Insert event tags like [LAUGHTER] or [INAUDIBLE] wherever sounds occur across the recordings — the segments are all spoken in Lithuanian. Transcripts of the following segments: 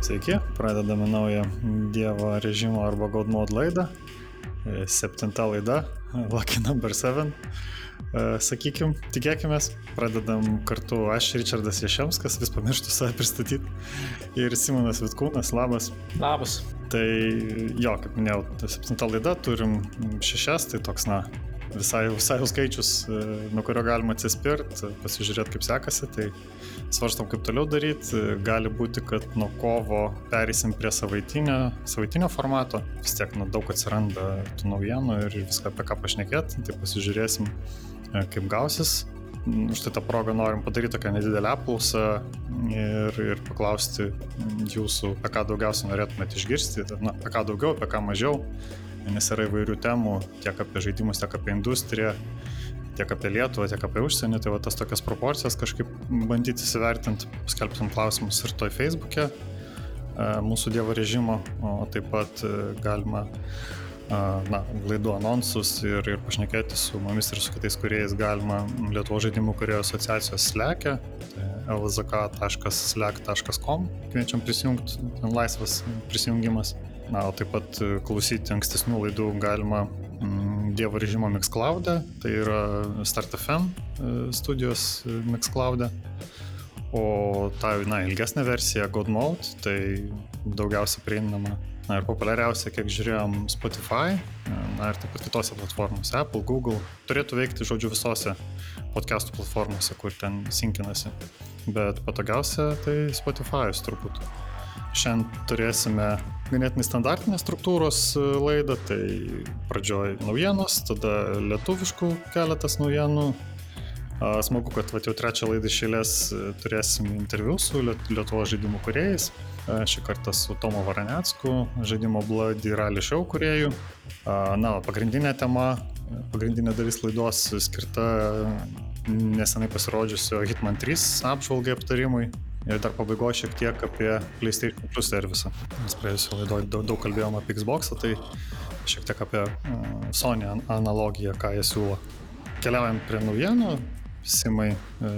Sveiki, pradedame naują Dievo režimo arba God Mode laidą. E, septinta laida, [LAUGHS] Lucky Number 7. E, Sakykim, tikėkime, pradedam kartu aš, Richardas Ješemskas, vis pamirštu save pristatyti. Ir Simonas Vitkūnas, labas. Labas. Tai jo, kaip minėjau, septinta laida, turim šešias, tai toks, na, visai, visai jau skaičius, e, nuo kurio galima atsispirti, pasižiūrėti, kaip sekasi. Tai svarstom, kaip toliau daryti. Gali būti, kad nuo kovo perėsim prie savaitinio, savaitinio formato. Vis tiek nu, daug atsiranda tų naujienų ir viską apie ką pašnekėti. Tai pasižiūrėsim, e, kaip gausis. Už tai tą progą norim padaryti tokią nedidelę apklausą ir, ir paklausti jūsų, apie ką daugiausiai norėtumėte išgirsti, na, apie ką daugiau, apie ką mažiau nes yra įvairių temų tiek apie žaidimus, tiek apie industriją, tiek apie Lietuvą, tiek apie užsienį, tai va tas tokias proporcijas kažkaip bandyti įsivertinti, skelbsim klausimus ir toj Facebook'e e, mūsų Dievo režimo, o taip pat e, galima e, na, laidų anonsus ir, ir pašnekėti su mumis ir su kitais kuriejais galima Lietuvo žaidimų kuriejo asociacijos slekia, tai lzk.slack.com, kviečiam prisijungti, laisvas prisijungimas. Na, o taip pat e, klausyti ankstesnių laidų galima mm, Dievo režimo Mixcloud'e, tai yra StartFM e, studijos e, Mixcloud'e. O ta, na, ilgesnė versija GodMode, tai daugiausia prieinama na, ir populiariausia, kiek žiūrėjom, Spotify, na ir taip pat kitose platformose, Apple, Google, turėtų veikti, žodžiu, visose podcastų platformose, kur ten sinkinasi. Bet patogiausia tai Spotify'us turbūt. Šiandien turėsime ganėtinai standartinės struktūros e, laidą, tai pradžioj naujienos, tada lietuviškų keletas naujienų. Smagu, kad vat, jau trečią laidą išėlės e, turėsim interviu su Lietuvo žaidimų kuriejais. Šį kartą su Tomo Varanecku, žaidimo Bloody Rally Show kuriejų. Na, pagrindinė tema, pagrindinė dalis laidos skirta nesenai pasirodžiusio Hitman 3 apžvalgai aptarimui. Ir dar pabaigoje šiek tiek apie PlayStation Plus servisą. Mes praėjusiu laidoje daug, daug kalbėjome apie Xbox, tai šiek tiek apie uh, Sony analogiją, ką jie siūlo. Keliaujam prie naujienų. Simai, e,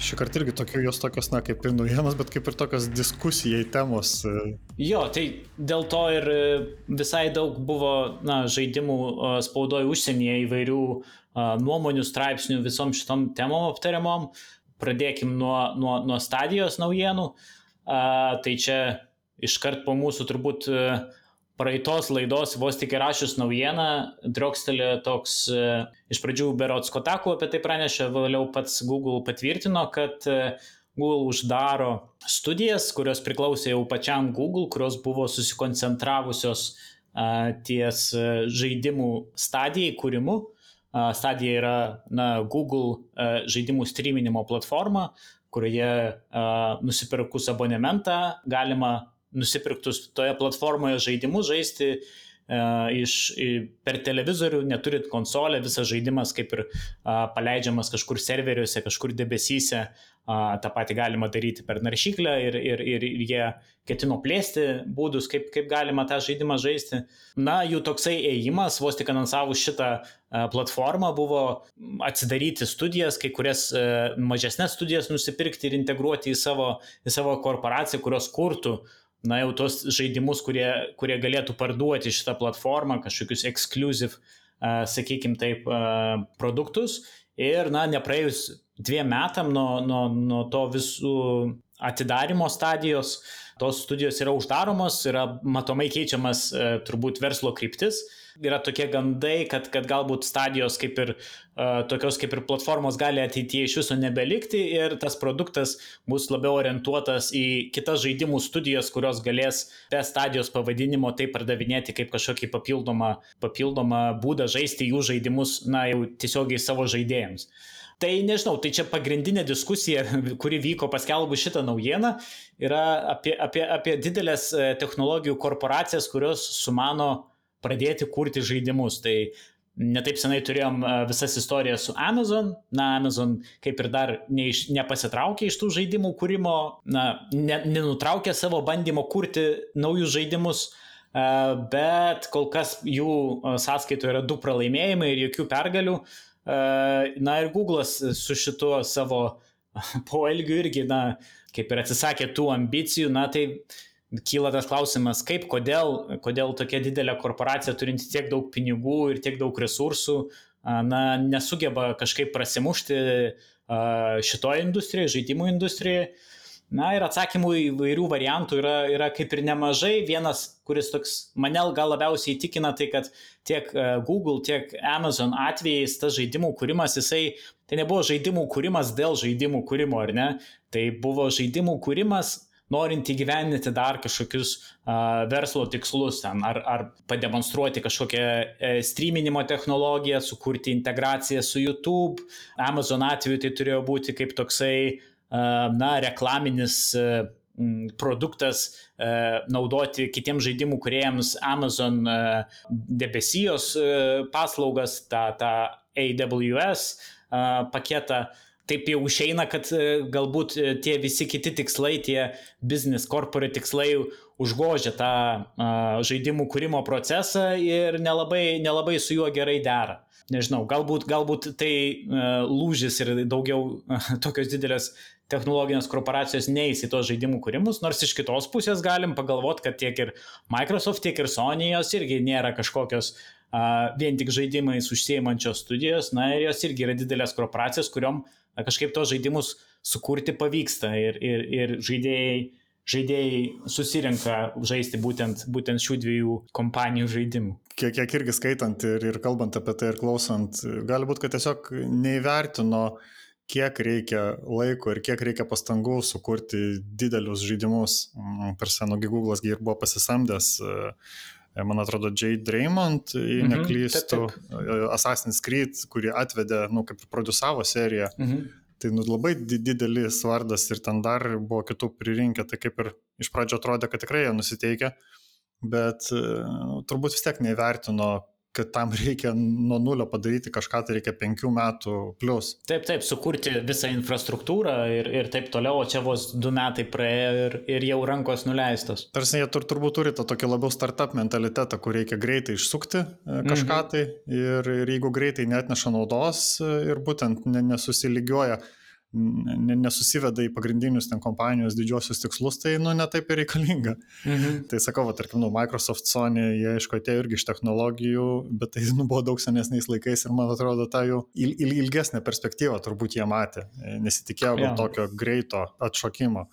šį kartą irgi tokios, jos tokios, na, kaip ir naujienos, bet kaip ir tokios diskusijai temos. E. Jo, tai dėl to ir e, visai daug buvo, na, žaidimų spaudoje užsienyje įvairių nuomonių, straipsnių visom šitom temom aptariamom. Uh, pradėkim nuo, nuo, nuo stadijos naujienų. A, tai čia iškart po mūsų turbūt e, praeitos laidos vos tik įrašius naujieną, Drogstelė toks e, iš pradžių Berots Kotaku apie tai pranešė, vėliau pats Google patvirtino, kad e, Google uždaro studijas, kurios priklausė jau pačiam Google, kurios buvo susikoncentravusios ties žaidimų stadijai kūrimu Stadija yra na, Google žaidimų streaminimo platforma, kurioje nusipirkus abonementą galima nusipirktus toje platformoje žaidimus žaisti iš, per televizorių, neturit konsolę, visas žaidimas kaip ir a, paleidžiamas kažkur serveriuose, kažkur debesyse, tą patį galima daryti per naršyklę ir, ir, ir jie ketino plėsti būdus, kaip, kaip galima tą žaidimą žaisti. Na, jų toksai ėjimas, vos tik anonsavus šitą platformą, buvo atsidaryti studijas, kai kurias mažesnės studijas nusipirkti ir integruoti į savo, į savo korporaciją, kurios kurtų na jau tos žaidimus, kurie, kurie galėtų parduoti šitą platformą, kažkokius exclusive, uh, sakykime taip, produktus. Ir, na, nepraėjus dviem metam nuo, nuo, nuo to visų atidarimo stadijos, tos studijos yra uždaromos, yra matomai keičiamas uh, turbūt verslo kryptis. Yra tokie gandai, kad, kad galbūt stadijos kaip ir uh, tokios kaip ir platformos gali ateityje iš viso nebelikti ir tas produktas bus labiau orientuotas į kitas žaidimų studijas, kurios galės be stadijos pavadinimo tai pardavinėti kaip kažkokį papildomą, papildomą būdą žaisti jų žaidimus, na jau tiesiogiai savo žaidėjams. Tai nežinau, tai čia pagrindinė diskusija, [LAUGHS] kuri vyko paskelbus šitą naujieną, yra apie, apie, apie didelės e, technologijų korporacijas, kurios sumano pradėti kurti žaidimus. Tai netaip senai turėjom e, visas istorijas su Amazon. Na, Amazon kaip ir dar neiš, nepasitraukė iš tų žaidimų kūrimo, na, ne, nenutraukė savo bandymo kurti naujus žaidimus, e, bet kol kas jų sąskaitoje yra du pralaimėjimai ir jokių pergalių. Na ir Google'as su šituo savo [LAUGHS] poelgių irgi, na, kaip ir atsisakė tų ambicijų, na, tai kyla tas klausimas, kaip, kodėl, kodėl tokia didelė korporacija turinti tiek daug pinigų ir tiek daug resursų, na, nesugeba kažkaip prasimušti šitoje industrijoje, žaidimų industrijoje. Na ir atsakymų įvairių variantų yra, yra kaip ir nemažai. Vienas, kuris toks mane gal labiausiai įtikina, tai kad tiek Google, tiek Amazon atvejais tas žaidimų kūrimas, jisai, tai nebuvo žaidimų kūrimas dėl žaidimų kūrimo, ar ne? Tai buvo žaidimų kūrimas norint įgyvendinti dar kažkokius uh, verslo tikslus, ten, ar, ar pademonstruoti kažkokią e, streaminimo technologiją, sukurti integraciją su YouTube. Amazon atveju tai turėjo būti kaip toksai, na, reklaminis produktas naudoti kitiems žaidimų kuriejams Amazon debesijos paslaugas, tą, tą AWS paketą. Taip jau išeina, kad galbūt tie visi kiti tikslai, tie business corporate tikslai užgožia tą žaidimų kūrimo procesą ir nelabai, nelabai su juo gerai dera. Nežinau, galbūt, galbūt tai uh, lūžis ir daugiau [LAUGHS] tokios didelės technologinės korporacijos neįs į tos žaidimų kūrimus, nors iš kitos pusės galim pagalvoti, kad tiek ir Microsoft, tiek ir Sony jos irgi nėra kažkokios uh, vien tik žaidimais užsiemančios studijos, na ir jos irgi yra didelės korporacijos, kuriuom uh, kažkaip tos žaidimus sukurti pavyksta ir, ir, ir žaidėjai, žaidėjai susirenka žaisti būtent, būtent šių dviejų kompanijų žaidimų. Kiek, kiek irgi skaitant ir, ir kalbant apie tai ir klausant, gali būti, kad tiesiog neįvertino, kiek reikia laiko ir kiek reikia pastangų sukurti didelius žaidimus. Mm, per senogi Google'as ir buvo pasisamdęs man atrodo, Jade Draymond, jei mhm, neklystu, taip, taip. Assassin's Creed, kurį atvedė, nu, kaip ir produsavo seriją. Mhm. Tai nu, labai didelis vardas ir ten dar buvo kitų pririnkę, tai kaip ir iš pradžio atrodė, kad tikrai jie nusiteikia, bet nu, turbūt vis tiek neįvertino, kad tam reikia nuo nulio padaryti kažką, tai reikia penkių metų plus. Taip, taip, sukurti visą infrastruktūrą ir, ir taip toliau, o čia vos du metai praėjo ir, ir jau rankos nuleistos. Tarsi jie tur, turbūt turi tą tokį labiau startup mentalitetą, kur reikia greitai išsukti e, kažką mhm. tai ir, ir jeigu greitai net neša naudos e, ir būtent nesusilygiuoja nesusiveda į pagrindinius ten kompanijos didžiosius tikslus, tai, nu, netaip ir reikalinga. Mhm. [LAUGHS] Tai sakau, va, tarkim, nu, Microsoft, Sony, jie, aišku, atėjo irgi iš technologijų, bet tai, nu, buvo daug senesniais laikais ir, man atrodo, tą jau il, il, ilgesnę perspektyvą turbūt jie matė. Nesitikėjo gal ja. tokio greito atšokimo.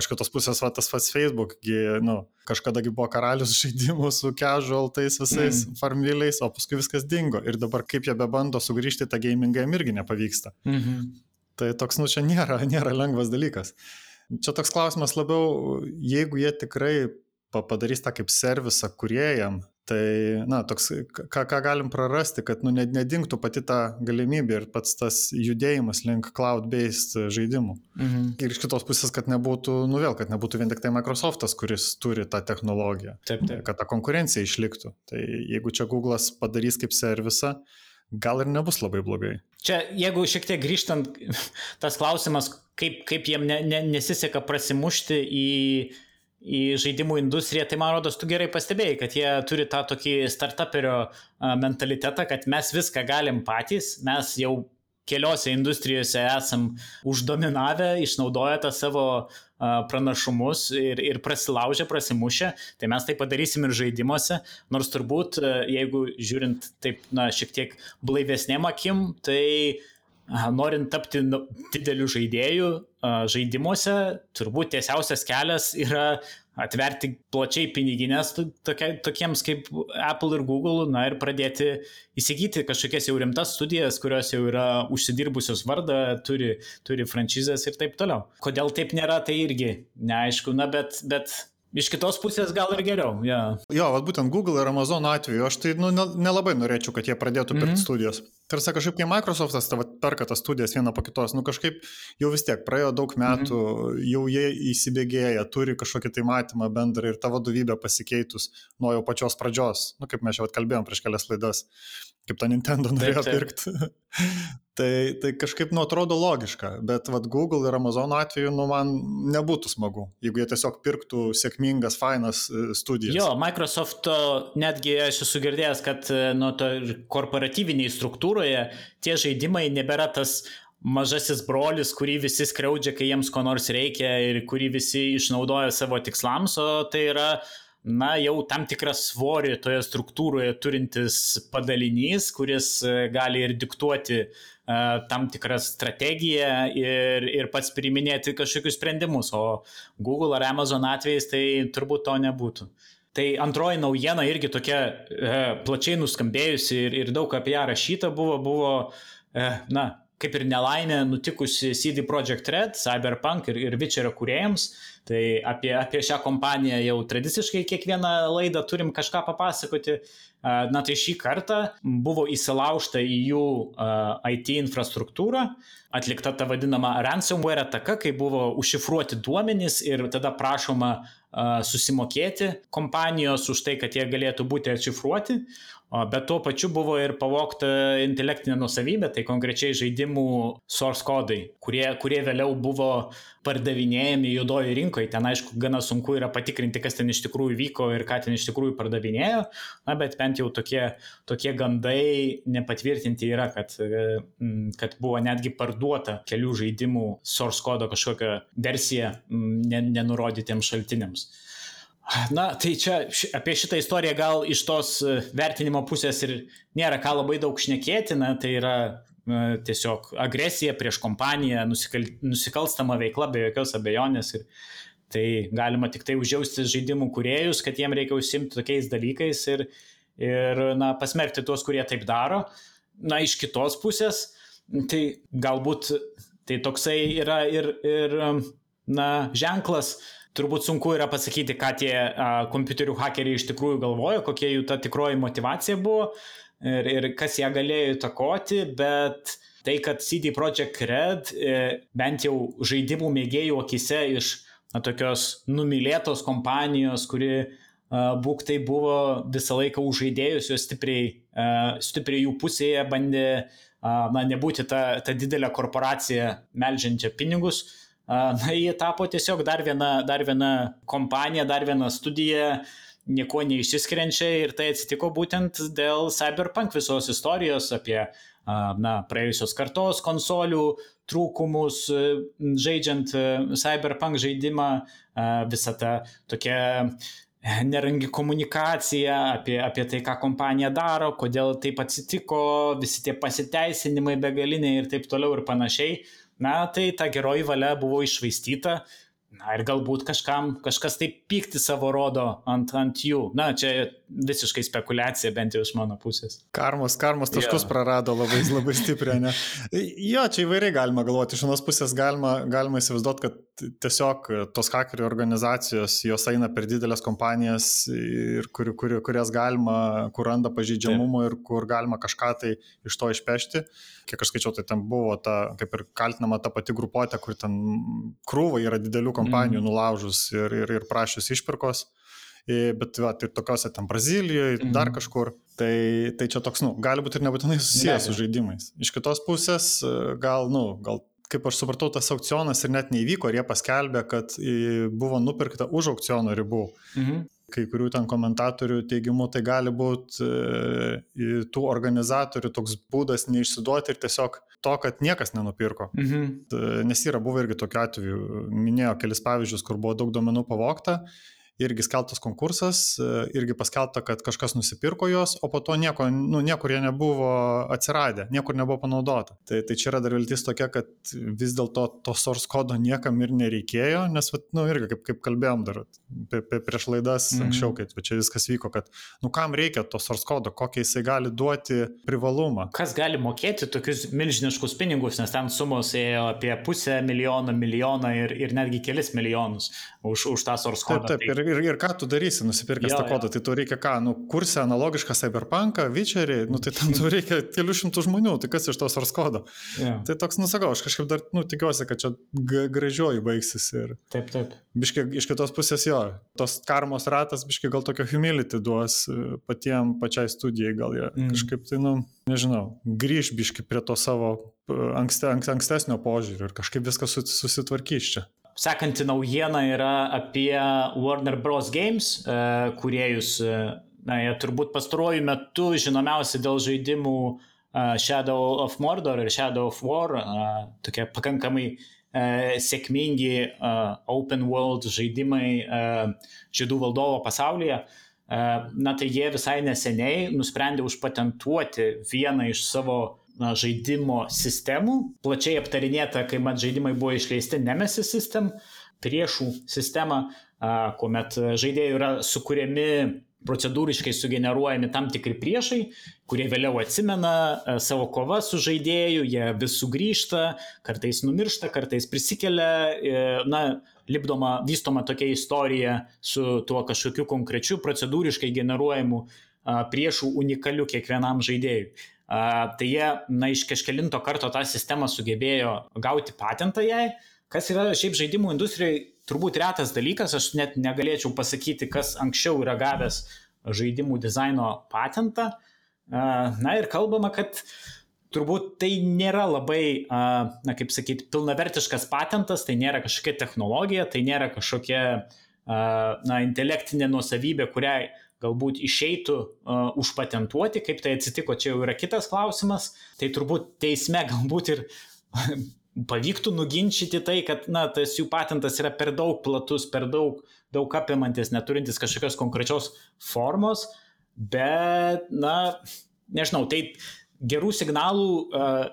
Iš kitos pusės, va, tas pats Facebook, nu, kažkadagi buvo karalius [LAUGHS] žaidimų su casual tais visais mm. farmviliais, o paskui viskas dingo. Ir dabar kaip jie bebando sugrįžti tą gamingą, jam irgi nepavyksta. Mm -hmm. Tai toks, nu, čia nėra, nėra lengvas dalykas. Čia toks klausimas labiau, jeigu jie tikrai padarys tą kaip servisą kuriejam, tai, na, toks, ką, ką galim prarasti, kad, nu, nedingtų pati ta galimybė ir pats tas judėjimas link cloud-based žaidimų. Mhm. Ir iš kitos pusės, kad nebūtų, nu vėl, kad nebūtų vien tik tai Microsoftas, kuris turi tą technologiją. Taip, taip. Kad ta konkurencija išliktų. Tai jeigu čia Google'as padarys kaip servisą, gal ir nebus labai blogai. Čia, jeigu šiek tiek grįžtant, [LAUGHS] tas klausimas, kaip, kaip jiem ne, ne, nesiseka prasimušti į, į žaidimų industriją, tai man rodos, tu gerai pastebėjai, kad jie turi tą tokį startuperio mentalitetą, kad mes viską galim patys, mes jau keliose industrijose esam uždominavę, išnaudoję tą savo pranašumus ir, ir prasilaužę, prasimušę, tai mes tai padarysim ir žaidimuose, nors turbūt, jeigu žiūrint taip, na, šiek tiek blaivesnėm akim, tai norint tapti nu, dideliu žaidėju žaidimuose, turbūt tiesiausias kelias yra atverti plačiai piniginės tokia, tokiems kaip Apple ir Google, na ir pradėti įsigyti kažkokias jau rimtas studijas, kurios jau yra užsidirbusios vardą, turi, turi franšizės ir taip toliau. Kodėl taip nėra, tai irgi neaišku, na bet, bet Iš kitos pusės gal ir geriau. Yeah. Jo, vat būtent Google ir Amazon atveju aš tai nu, nelabai norėčiau, kad jie pradėtų pirkti mm -hmm. studijas. Tarsi kažkaip, kai Microsoftas tavo perka tas studijas vieną po kitos, nu kažkaip jau vis tiek praėjo daug metų, mm -hmm. jau jie įsibėgėja, turi kažkokį tai matymą bendrą ir ta vadovybė pasikeitus nuo jau pačios pradžios, nu kaip mes jau atkalbėjom prieš kelias laidas kaip tą Nintendo norėjo pirkti. [LAUGHS] tai, tai kažkaip, nu, atrodo logiška, bet vad Google ir Amazon atveju, nu, man nebūtų smagu, jeigu jie tiesiog pirktų sėkmingas, fainas e, studijas. Jo, Microsoft netgi aš esu girdėjęs, kad, e, nu, to korporatyviniai struktūroje tie žaidimai nebėra tas mažasis brolis, kurį visi skriaudžia, kai jiems ko nors reikia ir kurį visi išnaudoja savo tikslams, o tai yra na, jau tam tikrą svorį toje struktūroje turintis padalinys, kuris e, gali ir diktuoti uh, tam tikrą strategiją ir, ir pats priiminėti kažkokius sprendimus, o Google ar Amazon atvejais tai turbūt to nebūtų. Tai antroji naujiena irgi tokia e, plačiai nuskambėjusi ir, ir daug apie ją rašyta buvo, buvo, e, na, kaip ir nelaimė nutikusi CD Projekt Red, Cyberpunk ir, ir Witcherio kuriejams. Tai apie, apie šią kompaniją jau tradiciškai kiekvieną laidą turim kažką papasakoti. Na tai šį kartą buvo įsilaužta į jų IT infrastruktūrą, atlikta ta vadinama ransomware ataka, kai buvo užšifruoti duomenys ir tada prašoma susimokėti kompanijos už tai, kad jie galėtų būti atšifruoti, bet tuo pačiu buvo ir pavokta intelektinė nusavybė, tai konkrečiai žaidimų source kodai, kurie, kurie vėliau buvo pardavinėjami juodojo rinkoje. Ten aišku, gana sunku yra patikrinti, kas ten iš tikrųjų vyko ir ką ten iš tikrųjų pardavinėjo, na, bet bent jau tokie, tokie gandai nepatvirtinti yra, kad, kad buvo netgi parduota kelių žaidimų source kodo kažkokia versija nenurodytiems šaltiniams. Na, tai čia apie šitą istoriją gal iš tos vertinimo pusės ir nėra ką labai daug šnekėti, na, tai yra tiesiog agresija prieš kompaniją, nusikal, nusikalstama veikla be jokios abejonės. Ir tai galima tik tai užjausti žaidimų kuriejus, kad jiem reikia užsimti tokiais dalykais ir, ir na, pasmerkti tuos, kurie taip daro. Na, iš kitos pusės, tai galbūt tai toksai yra ir, ir na, ženklas, turbūt sunku yra pasakyti, ką tie a, kompiuterių hakeriai iš tikrųjų galvojo, kokia jų ta tikroji motivacija buvo, ir, ir kas ją galėjo įtakoti, bet tai, kad CD Projekt Red e, bent jau žaidimų mėgėjų akise iš na, tokios numylėtos kompanijos, kuri būk tai buvo visą laiką už žaidėjus, jos stipriai, stipriai jų pusėje bandė na, nebūti ta, ta didelė korporacija melžiančia pinigus. Na, jie tapo tiesiog dar viena, dar viena kompanija, dar viena studija, nieko neišsiskiriančia ir tai atsitiko būtent dėl Cyberpunk visos istorijos apie na, praėjusios kartos konsolių trūkumus, žaidžiant Cyberpunk žaidimą, visą tą tokią nerangi komunikacija apie, apie tai, ką kompanija daro, kodėl taip atsitiko, visi tie pasiteisinimai begaliniai ir taip toliau ir panašiai. Na, tai ta geroji valia buvo išvaistyta Na ir galbūt kažkam, kažkas taip pykti savo rodo ant, ant jų. Na, čia visiškai spekulacija bent jau iš mano pusės. Karmos, karmos taškus ja. prarado labai, labai stipriai, ne? [LAUGHS] Jo, čia įvairiai galima galvoti. Iš vienos pusės galima, galima įsivaizduoti, kad tiesiog tos hakerių organizacijos, jos eina per didelės kompanijas, kur, kur, kurias galima, kur randa pažydžiamumo ir kur galima kažką tai iš to išpešti. Kiek aš skaičiau, tai ten buvo ta, kaip ir kaltinama ta pati grupuotė, kur ten krūva yra didelių kompanijų mm. nulaužus ir, ir, ir prašius išpirkos. Bet va, tai tokiuose ten Brazilijoje, mm. dar kažkur. Tai, tai čia toks, nu, gali būti ir nebūtinai susijęs ne. su žaidimais. Iš kitos pusės, gal, nu, gal kaip aš supratau, tas aukcionas ir net neįvyko, ir jie paskelbė, kad buvo nupirkta už aukciono ribų. Mhm. Kai kurių ten komentatorių teigimu, tai gali būti e, tų organizatorių toks būdas neišsiduoti ir tiesiog to, kad niekas nenupirko. Mhm. Nes yra buvę irgi tokiu atveju, minėjo kelis pavyzdžius, kur buvo daug duomenų pavokta irgi skelbtas konkursas, irgi paskelbta, kad kažkas nusipirko jos, o po to nieko, nu, niekur jie nebuvo atsiradę, niekur nebuvo panaudota. Tai, tai čia yra dar viltis tokia, kad vis dėlto to source kodo niekam ir nereikėjo, nes, vat, nu, irgi kaip, kaip kalbėjom dar prieš laidas mm. anksčiau, kai čia viskas vyko, kad, nu, kam reikia to source kodo, kokį jisai gali duoti privalumą. Kas gali mokėti tokius milžiniškus pinigus, nes ten sumos ėjo apie pusę milijono, milijoną ir, ir netgi kelis milijonus už, už tą source kodą. Taip, taip, ir ir, ir ką tu darysi, nusipirkęs tą kodą, tai tu reikia ką, nu, kursi analogišką Cyberpunką, Witcherį, nu, tai tam tu reikia kelių šimtų žmonių, tai kas iš tos source kodo. Yeah. Tai toks, nusakau, aš kažkaip dar, nu, tikiuosi, kad čia gražioji baigsis. Ir... Taip, taip. Biškai iš kitos pusės jo, tos karmos ratas, biškai gal tokio humility duos e, patiem, pačiai studijai, gal jie mm. kažkaip tai, nu, nežinau, grįž biškai prie to savo ankste, ankstesnio požiūrio ir kažkaip viskas susitvarkys čia. Sekanti naujiena yra apie Warner Bros. Games uh, kuriejus. Uh, na, jie turbūt pastaruoju metu žinomiausi dėl žaidimų Shadow of Mordor ir Shadow of War, tokie pakankamai sėkmingi open world žaidimai žydų valdovo pasaulyje. Na tai jie visai neseniai nusprendė užpatentuoti vieną iš savo na, žaidimo sistemų, plačiai aptarinėta, kai mat žaidimai buvo išleisti Nemesis System, priešų sistema, kuomet žaidėjai yra sukūrėmi procedūriškai sugeneruojami tam tikri priešai, kurie vėliau atsimena savo kovą su žaidėju, jie vis sugrįžta, kartais numiršta, kartais prisikelia, e, na, lipdoma, vystoma tokia istorija su tuo kažkokiu konkrečiu procedūriškai generuojamu priešų unikaliu kiekvienam žaidėjui. Tai jie, na, iš kažkelinto karto tą sistemą sugebėjo gauti patentą jai, kas yra šiaip žaidimų industrijai turbūt retas dalykas, aš net negalėčiau pasakyti, kas anksčiau yra gavęs žaidimų dizaino patentą. Na ir kalbama, kad turbūt tai nėra labai, na kaip sakyti, pilnavertiškas patentas, tai nėra kažkokia technologija, tai nėra kažkokia, na, intelektinė nuosavybė, kuriai galbūt išeitų uh, užpatentuoti, kaip tai atsitiko, čia jau yra kitas klausimas. Tai turbūt teisme galbūt ir [LAUGHS] pavyktų nuginčyti tai, kad na, tas jų patentas yra per daug platus, per daug, daug apimantis, neturintis kažkokios konkrečios formos, bet, na, nežinau, tai gerų signalų uh,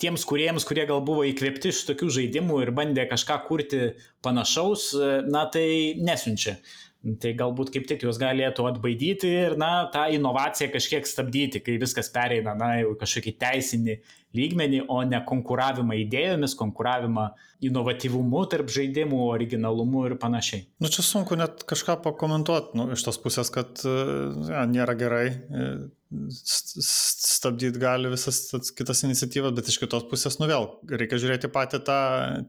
tiems kuriems, kurie gal buvo įkvėpti iš tokių žaidimų ir bandė kažką kurti panašaus, na, tai nesiunčia. Tai galbūt kaip tik juos galėtų atbaidyti ir, na, tą inovaciją kažkiek stabdyti, kai viskas pereina, na, jau kažkokį teisinį lygmenį, o ne konkuravimą idėjomis, konkuravimą inovatyvumu tarp žaidimų, originalumu ir panašiai. Nu, čia sunku net kažką pakomentuoti, nu, iš tos pusės, kad ja, nėra gerai, e, stabdyti gali visas kitas iniciatyvas, bet iš kitos pusės, nu vėl, reikia žiūrėti patį tą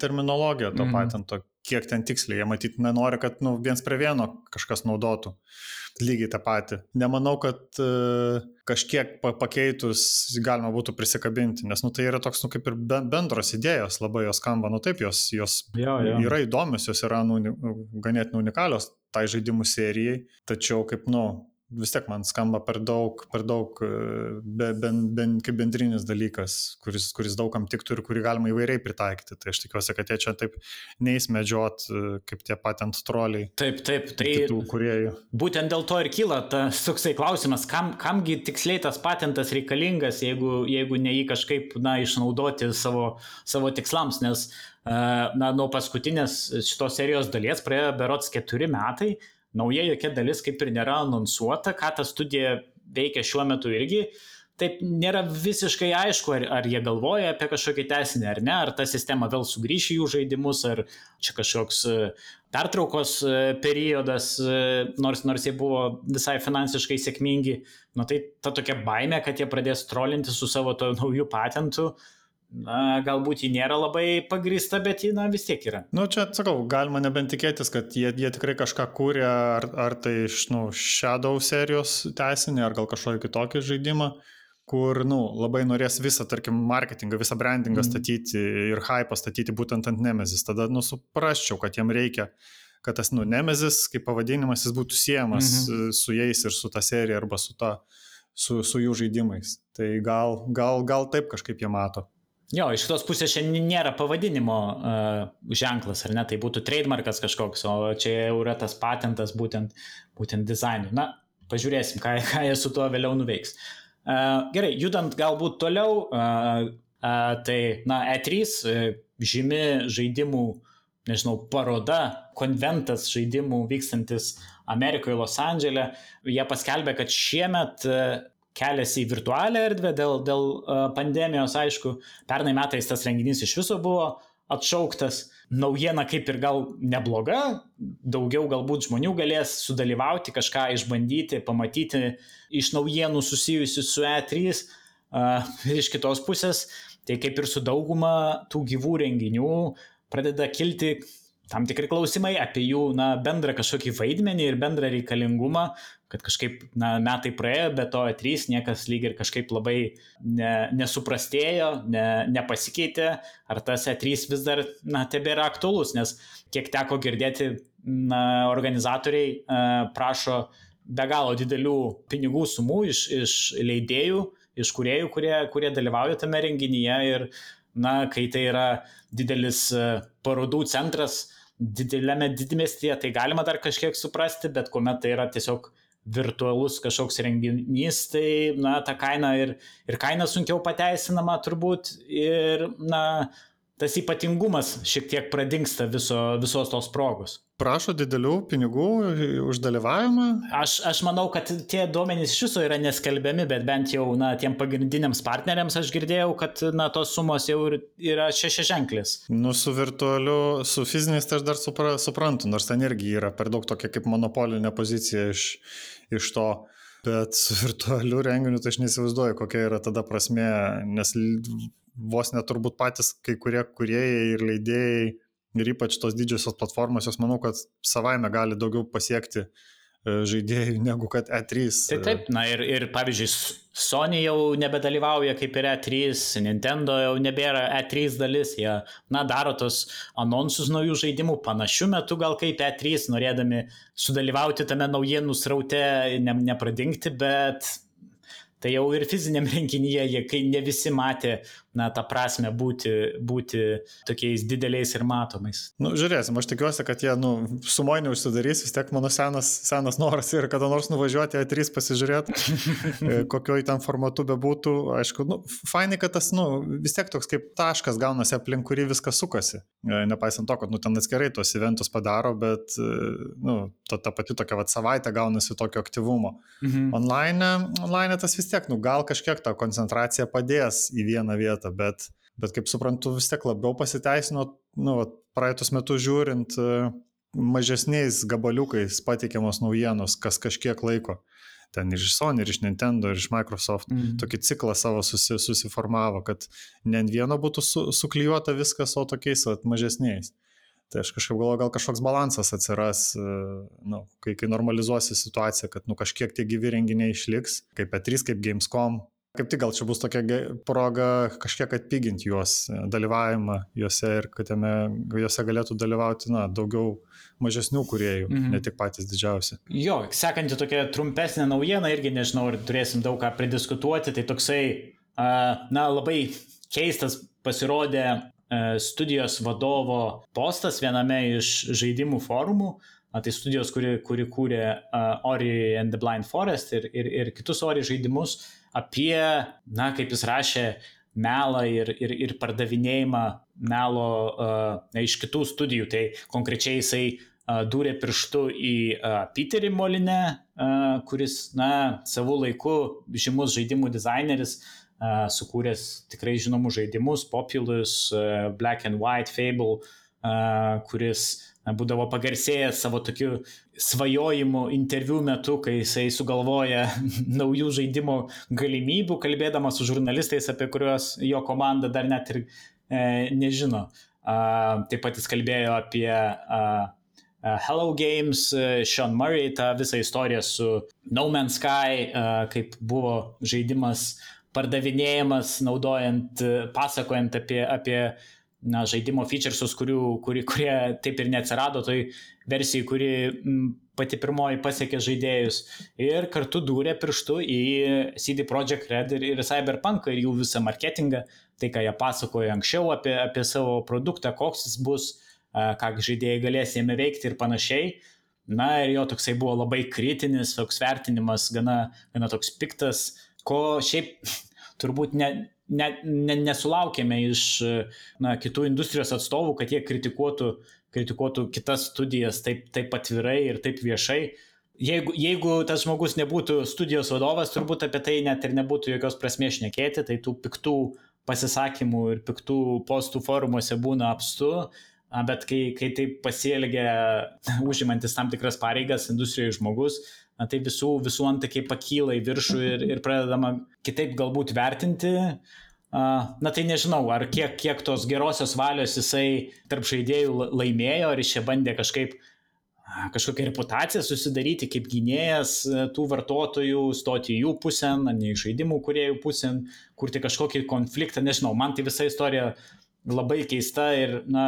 terminologiją to mm. patento, kiek ten tiksliai, jie matyt nenori, kad nu, viens prie vieno kažkas naudotų lygiai tą patį. Nemanau, kad uh, kažkiek pakeitus galima būtų prisikabinti, nes nu, tai yra toks, nu, kaip ir bendros idėjos, labai jos skamba, nu taip, jos, jos jo, jo. yra įdomios, jos yra nu, ganėtinai unikalios tai žaidimų serijai, tačiau kaip, nu, vis tiek man skamba per daug, per daug e, be, ben, ben, kaip bendrinis dalykas, kuris, kuris daugam tiktų ir kurį galima įvairiai pritaikyti. Tai aš tikiuosi, kad jie čia taip neįsmedžiot e, kaip tie patent troliai. Taip, taip, tai kuriejų. būtent dėl to ir kyla tas toksai klausimas, kam, kamgi tiksliai tas patentas reikalingas, jeigu, jeigu ne jį kažkaip na, išnaudoti savo, savo tikslams, nes e, na, nuo paskutinės šitos serijos dalies praėjo berots keturi metai nauja jokia dalis kaip ir nėra anonsuota, ką ta studija veikia šiuo metu irgi. Taip nėra visiškai aišku, ar, ar jie galvoja apie kažkokį teisinį ar ne, ar ta sistema vėl sugrįš į jų žaidimus, ar čia kažkoks e, pertraukos e, periodas, e, nors, nors jie buvo visai finansiškai sėkmingi. Nu tai ta tokia baime, kad jie pradės trolinti su savo to naujų patentų, uh, na, galbūt ji nėra labai pagrįsta, bet ji, na, vis tiek yra. Na, nu, čia, sakau, galima nebent tikėtis, kad jie, jie tikrai kažką kūrė, ar, ar tai iš, nu, Shadow serijos teisinį, ar gal kažkokį kitokį žaidimą kur, nu, labai norės visą, tarkim, marketingą, visą brandingą mm. statyti ir hypą statyti būtent ant Nemesis. Tada, nu, suprasčiau, kad jiem reikia, kad tas, nu, Nemesis, kaip pavadinimas, jis būtų siejamas mm -hmm. su jais ir su ta serija arba su, ta, su, su jų žaidimais. Tai gal, gal, gal taip kažkaip jie mato. Jo, iš tos pusės šiandien nėra pavadinimo uh, ženklas, ar ne, tai būtų trademarkas kažkoks, o čia jau yra tas patentas būtent, būtent dizainui. Na, pažiūrėsim, ką, ką jie su tuo vėliau nuveiks. Uh, gerai, judant galbūt toliau, uh, uh, tai, na, E3, uh, žymi žaidimų, nežinau, paroda, konventas žaidimų vykstantis Amerikoje, Los Andželė, jie paskelbė, kad šiemet uh, keliasi į virtualią erdvę dėl, dėl pandemijos, aišku. Pernai metais tas renginys iš viso buvo atšauktas. Naujiena kaip ir gal nebloga, daugiau galbūt žmonių galės sudalyvauti, kažką išbandyti, pamatyti iš naujienų susijusių su E3. Uh, iš kitos pusės, tai kaip ir su dauguma tų gyvų renginių pradeda kilti tam tikri klausimai apie jų na, bendrą kažkokį vaidmenį ir bendrą reikalingumą, kad kažkaip na, metai praėjo, bet to E3 niekas lyg ir kažkaip labai ne, nesuprastėjo, ne, nepasikeitė, ar tas E3 vis dar na, tebėra aktuolus, nes kiek teko girdėti, na, organizatoriai uh, prašo be galo didelių pinigų sumų iš, iš leidėjų iš kuriejų, kurie, kurie dalyvauja tame renginyje ir, na, kai tai yra didelis e, parodų centras dideliame didmestyje, tai galima dar kažkiek suprasti, bet kuomet tai yra tiesiog virtualus kažkoks renginys, tai, na, ta kaina ir, ir kaina sunkiau pateisinama turbūt ir, na, tas ypatingumas šiek tiek pradingsta viso, visos tos progos. Prašo didelių pinigų už dalyvavimą? Aš, aš manau, kad tie duomenys iš viso yra neskelbiami, bet bent jau na, tiem pagrindiniams partneriams aš girdėjau, kad na, tos sumos jau yra šešiaženklis. Nu, su virtualiu, su fiziniais tai aš dar supra, suprantu, nors ten irgi yra per daug tokia kaip monopolinė pozicija iš, iš to. Bet su virtualiu renginiu tai aš neįsivaizduoju, kokia yra tada prasme, nes vos neturbūt patys kai kurie kuriejai ir leidėjai ir ypač tos didžiosios platformos, jos manau, kad savaime gali daugiau pasiekti e, žaidėjų negu kad E3. Tai taip, na ir, ir pavyzdžiui, Sony jau nebedalyvauja kaip ir E3, Nintendo jau nebėra E3 dalis, jie, na, daro tos anonsus naujų žaidimų panašių metų gal kaip E3, norėdami sudalyvauti tame naujienų sraute, ne, nepradingti, bet tai jau ir fiziniam [LAUGHS] renginyje, kai ne visi matė na, tą prasme būti, būti tokiais dideliais ir matomais. Nu, žiūrėsim, aš tikiuosi, kad jie, nu, sumoji neužsidarys, vis tiek mano senas, senas noras ir kada nors nuvažiuoti A3 pasižiūrėti, [LAUGHS] e, kokioj ten formatu bebūtų. Aišku, nu, fainai, kad tas, nu, vis tiek toks kaip taškas gaunasi aplink kurį viskas sukasi. E, nepaisant to, kad, nu, ten atskirai tos eventus padaro, bet, e, nu, ta, ta pati tokia vat, savaitė gaunasi tokio aktyvumo. Mhm. Online, online tas vis tiek, nu, gal kažkiek tą koncentraciją padės į vieną vietą vietą, bet, bet kaip suprantu, vis tiek labiau pasiteisino, nu, praeitus metus žiūrint, e, mažesniais gabaliukais pateikiamos naujienos, kas kažkiek laiko. Ten ir iš Sony, ir iš Nintendo, ir iš Microsoft mm. tokį ciklą savo susi, susiformavo, kad ne ant vieno būtų su, suklijuota viskas, o tokiais vat, mažesniais. Tai aš kažkaip galvoju, gal kažkoks balansas atsiras, e, nu, kai, kai normalizuosi situaciją, kad nu, kažkiek tie gyvi renginiai išliks, kaip E3, kaip Gamescom, Kaip tik gal čia bus tokia proga kažkiek atpiginti juos, e, dalyvavimą juose ir kad jame, juose galėtų dalyvauti na, daugiau mažesnių kuriejų, mhm. ne tik patys didžiausi. Jo, sekanti tokia trumpesnė naujiena, irgi nežinau, ar turėsim daug ką pridiskutuoti, tai toksai, na, labai keistas pasirodė studijos vadovo postas viename iš žaidimų forumų. Tai studijos, kuri, kuri kūrė Ori and the Blind Forest ir, ir, ir kitus Ori žaidimus apie, na, kaip jis rašė, melą ir, ir, ir pardavinėjimą melo uh, iš kitų studijų. Tai konkrečiai jisai uh, dūrė pirštu į uh, Peterį Molinę, uh, kuris, na, savų laikų žymus žaidimų dizaineris, uh, sukūręs tikrai žinomus žaidimus, Populous, uh, Black and White, Fable, uh, kuris būdavo pagarsėjęs savo tokiu svajojimu interviu metu, kai jisai sugalvoja [LAUGHS] naujų žaidimo galimybių, kalbėdamas su žurnalistais, apie kuriuos jo komanda dar net ir e, nežino. A, taip pat jis kalbėjo apie a, Hello Games, e, Sean Murray, tą visą istoriją su No Man's Sky, a, kaip buvo žaidimas pardavinėjamas, naudojant, pasakojant apie, apie na, žaidimo featuresus, kurių, kuri, kurie taip ir neatsirado toj versijai, kuri m, pati pirmoji pasiekė žaidėjus. Ir kartu dūrė pirštu į CD Projekt Red ir, ir Cyberpunk ir jų visą marketingą, tai ką jie pasakojo anksčiau apie, apie savo produktą, koks jis bus, ką žaidėjai galės jame veikti ir panašiai. Na ir jo toksai buvo labai kritinis, toks vertinimas, gana, gana toks piktas, ko šiaip [LAUGHS] turbūt ne, ne, ne, nesulaukėme iš na, kitų industrijos atstovų, kad jie kritikuotų, kritikuotų kitas studijas taip, taip atvirai ir taip viešai. Jeigu, jeigu tas žmogus nebūtų studijos vadovas, turbūt apie tai net ir nebūtų jokios prasmės šnekėti, tai tų piktų pasisakymų ir piktų postų forumuose būna apstu, bet kai, kai tai pasielgia [LAUGHS] užimantis tam tikras pareigas industrijos žmogus, na, tai visų, visų antakiai pakyla į viršų ir, ir pradedama kitaip galbūt vertinti. Na tai nežinau, ar kiek, kiek tos gerosios valios jisai tarp žaidėjų laimėjo, ar jis čia bandė kažkaip kažkokią reputaciją susidaryti kaip gynėjas tų vartotojų, stoti jų pusę, ne į žaidimų kuriejų pusę, kurti kažkokį konfliktą, nežinau, man tai visa istorija labai keista ir, na,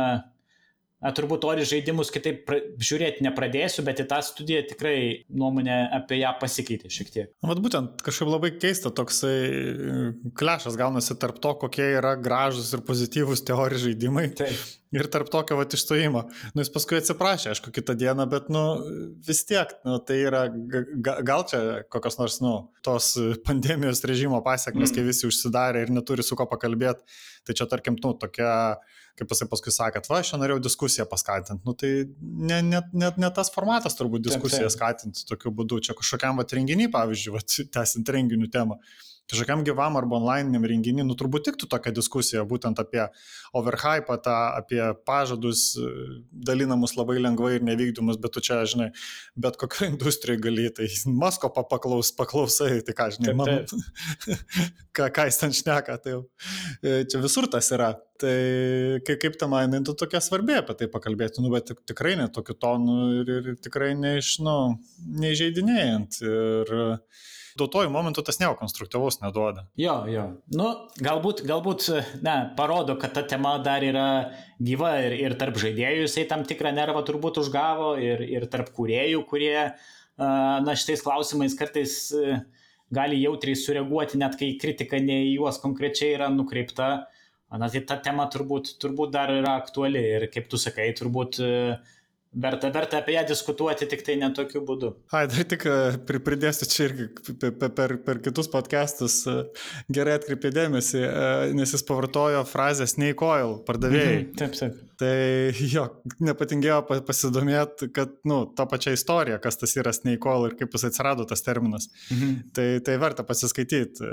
Na, turbūt ori žaidimus kitaip pra, žiūrėti nepradėsiu, bet į tą studiją tikrai nuomonė apie ją pasikeitė šiek tiek. Vat būtent kažkaip labai keista toksai klešas gaunasi tarp to, kokie yra gražus ir pozityvus teorijos žaidimai. Taip. Ir tarp tokio vat išstojimo. Nu, jis paskui atsiprašė, aišku, kitą dieną, bet, nu, vis tiek, nu, tai yra, gal čia kokios nors, nu, tos pandemijos režimo pasiekmes, mm. kai visi užsidarė ir neturi su ko pakalbėti. Tai čia, tarkim, nu, tokia kaip jisai paskui sakė, va, aš norėjau diskusiją paskatinti. Nu, tai net ne, ne, ne tas formatas turbūt diskusiją skatinti tokiu būdu. Čia kažkokiam va renginiui, pavyzdžiui, va, tęsint renginių temą kažkokiam gyvam arba onlininiam renginį, nu turbūt tiktų tokia diskusija būtent apie overhypą, tą, apie pažadus e, dalinamus labai lengvai ir nevykdomus, bet tu čia, žinai, bet kokio [LAUGHS] industrijai gali, tai Masko paklaus, paklausai, tai ką, žinai, man, [LAUGHS] ką, ką jis ten šneka, tai jau, e, čia visur tas yra. Tai kaip, kaip ta man, tu tokia svarbi apie tai pakalbėti, nu, bet tikrai netokiu tonu ir, ir tikrai neiš, nu, neižeidinėjant. Ir, duotojų momentų tas nieko konstruktyvaus neduoda. Jo, jo. Nu, galbūt, galbūt, ne, parodo, kad ta tema dar yra gyva ir, ir tarp žaidėjų jisai tam tikrą nervą turbūt užgavo ir, ir tarp kuriejų, kurie, na, šitais klausimais kartais gali jautriai sureaguoti, net kai kritika ne į juos konkrečiai yra nukreipta. Na, tai ta tema turbūt, turbūt dar yra aktuali ir kaip tu sakai, turbūt uh, verta, verta apie ją diskutuoti, tik tai netokiu būdu. Ai, dar tik e, pridėsiu čia irgi per, per, per kitus podcastus e, gerai atkreipė dėmesį, e, nes jis pavartojo frazę snake oil pardavėjai. Mhm, taip, taip. Tai jo, nepatingėjo pasidomėti, kad, nu, tą pačią istoriją, kas tas yra snake oil ir kaip jis atsirado tas terminas. Mhm. Tai, tai verta pasiskaityti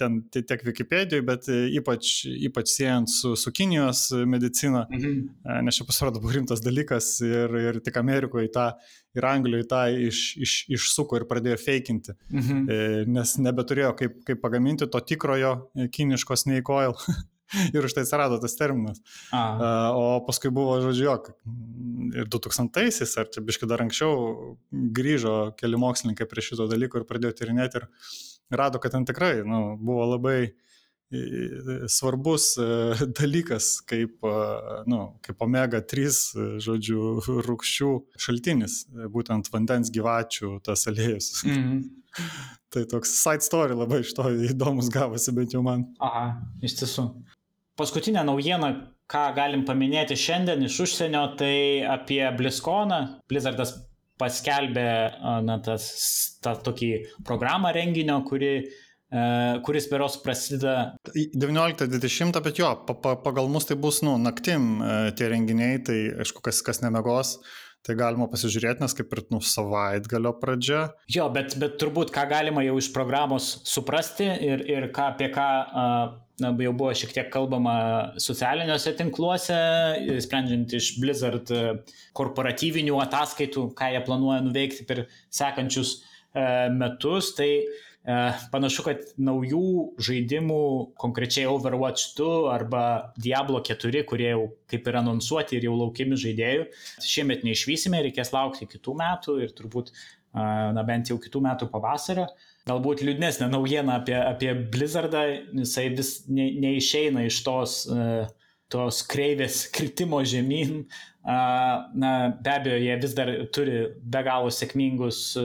ten tiek Wikipedijoje, bet ypač, ypač siejant su, su Kinijos medicina, mhm. nes čia pasirodo buvo rimtas dalykas ir ir, tik Amerikoje tą ir Anglijoje tą iš, iš, išsuko ir pradėjo feikinti, mhm. E, nes nebeturėjo kaip, kaip pagaminti to tikrojo e, kiniško snake oil. [LAUGHS] [LAUGHS] ir už tai atsirado tas terminas. A. O paskui buvo, žodžiu, jog ir 2000-aisiais, ar čia biškai dar anksčiau, grįžo keli mokslininkai prie šito dalyko ir pradėjo tyrinėti ir rado, kad ten tikrai nu, buvo labai svarbus e, [LAUGHS] dalykas kaip, e, nu, kaip omega-3, e, žodžiu, [LAUGHS] rūkščių šaltinis, būtent vandens gyvačių tas aliejus. Mm -hmm. tai toks side story labai iš to įdomus gavosi, bent jau man. Aha, iš tiesų. Paskutinė naujiena, ką galim paminėti šiandien iš užsienio, tai apie Bliskoną. Blizzardas paskelbė na, tas, tą tokį programą renginio, kuri E, kuris beros prasideda 19-20, bet jo, pa, pa, pagal mus tai bus, nu, naktim e, tie renginiai, tai aišku, kas, kas nemegos, tai galima pasižiūrėti, nes kaip ir, nu, savaitgalio pradžia. Jo, bet, bet turbūt ką galima jau iš programos suprasti ir, ir ką, apie ką na, jau buvo šiek tiek kalbama socialiniuose tinkluose, sprendžiant iš Blizzard korporatyvinių ataskaitų, ką jie planuoja nuveikti per sekančius metus, tai E, panašu, kad naujų žaidimų, konkrečiai Overwatch 2 arba Diablo 4, kurie jau kaip ir anonsuoti ir jau laukiami žaidėjų, šiemet neišvysime, reikės laukti kitų metų ir turbūt, e, na bent jau kitų metų pavasario. Galbūt liūdnesnė naujiena apie, apie Blizzardą, jisai vis ne, neišeina iš tos uh, tos kreivės kritimo žemyn. Na, be abejo, jie vis dar turi be galo sėkmingus e,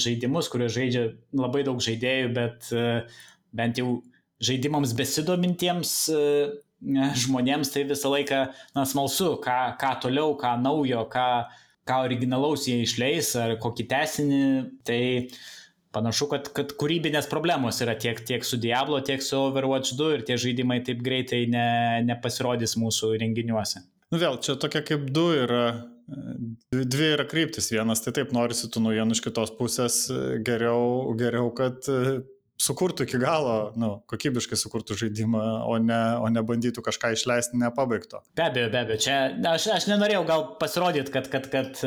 žaidimus, kuriuos žaidžia labai daug žaidėjų, bet e, bent jau žaidimams besidomintiems e, žmonėms tai visą laiką na, smalsu, ką, ką toliau, ką naujo, ką, ką originalaus jie išleis ar kokį tesinį. Tai uh, Panašu, kad, kad kūrybinės problemos yra tiek, tiek su Diablo, tiek su Overwatch 2 ir tie žaidimai taip greitai ne, nepasirodys mūsų renginiuose. Nu vėl, čia tokia kaip du yra, dvi yra kryptis. Vienas, tai taip norisi tų naujienų iš kitos pusės, geriau, geriau kad sukurtų iki galo, nu, kokybiškai sukurtų žaidimą, o ne, o ne bandytų kažką išleisti nepabaigto. Be abejo, be abejo. Čia aš, aš nenorėjau gal pasirodyti, kad, kad, kad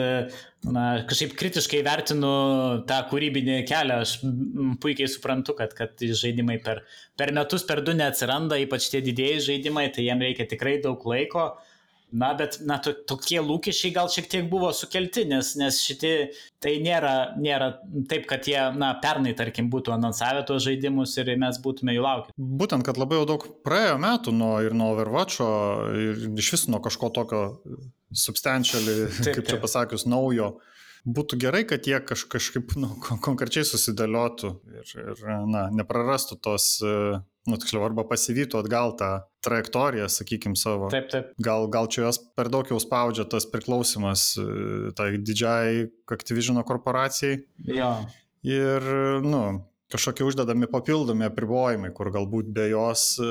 na, kažkaip kritiškai vertinu tą kūrybinį kelią. Aš puikiai suprantu, kad, kad žaidimai per, per metus, per du neatsiranda, ypač tie didėjai žaidimai, tai jiem reikia tikrai daug laiko. Na, bet, na, to, tokie lūkesčiai gal šiek tiek buvo sukelti, nes, nes šitie, tai nėra, nėra taip, kad jie, na, pernai, tarkim, būtų anonsavę tuos žaidimus ir mes būtume jų laukę. Būtent, kad labai jau daug praėjo metų nuo ir nuo Overwatch'o ir iš vis nuo kažko tokio substantially, [LAUGHS] taip, kaip čia pasakius, naujo. Būtų gerai, kad jie kaž, kažkaip nu, konkrečiai susidėliotų ir, ir na, neprarastų tos, nu, tiksliau, arba pasivytų atgal tą trajektoriją, sakykim, savo. Taip, taip. Gal, gal čia jos per daug jau spaudžia tas priklausimas tai didžiai Activision korporacijai. Jo. Ir, nu, kažkokie uždedami papildomi apribojimai, kur galbūt be jos e,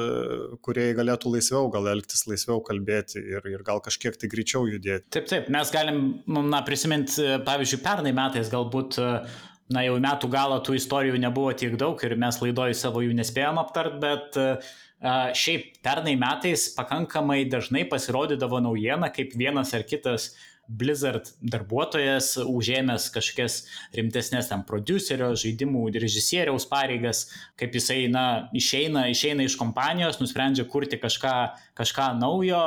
kuriejai galėtų laisviau gal elgtis, laisviau kalbėti ir, ir gal kažkiek tai greičiau judėti. Taip, taip, mes galim, na, prisiminti, e, pavyzdžiui, pernai metais galbūt, e, na, jau metų galo tų istorijų nebuvo tiek daug ir mes laidoj savo jų nespėjom aptart, bet šiaip pernai metais pakankamai dažnai pasirodydavo naujiena, kaip vienas ar kitas uh, Blizzard darbuotojas, užėmęs kažkokias rimtesnės tam producerio, žaidimų režisieriaus pareigas, kaip jisai, na, išeina, išeina iš kompanijos, nusprendžia kurti kažką, kažką naujo,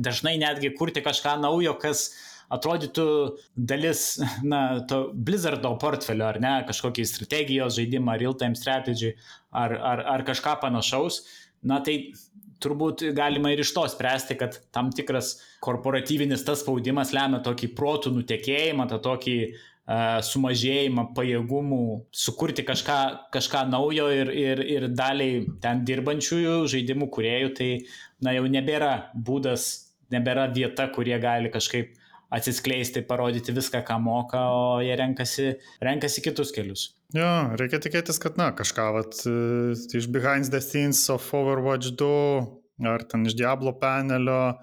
dažnai netgi kurti kažką naujo, kas atrodytų dalis, na, to Blizzardo portfelio, ar ne, kažkokį strategijos žaidimą, real-time strategy, ar, ar, ar kažką panašaus. Na tai turbūt galima ir iš to spręsti, kad tam tikras korporatyvinis tas spaudimas lemia tokį protų nutekėjimą, tą tokį uh, sumažėjimą pajėgumų sukurti kažką, kažką naujo ir, ir, ir daliai ten dirbančiųjų žaidimų kuriejų, tai na, jau nebėra būdas, nebėra vieta, kurie gali kažkaip atsiskleisti, parodyti viską, ką moka, o jie renkasi, renkasi kitus kelius. Jo, reikia tikėtis, kad, na, kažką, vat, e, iš Behind the Scenes of Overwatch 2 ar ten iš Diablo panelio,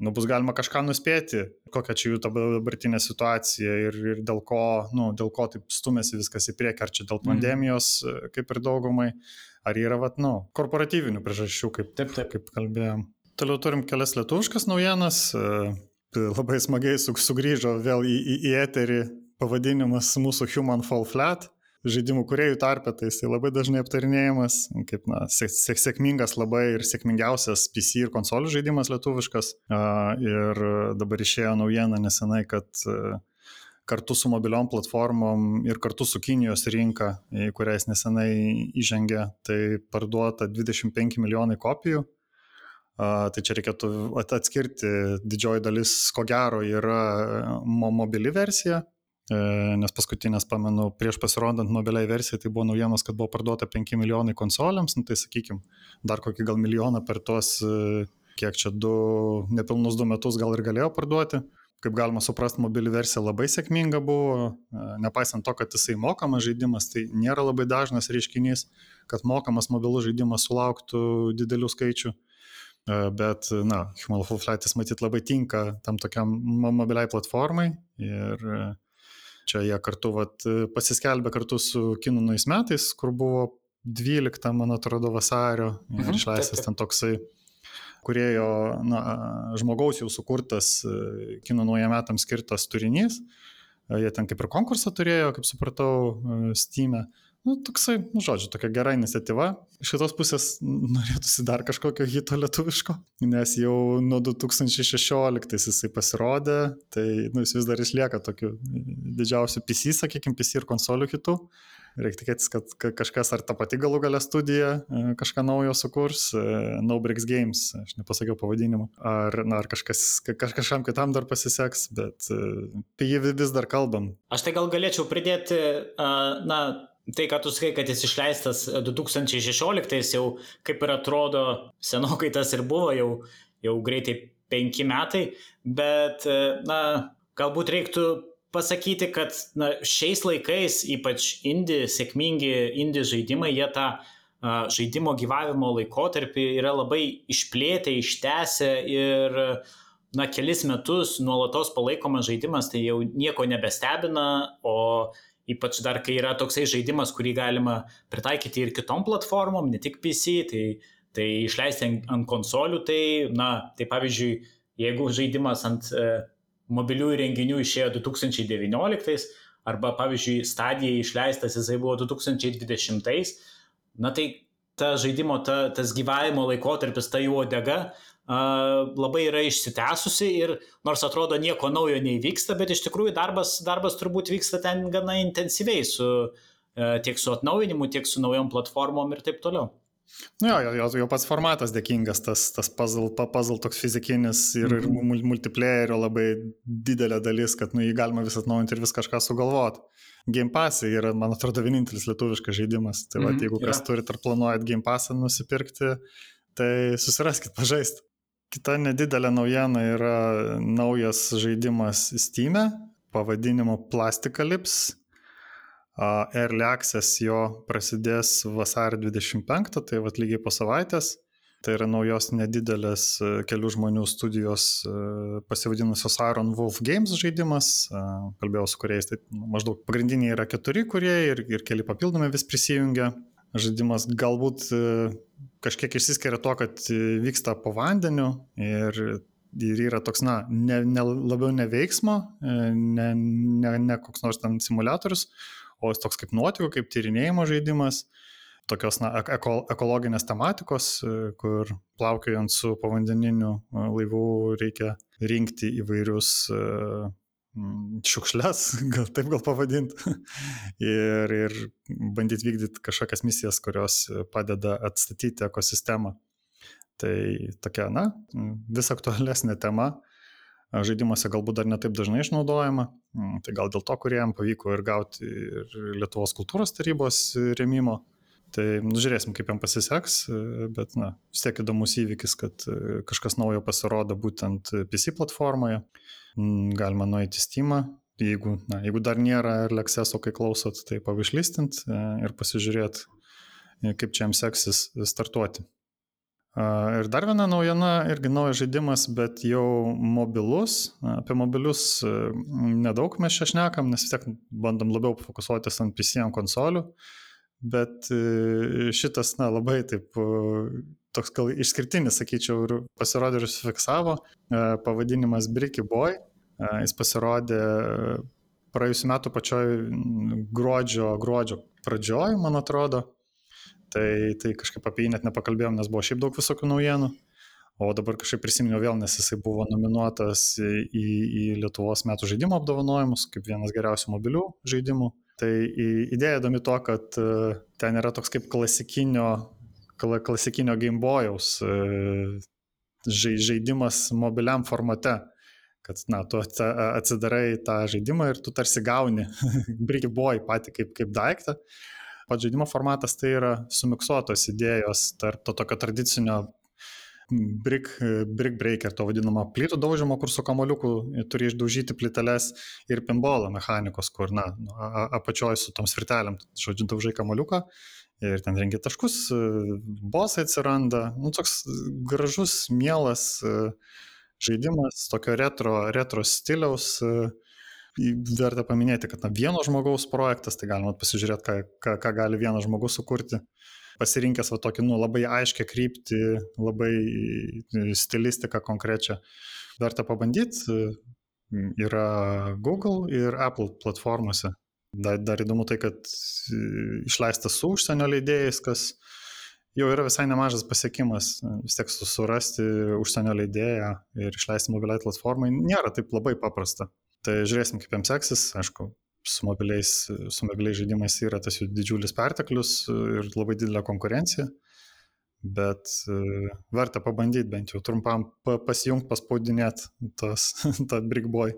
nu, bus galima kažką nuspėti, kokia čia jų dabartinė situacija ir, ir dėl ko, nu, dėl ko taip stumėsi viskas į priekį, ar čia dėl mhm. pandemijos, mm. kaip ir daugumai, ar yra, vat, nu, korporatyvinių priežasčių, kaip, taip, taip. kaip kalbėjom. Toliau turim kelias lietuviškas naujienas. E, labai smagiai sugrįžo vėl į, į, į eterį pavadinimas mūsų Human Fall Flat žaidimų kuriejų tarpe, tai jisai labai dažnai aptarinėjamas, kaip na, sėk, sėkmingas labai ir sėkmingiausias PC ir konsolių žaidimas lietuviškas. Ir dabar išėjo naujiena nesenai, kad kartu su mobiliom platformom ir kartu su Kinijos rinka, į kurią jis nesenai įžengė, tai parduota 25 milijonai kopijų. Tai čia reikėtų atskirti, didžioji dalis, ko gero, yra mobili versija, E, nes paskutinės, pamenu, prieš pasirodant mobiliai versijai, tai buvo naujienos, kad buvo parduota 5 milijonai konsolėms, nu, tai sakykime, dar kokį gal milijoną per tuos, e, kiek čia du, nepilnus du metus gal ir galėjo parduoti. Kaip galima suprasti, mobili versija labai sėkminga buvo, e, nepaisant to, kad jisai mokamas žaidimas, tai nėra labai dažnas reiškinys, kad mokamas mobilus žaidimas sulauktų didelių skaičių. Bet, na, Human Full Flightis matyt labai tinka tam tokiam mobiliai platformai ir Čia jie kartu vat, pasiskelbė kartu su Kinų nais metais, kur buvo 12, man atrodo, vasario ir mhm, išleistas ten toksai kurėjo na, žmogaus jau sukurtas Kinų nauja metams skirtas turinys. Jie ten kaip ir konkursą turėjo, kaip supratau, Steam'e. Nu, toksai, nu, žodžiu, tokia gera iniciatyva. Iš kitos pusės norėtųsi dar kažkokio hito lietuviško, nes jau nuo 2016 jisai pasirodė, tai nu, jis vis dar išlieka tokiu didžiausiu PC, sakykime, PC ir konsolių hitų. Reikia tikėtis, kad kažkas ar ta pati galų galę studija e, kažką naujo sukurs, e, No Breaks Games, aš nepasakiau pavadinimą, ar, na, ar kažkas, kaž, kažkam kitam dar pasiseks, bet e, apie jį vis dar kalbam. Aš tai gal galėčiau pridėti, na, Tai, ką tu sakai, kad jis išleistas 2016, jau kaip ir atrodo, senokai tas ir buvo, jau, jau greitai penki metai, bet, na, galbūt reiktų pasakyti, kad na, šiais laikais, ypač indie, sėkmingi indie žaidimai, jie tą a, žaidimo gyvavimo laikotarpį yra labai išplėtę, ištęsę ir na, kelis metus nuolatos palaikomas žaidimas, tai jau nieko nebestebina, o Ypač dar, kai yra toksai žaidimas, kurį galima pritaikyti ir kitom platformom, ne tik PC, tai, tai išleisti ant, ant konsolių, tai, na, tai pavyzdžiui, jeigu žaidimas ant e, mobiliųjų renginių išėjo 2019, arba, pavyzdžiui, stadijai išleistas jisai buvo 2020, na tai ta žaidimo, ta, tas gyvavimo laikotarpis, ta jų odega, labai yra išsitęsusi ir nors atrodo nieko naujo neįvyksta, bet iš tikrųjų darbas, darbas turbūt vyksta ten gana intensyviai su, tiek su atnaujinimu, tiek su naujom platformom ir taip toliau. Nu jo, jo, jo pats formatas dėkingas, tas, tas puzzle, puzzle toks fizikinis ir, mm -hmm. ir multiplayerio labai didelė dalis, kad nu, jį galima vis atnaujinti ir vis kažką sugalvoti. Game Pass yra, man atrodo, vienintelis lietuviškas žaidimas. Tai mm -hmm, va, jeigu kas turit ar planuojat Game Passą nusipirkti, tai susiraskit pažaisti. Kita nedidelė naujiena yra naujas žaidimas Steam, e, pavadinimu Plasticalips. Early Access jo prasidės vasario 25, tai vad lygiai po savaitės. Tai yra naujos nedidelės e, kelių žmonių studijos e, pasivadinusios Iron Wolf Games žaidimas. Kalbėjau su kuriais, tai maždaug pagrindiniai yra keturi kurie ir, ir keli papildomi vis prisijungia. Žaidimas galbūt e, kažkiek išsiskiria to, kad vyksta po vandeniu ir, ir yra toks, na, ne, ne, labiau ne veiksmo, ne, ne, ne koks nors ten simulatorius, o jis toks kaip nuotikų, kaip tyrinėjimo žaidimas, tokios na, eko, ekologinės tematikos, e, kur plaukiojant su povandeniniu e, laivu reikia rinkti įvairius e, šiukšles, [LAUGHS] gal taip gal pavadinti, ir, ir bandyti vykdyti kažkokias misijas, kurios padeda atstatyti ekosistemą. Tai tokia, na, vis aktualesnė tema žaidimuose galbūt dar netaip dažnai išnaudojama. Tai gal dėl to, kuriem pavyko ir gauti ir Lietuvos kultūros tarybos remimo. Tai nu, žiūrėsim, kaip jam pasiseks, bet na, vis tiek įdomus įvykis, kad e, kažkas naujo pasirodo būtent PC platformoje. Mm, galima nueiti Steam, jeigu, na, jeigu dar nėra ir Lexeso, kai klausot, tai pavišlistint e, ir pasižiūrėti, e, kaip čia jam seksis startuoti. Ir dar viena naujiena, irgi naujas žaidimas, bet jau mobilus. Apie mobilius nedaug mes čia šnekam, nes vis tiek bandom labiau fokusuotis ant PC ant konsolių. Bet šitas, na, labai taip, toks gal išskirtinis, sakyčiau, ir pasirodė ir sufiksavo. Pavadinimas Bricky Boy. Jis pasirodė praėjusiu metu pačioj gruodžio, gruodžio pradžioj, man atrodo. Tai, tai kažkaip apie jį net nepakalbėjom, nes buvo šiaip daug visokių naujienų. O dabar kažkaip prisiminiau vėl, nes jisai buvo nominuotas į, į Lietuvos metų žaidimo apdovanojimus kaip vienas geriausių mobilių žaidimų. Tai idėja įdomi to, kad e, ten yra toks kaip klasikinio, klasikinio Game Boyaus e, žaidimas mobiliam formate. Kad, na, tu atsidarai tą žaidimą ir tu tarsi gauni [LAUGHS] Bricky Boy patį kaip, kaip daiktą, pats žaidimo formatas tai yra sumiksuotos idėjos tarp to tokio tradicinio brick, brick breaker, to vadinamo plytų daužimo, kur su kamoliuku turi išdaužyti plyteles ir pinbolo mechanikos, kur, na, nu, apačioje su tom svirtelėm, žodžiu, daužai kamoliuką ir ten rengi taškus, bosai atsiranda, nu, toks gražus, mielas žaidimas, tokio retro, retro stiliaus, verta paminėti, kad na, vieno žmogaus projektas, tai galima pasižiūrėti, ką, ką, ką gali vienas žmogus sukurti. Pasirinkęs va tokį nu, labai aiškę kryptį, labai stilistiką konkrečią. Verta pabandyti, yra Google ir Apple platformose. Dar, dar įdomu tai, kad išleistas su užsienio leidėjais, kas jau yra visai nemažas pasiekimas. Vis tiek surasti užsienio leidėją ir išleisti mobiliai platformai nėra taip labai paprasta. Tai žiūrėsim, kaip jiems seksis. Aišku, su mobiliais, su mobiliais žaidimais yra tas jų didžiulis perteklius ir labai didelė konkurencija. Bet uh, verta pabandyti bent jau trumpam pa, pasijungti, paspaudinėti tas, [LAUGHS] tą Brickboy.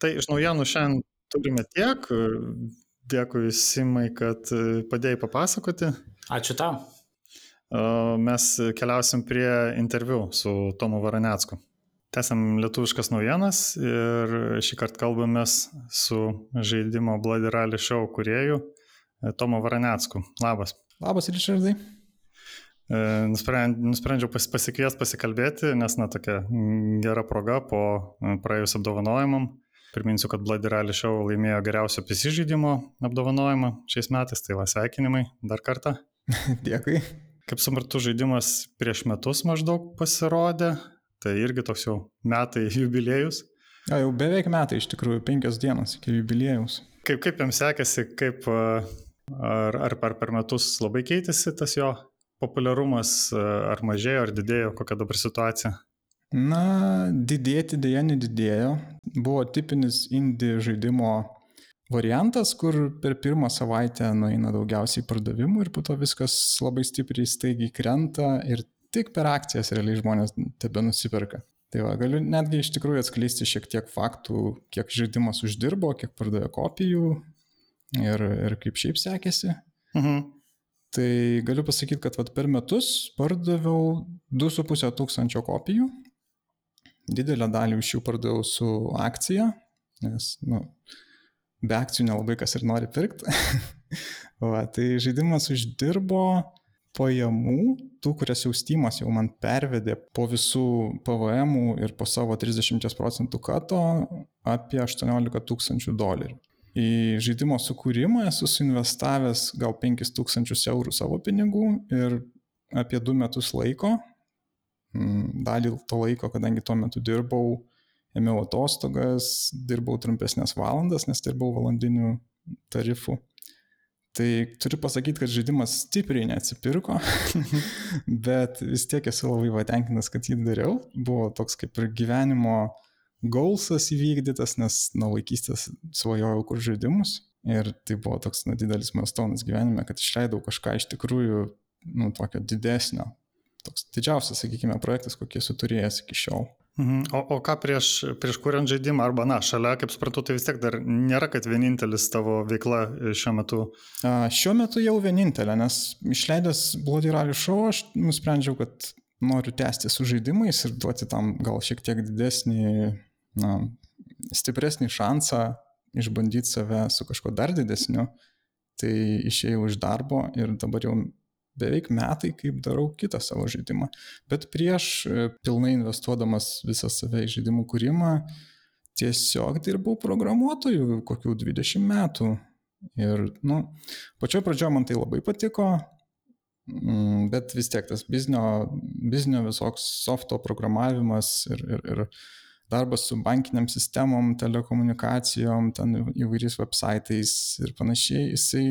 Tai iš naujienų šiandien turime tiek. Dėkui Simai, kad padėjai papasakoti. Ačiū tau. Mes keliausim prie interviu su Tomu Varanecku. Tęsiam lietuviškas naujienas ir šį kartą kalbamės su žaidimo Bloody Rally Show kuriejų e, Tomo Varanecku. Labas. Labas, Richardai. E, nusprendžiau pas, pasikviesti pasikalbėti, nes, na, tokia gera proga po e, praėjus apdovanojimam. Priminsiu, kad Bloody Rally Show laimėjo geriausio PC žaidimo apdovanojimą šiais metais, tai va sveikinimai dar kartą. [LAUGHS] Dėkui. Kaip sumartu, žaidimas prieš metus maždaug pasirodė, Tai irgi toks jau metai [LAUGHS] jubiliejus. O jau beveik metai iš tikrųjų, penkios dienos iki jubiliejaus. Kaip, kaip jam sekėsi, kaip, ar, ar per, per metus labai keitėsi tas jo populiarumas, ar mažėjo, ar didėjo, kokia dabar situacija? Na, didėti dėja nedidėjo. Buvo tipinis indie žaidimo variantas, kur per pirmą savaitę nueina daugiausiai pardavimų ir po to viskas labai stipriai staigiai krenta ir tik per akcijas realiai žmonės tebe nusiperka. Tai va, galiu netgi iš tikrųjų atskleisti šiek tiek faktų, kiek žaidimas uždirbo, kiek pardavė kopijų ir, ir kaip šiaip sekėsi. Mhm. Tai galiu pasakyti, kad vat, per metus pardaviau 2,5 tūkstančio kopijų. Didelę dalį iš jų pardaviau su akcija, nes, nu, be akcijų nelabai kas ir nori pirkti. [LAUGHS] Va, tai žaidimas uždirbo pajamų, tų, kurias jau Steamas jau man pervedė po visų PVM ir po savo 30 procentų kato apie 18 tūkstančių dolerių. Į žaidimo sukūrimą esu suinvestavęs gal 5000 eurų savo pinigų ir apie 2 metus laiko, mm, dalį to laiko, kadangi tuo metu dirbau, ėmiau atostogas, dirbau trumpesnės valandas, nes dirbau valandinių tarifų. Tai turiu pasakyti, kad žaidimas stipriai neatsipirko, [LAUGHS] bet vis tiek esu labai patenkintas, kad jį dariau. Buvo toks kaip ir gyvenimo gaulsas įvykdytas, nes nuo vaikystės svajojau kur žaidimus. Ir tai buvo toks na, didelis milestonas gyvenime, kad išleidau kažką iš tikrųjų, nu, tokio didesnio. Toks didžiausias, sakykime, projektas, kokį esu turėjęs iki šiol. Mhm. O, o ką prieš, prieš kuriant žaidimą, arba, na, šalia, kaip suprantu, tai vis tiek dar nėra, kad vienintelis tavo veikla šiuo metu? A, šiuo metu jau vienintelė, nes išleidęs Bloody Rally Show aš nusprendžiau, kad noriu tęsti su žaidimais ir duoti tam gal šiek tiek didesnį, na, stipresnį šansą išbandyti save su kažkuo dar didesniu. Tai išėjau iš darbo ir dabar jau beveik metai, kaip darau kitą savo žaidimą. Bet prieš e, pilnai investuodamas visą save į žaidimų kūrimą, tiesiog dirbau programuotojų kokių 20 metų. Ir, nu, pačioje pradžioje man tai labai patiko, mm, bet vis tiek tas biznio, biznio visoks softo programavimas ir, ir, ir darbas su bankiniam sistemom, telekomunikacijom, ten įvairiais websaitais ir panašiai, jisai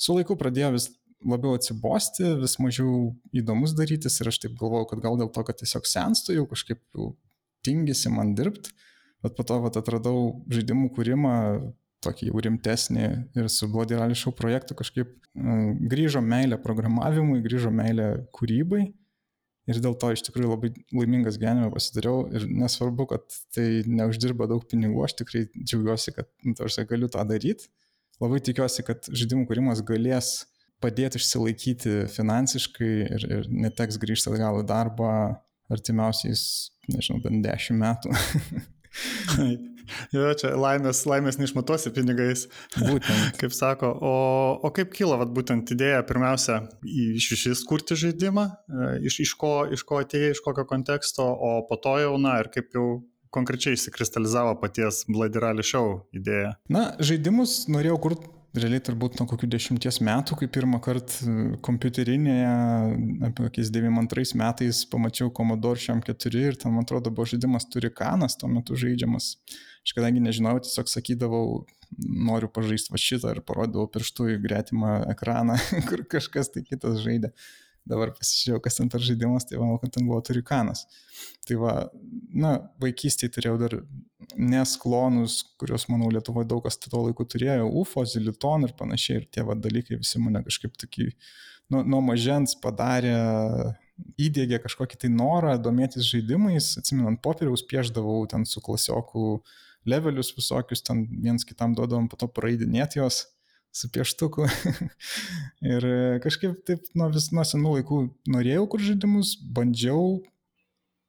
su laiku pradėjo vis labiau atsibosti, vis mažiau įdomus darytis ir aš taip galvojau, kad gal dėl to, kad tiesiog senstu jau kažkaip jau tingisi man dirbti, bet po to vat, atradau žaidimų kūrimą tokį jau rimtesnį ir su Bloody Rally Show projektu kažkaip uh, grįžo meilė programavimui, grįžo meilė kūrybai ir dėl to iš tikrųjų labai laimingas gyvenime pasidariau ir nesvarbu, kad tai neuždirba daug pinigų, aš tikrai džiaugiuosi, kad nu, aš galiu tą daryti. Labai tikiuosi, kad žaidimų kūrimas galės padėti išsilaikyti finansiškai ir, ir neteks grįžti atgal į darbą artimiausiais, nežinau, bent dešimt metų. [LAUGHS] jo, čia laimės, laimės neišmatuosi pinigais. Būtent. [LAUGHS] kaip sako, o, o kaip kilo vat, būtent idėja pirmiausia iš šis kurti žaidimą, e, iš, iš, ko, iš ko atėjai, iš kokio konteksto, o po to jau, na, ir kaip jau konkrečiai įsikristalizavo paties Bloody Rally Show idėja? Na, žaidimus norėjau kurti realiai turbūt nuo kokių dešimties metų, kai pirmą kartą e, kompiuterinėje, apie kokiais 92 metais pamačiau Commodore šiam 4 ir ten, man atrodo, buvo žaidimas turi kanas tuo metu žaidžiamas. Aš kadangi nežinau, tiesiog sakydavau, noriu pažaisti va šitą ir parodydavau pirštų į gretimą ekraną, [LAUGHS] kur kažkas tai kitas žaidė dabar pasižiūrėjau, kas ten per žaidimas, tai manau, kad ten buvo turikanas. Tai va, na, vaikystėje turėjau dar nesklonus, kuriuos, manau, Lietuvoje daug kas tuo laiku turėjo, UFO, Ziliton ir panašiai, ir tie va dalykai visi mane kažkaip tokį, nu, nuo mažens padarė, įdėgė kažkokį tai norą domėtis žaidimais, atsimenant, popieriaus pieždavau ten su klasioku levelius visokius, ten viens kitam duodavom po to praeidinėti juos su pieštuku. [LAUGHS] ir e, kažkaip taip nuo vis nuo senų laikų norėjau kur žaidimus, bandžiau,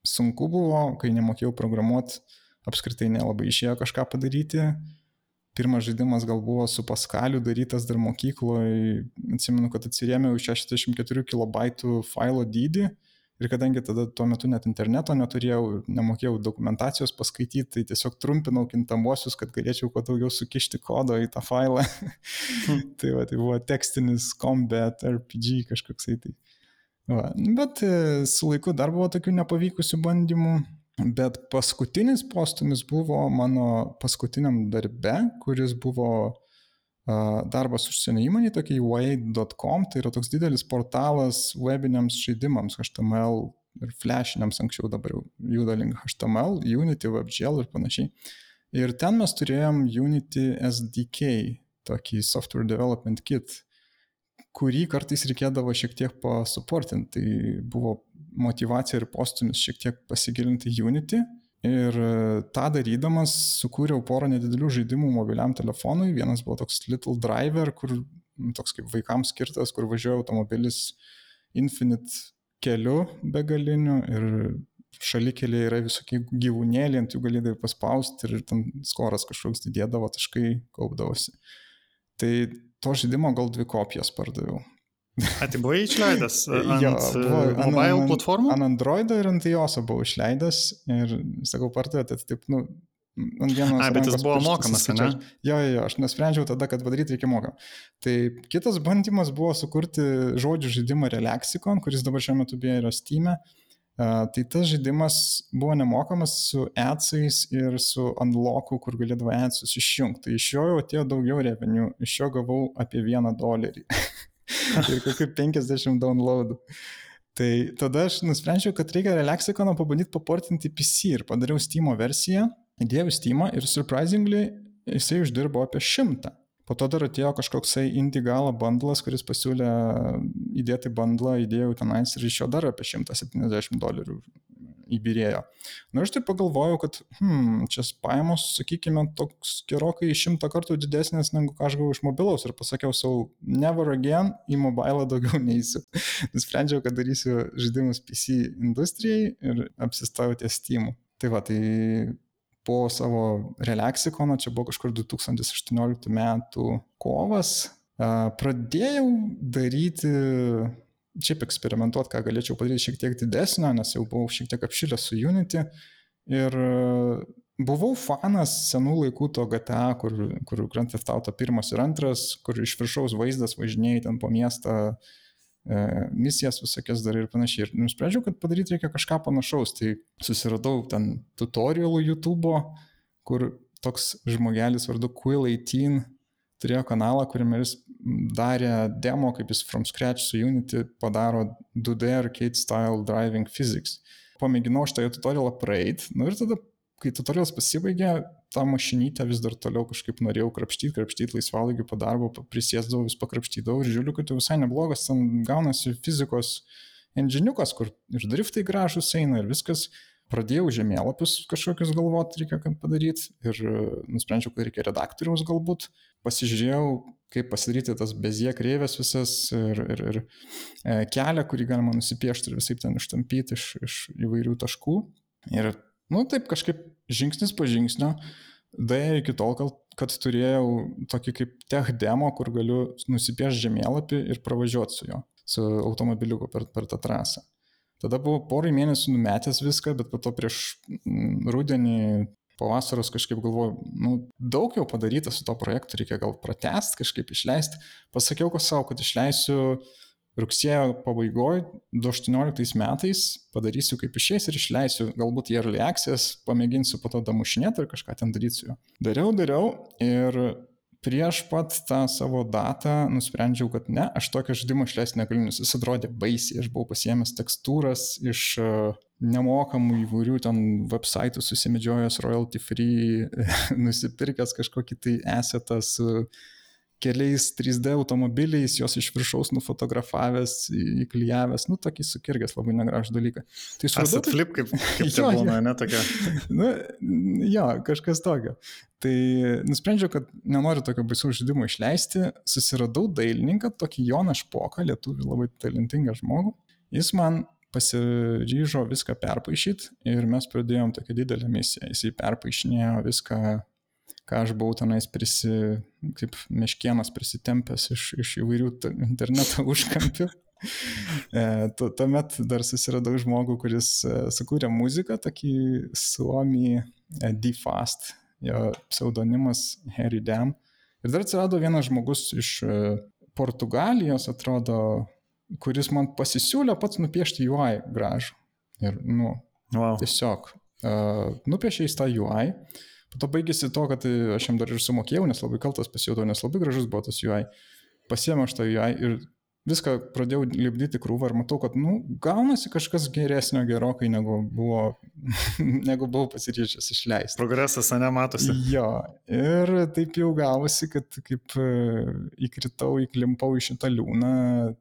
sunku buvo, kai nemokėjau programuoti, apskritai nelabai išėjo kažką padaryti. Pirmas žaidimas gal buvo su Paskaliu darytas dar mokykloje, atsimenu, kad atsirėmiau 64 KB failo dydį Ir kadangi tada tuo metu net interneto neturėjau, nemokėjau dokumentacijos paskaityti, tai tiesiog trumpinau kintamuosius, kad galėčiau kuo daugiau sukišti kodo į tą failą. Hmm. [LAUGHS] tai, va, tai buvo tekstinis combat RPG kažkoksai. Tai. Va. Bet e, su laiku dar buvo tokių nepavykusių bandymų. Bet paskutinis postumis buvo mano paskutiniam darbe, kuris buvo darbas užsienio įmonė, tokia UA.com, tai yra toks didelis portalas webiniams žaidimams, HTML ir flashiniams, anksčiau dabar jau juda link HTML, Unity, WebGL ir panašiai. Ir ten mes turėjom Unity SDK, tokį Software Development Kit, kurį kartais reikėdavo šiek tiek pasuportinti. Tai buvo motivacija ir postumis šiek tiek pasigilinti Unity. Ir tą darydamas sukūriau porą nedidelių žaidimų mobiliam telefonui. Vienas buvo toks Little Driver, kur toks kaip vaikams skirtas, kur važiuoja automobilis Infinite keliu begaliniu ir šalikeliai yra visokie gyvūnėliai, ant jų galėdavai paspausti ir ten skoras kažkoks didėdavo, taškai kaupdavosi. Tai to žaidimo gal dvi kopijas pardaviau. A, tai buvai išleidęs ant jo, buvo, mobile ant, platformų? Ant Androido ir ant iOS buvau išleidęs ir, sakau, pardavėte, tai taip, nu, ant vienos. A, bet jis buvo mokamas, ne? Jo, jo, aš nusprendžiau tada, kad padaryti reikia mokamą. Tai kitas bandymas buvo sukurti žodžių žaidimą Relaxicon, kuris dabar šiuo metu beje yra Steam. Uh, tai tas žaidimas buvo nemokamas su adsais ir su unlocku, kur galėdavo adsus išjungti. Tai iš jo jau atėjo daugiau revenue, iš jo gavau apie vieną dolerį. [LAUGHS] [LAUGHS] ir kokių 50 downloadų. Tai tada aš nusprendžiau, kad reikia Relaxikoną pabandyti paportinti PC ir padariau Steam versiją įdėjau Steam ir surprisingly jisai uždirbo apie šimtą. Po to dar atėjo kažkoksai Indigala bundlas, kuris pasiūlė įdėti bundlą, įdėjau tenais ir iš jo dar apie 170 dolerių įbirėjo. Na, aš taip pagalvojau, kad, hmm, čia pajamos, sakykime, toks gerokai šimtą kartų didesnės negu ką aš gavau iš mobilaus ir pasakiau savo, never again į mobilą daugiau [LAUGHS] neįsiu. Nusprendžiau, kad darysiu žaidimus PC industrijai ir apsistojau ties Steam. Tai va, tai po savo relaksikono, čia buvo kažkur 2018 metų kovas, pradėjau daryti, šiaip eksperimentuoti, ką galėčiau padaryti šiek tiek didesnio, nes jau buvau šiek tiek apšilęs su Unity. Ir buvau fanas senų laikų to GTA, kur, kur Grand Theft Auto pirmas ir antras, kur iš viršaus vaizdas važinėjai ten po miestą, E, misijas visokias dar ir panašiai. Ir nusprendžiau, kad padaryti reikia kažką panašaus. Tai susiradau ten tutorialų YouTube, kur toks žmogelis vardu Quill18 turėjo kanalą, kuriame jis darė demo, kaip jis from scratch su Unity padaro 2D arcade style driving physics. Pamėginau šitą tutorialą praeit, nu ir tada kai tutorialas pasibaigė, tą mašinytę vis dar toliau kažkaip norėjau krapštyti, krapštyti laisvalaigiu po darbo, prisėsdavau, vis pakrapštydavau ir žiūriu, kad tai visai neblogas, ten gaunasi fizikos enginiukas, kur ir driftai gražus eina ir viskas. Pradėjau žemėlapius kažkokius galvoti, reikia kad padaryti ir nusprendžiau, kad reikia redaktoriaus galbūt. Pasižiūrėjau, kaip pasidaryti tas bezie kreivės visas ir, ir, ir e, kelią, kurį galima nusipiešti ir visai ten ištampyti iš, iš įvairių taškų. Ir Nu, taip kažkaip žingsnis po žingsnio, daėjo iki tol, kad turėjau tokį kaip tech demo, kur galiu nusipiešti žemėlapį ir pravažiuoti su juo, su automobiliuku per, per tą trasą. Tada buvau porai mėnesių numetęs viską, bet po to prieš mm, rudenį, po vasaros kažkaip galvoju, nu, daug jau padaryta su to projektu, reikia gal pratest, kažkaip išleisti. Pasakiau ko savo, kad išleisiu rugsėjo pabaigoje, 2018 metais padarysiu kaip išės ir išleisiu galbūt į early access, pamėginsiu po to damušinėti ir kažką ten juo. Dariau, dariau ir prieš pat tą savo datą nusprendžiau, kad ne, aš tokio žaidimo išleisti negaliu, nes jis atrodė baisiai, aš buvau pasiemęs tekstūras iš e, nemokamų įvairių ten websaitų susimedžiojęs royalty free, [LAUGHS] nusipirkęs kažkokį tai esetą su keliais 3D automobiliais, jos iš viršaus nufotografavęs, įklyjavęs, nu, tokį sukirgęs labai negražų dalyką. Tai suradau... Asat flip, kaip, kaip [LAUGHS] jo, būna, ne tokia. [LAUGHS] nu, jo, kažkas tokio. Tai nusprendžiau, kad nenoriu tokio baisaus žaidimo išleisti, susiradau dailininką, tokį Joną Špoką, lietuvį labai talentingą žmogų. Jis man pasiryžo viską perpaišyti ir mes pradėjom tokią didelę misiją. Jisai perpaišinėjo viską ką aš buvau tenais prisi, kaip meškienas prisitempęs iš, iš įvairių interneto [LAUGHS] užkampių. E, tuomet dar susiradau žmogų, kuris e, sukūrė muziką, tokį suomį e, D-Fast, jo pseudonimas Harry Dam. Ir dar atsirado vienas žmogus iš Portugalijos, atrodo, kuris man pasisiūlė pats nupiešti UI gražų. Ir, nu, wow. tiesiog uh, nupiešė į tą UI. Uh, Po to baigėsi to, kad e, aš jam dar ir sumokėjau, nes labai kaltas pasijutau, nes labai gražus buvo tas UI. Pasiemiau aš tą UI ir viską pradėjau lipdyti krūvą ir matau, kad, nu, gaunasi kažkas geresnio gerokai, negu buvo, [LAUGHS] negu buvau pasiryžęs išleisti. Progresas, ne, matosi. Jo, ir taip jau gavosi, kad kaip e, įkritau, įklimpau į šitą liūną,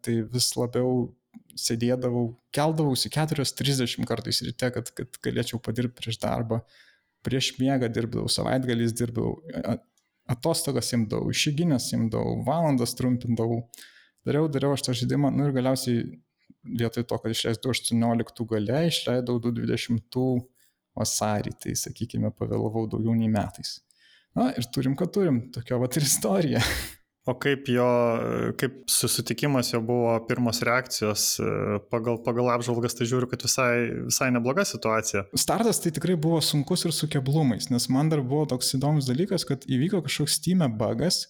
tai vis labiau sėdėdavau, keldavausi 4.30 kartais ryte, kad, kad galėčiau padirbti prieš darbą. Prieš miegą dirbdavau, savaitgaliais dirbdavau, atostogas imdavau, išėginės imdavau, valandas trumpindavau. Dariau, dariau aš tą žaidimą, nu ir galiausiai vietoj to, kad išleisdavau 18 gale, išleidau 20 vasarį, tai sakykime, pavėlavau daugiau nei metais. Na ir turim, ką turim, tokia va ir istorija. [LAUGHS] O kaip jo, kaip susitikimas jo buvo pirmos reakcijos, pagal, pagal apžvalgas tai žiūriu, kad visai, visai nebloga situacija. Startas tai tikrai buvo sunkus ir su keblumais, nes man dar buvo toks įdomus dalykas, kad įvyko kažkoks Steam bugas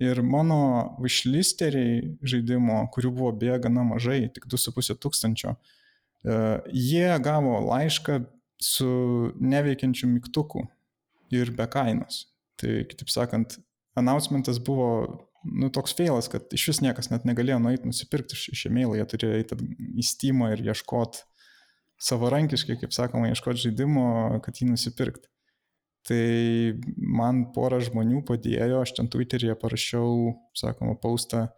ir mano wishlisteriai žaidimo, kurių buvo beje gana mažai, tik 2,5 tūkstančio, e, jie gavo laišką su neveikiančiu mygtuku ir be kainos. Tai kitaip sakant, announcementas buvo nu, toks feilas, kad iš vis niekas net negalėjo nueiti nusipirkti iš, iš e-mailą, jie turėjo eiti į Steamą ir ieškoti savarankiškai, kaip sakoma, ieškoti žaidimo, kad jį nusipirkti. Tai man pora žmonių padėjo, aš ten Twitter'yje parašiau, sakoma, paustą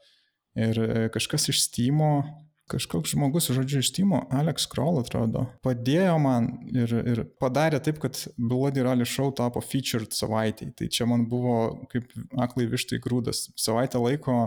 ir kažkas iš Steam'o kažkoks žmogus, žodžiu, iš Timo, Alex Kroll atrodo, padėjo man ir, ir padarė taip, kad Bloody Rally Show tapo featured savaitėj. Tai čia man buvo kaip aklai vištai grūdas. Savaitę laiko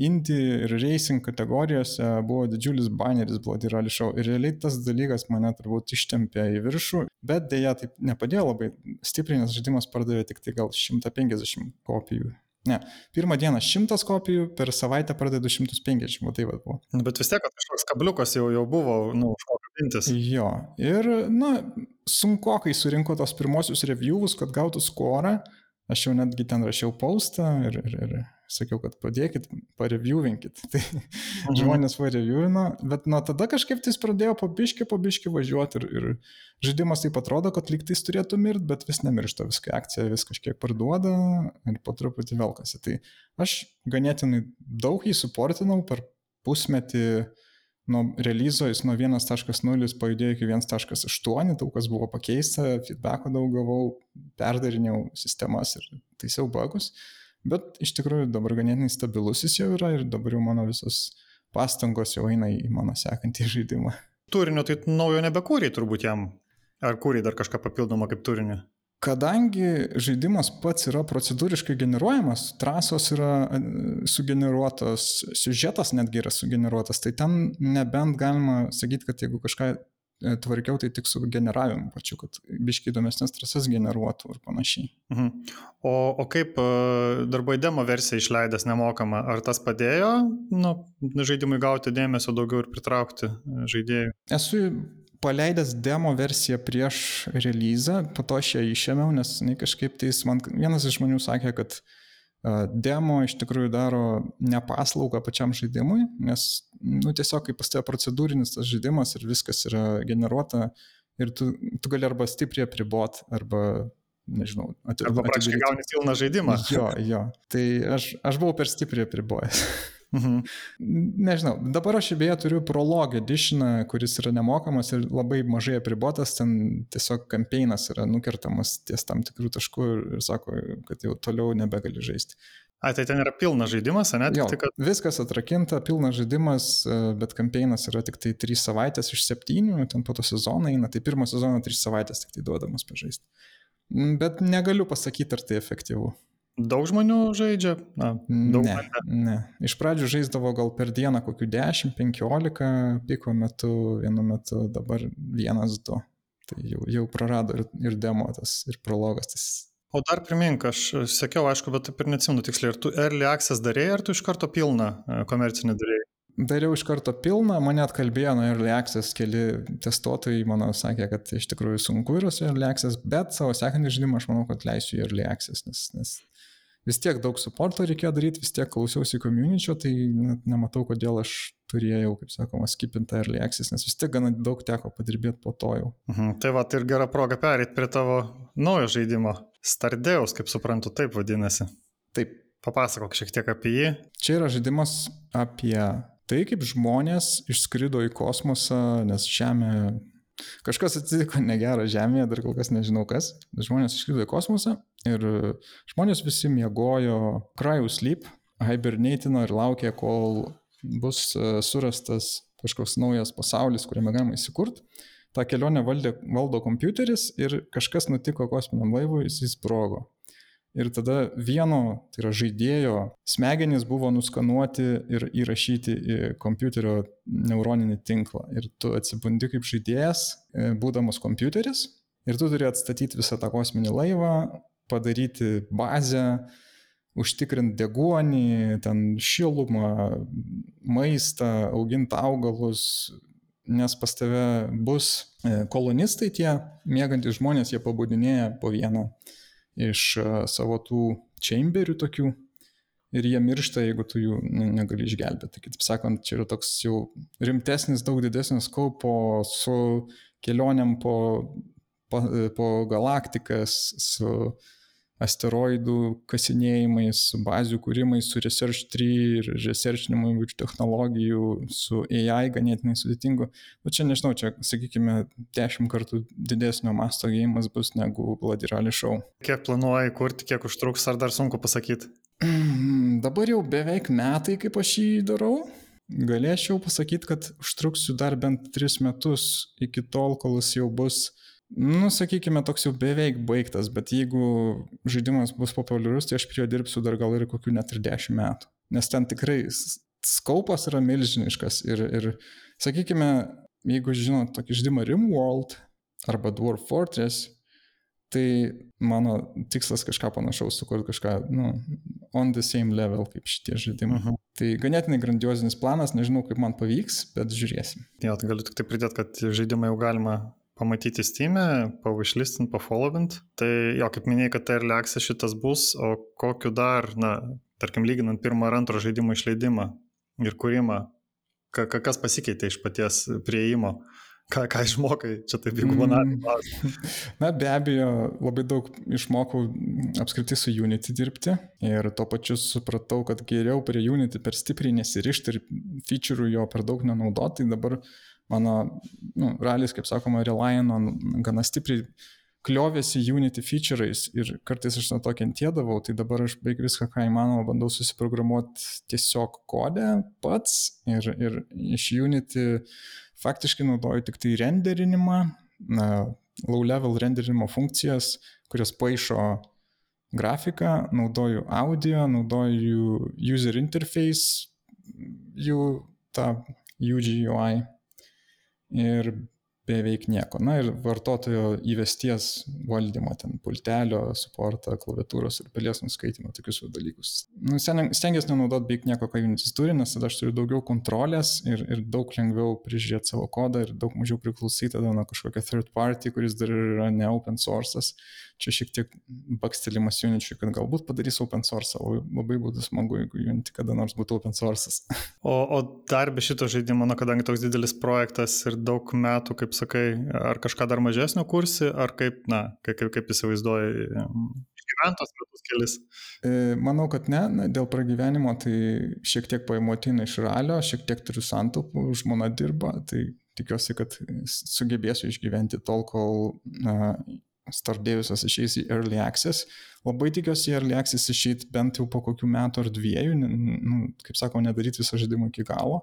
indie ir racing kategorijose buvo didžiulis baneris Bloody Rally Show. Ir realiai tas dalykas mane turbūt ištempė į viršų, bet dėja taip nepadėjo labai stipriai, nes žaidimas pardavė tik tai gal 150 kopijų Ne, pirmą dieną 100 kopijų, per savaitę pradedu 150, o tai vad buvo. Nu, bet vis tiek kažkoks kabliukas jau, jau buvo, nu, už ko kabintis. Jo, ir, na, sunkokai surinko tos pirmosius reviewus, kad gautų skorą. Aš jau netgi ten rašiau postą ir, ir, ir sakiau, kad padėkit, pareviewinkit. [LAUGHS] Tai mhm. žmonės pareviewino, bet nuo tada kažkaip tai pradėjo pabiški, pabiški važiuoti ir, ir žaidimas taip atrodo, kad lygtais turėtų mirti, bet vis nemiršta, viską akcija vis kažkiek parduoda ir po truputį velkasi. Tai aš ganėtinai daug jį suportinau per pusmetį nuo releaso jis nuo 1.0 pajudėjo iki 1.8, daug kas buvo pakeista, feedbacko daug gavau, perdarinėjau sistemas ir taisiau bagus. Uh, Bet iš tikrųjų dabar ganėtinai stabilus jis jau yra ir dabar jau mano visos pastangos jau eina į mano sekantį [LAUGHS] žaidimą. Turinio tai naujo nebekūrė turbūt jam. Ar kūrė dar kažką papildomą kaip turinį? Kadangi žaidimas pats yra procedūriškai generuojamas, trasos yra e, sugeneruotos, siužetas netgi yra sugeneruotas, tai ten nebent galima sakyti, kad jeigu kažką tvarkiau tai tik su generavimu pačiu, kad biškai įdomesnės trasas generuotų ir panašiai. Mhm. O, o kaip e, darbai demo versiją išleidęs nemokamą, ar tas padėjo nu, žaidimui gauti dėmesio daugiau ir pritraukti e, žaidėjų? Esu paleidęs demo versiją prieš releasą, po to aš ją išėmiau, nes ne, kažkaip tais man vienas iš žmonių sakė, kad uh, Demo iš tikrųjų daro nepaslaugą pačiam žaidimui, nes nu, tiesiog kaip pas tai procedūrinis tas žaidimas ir viskas yra generuota ir tu, tu gali arba stipriai apribot, arba nežinau, ati, arba praktiškai gauni pilną žaidimą. Jo, jo. Tai aš, aš buvau per stipriai apribojęs. [LAUGHS] Mhm. Nežinau, dabar aš beje turiu Prolog editioną, kuris yra nemokamas ir labai mažai apribotas, ten tiesiog kampeinas yra nukertamas ties tam tikrų taškų ir, sako, kad jau toliau nebegali žaisti. A, tai ten yra pilnas žaidimas, ne? Jo, tik, kad... Viskas atrakinta, pilnas žaidimas, e, bet kampeinas yra tik tai 3 savaitės iš 7, ten po to sezoną eina, tai pirmo sezono 3 savaitės tik tai duodamas pažaisti. Bet negaliu pasakyti, ar tai efektyvu. Daug žmonių žaidžia? Na, daug ne, ne. Iš pradžių žaisdavo gal per dieną kokių 10-15 piko metu, vienu metu, dabar vienas, du. Tai jau, jau prarado ir, ir demo tas, ir prologas tas. O dar primink, aš sekiau, aišku, bet taip ir neatsimenu tiksliai, ar tu early access darėjai, ar tu iš karto pilną e, komercinį darėjai? Dariau iš karto pilną, mane atkalbėjo nuo Early Access, keli testuotojai mano sakė, kad iš tikrųjų sunku yra su Early Access, bet savo sekantį žaidimą aš manau, kad leisiu Early Access, nes, nes vis tiek daug supporto reikėjo daryti, vis tiek klausiausi community, tai net nematau, kodėl aš turėjau, kaip sakoma, skipintą early access, nes vis tiek gana daug teko padirbėti po to jau. Mhm, tai va, ir gera proga perėti prie tavo naujo žaidimo. Stardeus, kaip suprantu, taip vadinasi. Taip. Papasakok šiek tiek apie jį. Čia yra žaidimas apie Tai kaip žmonės išskrido į kosmosą, nes Žemė Kažkas atsitiko negerą Žemėje, dar kol kas nežinau kas. Žmonės išskrido į kosmosą ir žmonės visi miegojo cryo sleep, hibernatino ir laukė, kol bus e, surastas kažkoks naujas pasaulis, kuriame galima įsikurti. Ta kelionė valdė, valdo kompiuteris ir kažkas nutiko kosminiam laivui, jis sprogo. Ir tada vieno, tai yra žaidėjo, smegenys buvo nuskanuoti ir įrašyti į kompiuterio neuroninį tinklą. Ir tu atsibundi kaip žaidėjas, e, būdamas kompiuteris, ir tu turi atstatyti visą tą kosminį laivą, padaryti bazę, užtikrinti deguonį, ten šilumą, maistą, auginti augalus, nes pas tave bus e, kolonistai tie, mėgantys žmonės, jie pabudinėja po vieną iš e, savo tų chamberių tokių ir jie miršta, jeigu tu jų negali išgelbėti. Kitaip sakant, čia yra toks jau rimtesnis, daug didesnis kaupo su kelioniam po, po, po galaktikas, su asteroidų kasinėjimais, su bazių kūrimais, su Research 3 ir researchinimo įvairių technologijų, su AI ganėtinai sudėtingu. Nu čia nežinau, čia sakykime, dešimt kartų didesnio masto gėjimas bus negu Vladirali Show. Kiek planuoji kurti, kiek užtruks, ar dar sunku pasakyti? [CLEARS THROAT] Dabar jau beveik metai, kaip aš jį darau. Galėčiau pasakyti, kad užtruksiu dar bent tris metus iki tol, kol jis jau bus nu, sakykime, toks jau beveik baigtas, bet jeigu žaidimas bus populiarus, tai aš prie jo dirbsiu dar gal ir kokių net ir dešimt metų. Nes ten tikrai skaupas yra milžiniškas ir, ir sakykime, jeigu žinot tokį žaidimą Rimworld arba Dwarf Fortress, tai mano tikslas kažką panašaus sukurti, kažką, nu, on the same level kaip šitie žaidimai. Uh mhm. -huh. Tai ganėtinai grandiozinis planas, nežinau kaip man pavyks, bet žiūrėsim. Jo, tai galiu tik tai pridėti, kad žaidimą jau galima pamatyti Steam'e, pavaišlistint, pafollowint. Tai jo, kaip minėjai, kad tai early access šitas bus, o kokiu dar, na, tarkim, lyginant pirmą ar antrą žaidimo išleidimą ir kūrimą, ka, kas pasikeitė iš paties prieimo, ką, ką išmokai, čia taip jeigu banaliai mm. klausimas. Na, be abejo, labai daug išmokau apskritai su Unity dirbti ir tuo pačiu supratau, kad geriau prie Unity per stipriai nesirišti ir feature'ų jo per daug nenaudoti, tai dabar mano nu, ralis, kaip sakoma, Reliant gana stipriai kliovėsi Unity feature'ais ir kartais aš nuo to kentėdavau, tai dabar aš beveik viską, ką įmanoma, bandau susiprogramuoti tiesiog kodę pats ir, ir iš Unity faktiškai naudoju tik tai renderinimą, na, low level renderinimo funkcijas, kurios paaišo grafiką, naudoju audio, naudoju user interface, jų tą UGUI ir beveik nieko. Na ir vartotojo įvesties valdymo, ten pultelio, suportą, klaviatūros ir pilies nuskaitimo, tokius dalykus. Nu, stengiuosi nenaudoti beveik nieko, ką Unitis turi, nes tada aš turiu daugiau kontrolės ir, ir daug lengviau prižiūrėti savo kodą ir daug mažiau priklausyti tada nuo kažkokio third party, kuris dar yra ne open source'as. Čia šiek tiek bakstelimas Uničiui, kad galbūt padarys open source, o labai būtų smagu, jeigu Unity kada nors būtų open source'as. [LAUGHS] O, o dar be šito žaidimo, na, kadangi toks didelis projektas ir daug metų, kaip sakai, ar kažką dar mažesnio kursi, ar kaip, na, kaip, kaip, kaip įsivaizduoji, išgyventos metus kelis? E, manau, kad ne, na, dėl pragyvenimo tai šiek tiek paėmų ateina iš ralio, šiek tiek turiu santaupų, žmona dirba, tai tikiuosi, kad sugebėsiu išgyventi tol, kol na, Stardėjusios išeis į Early Access. Labai tikiuosi į Early Access išeiti bent jau po kokių metų ar dviejų, nu, kaip sako, nedaryti viso žaidimo iki galo,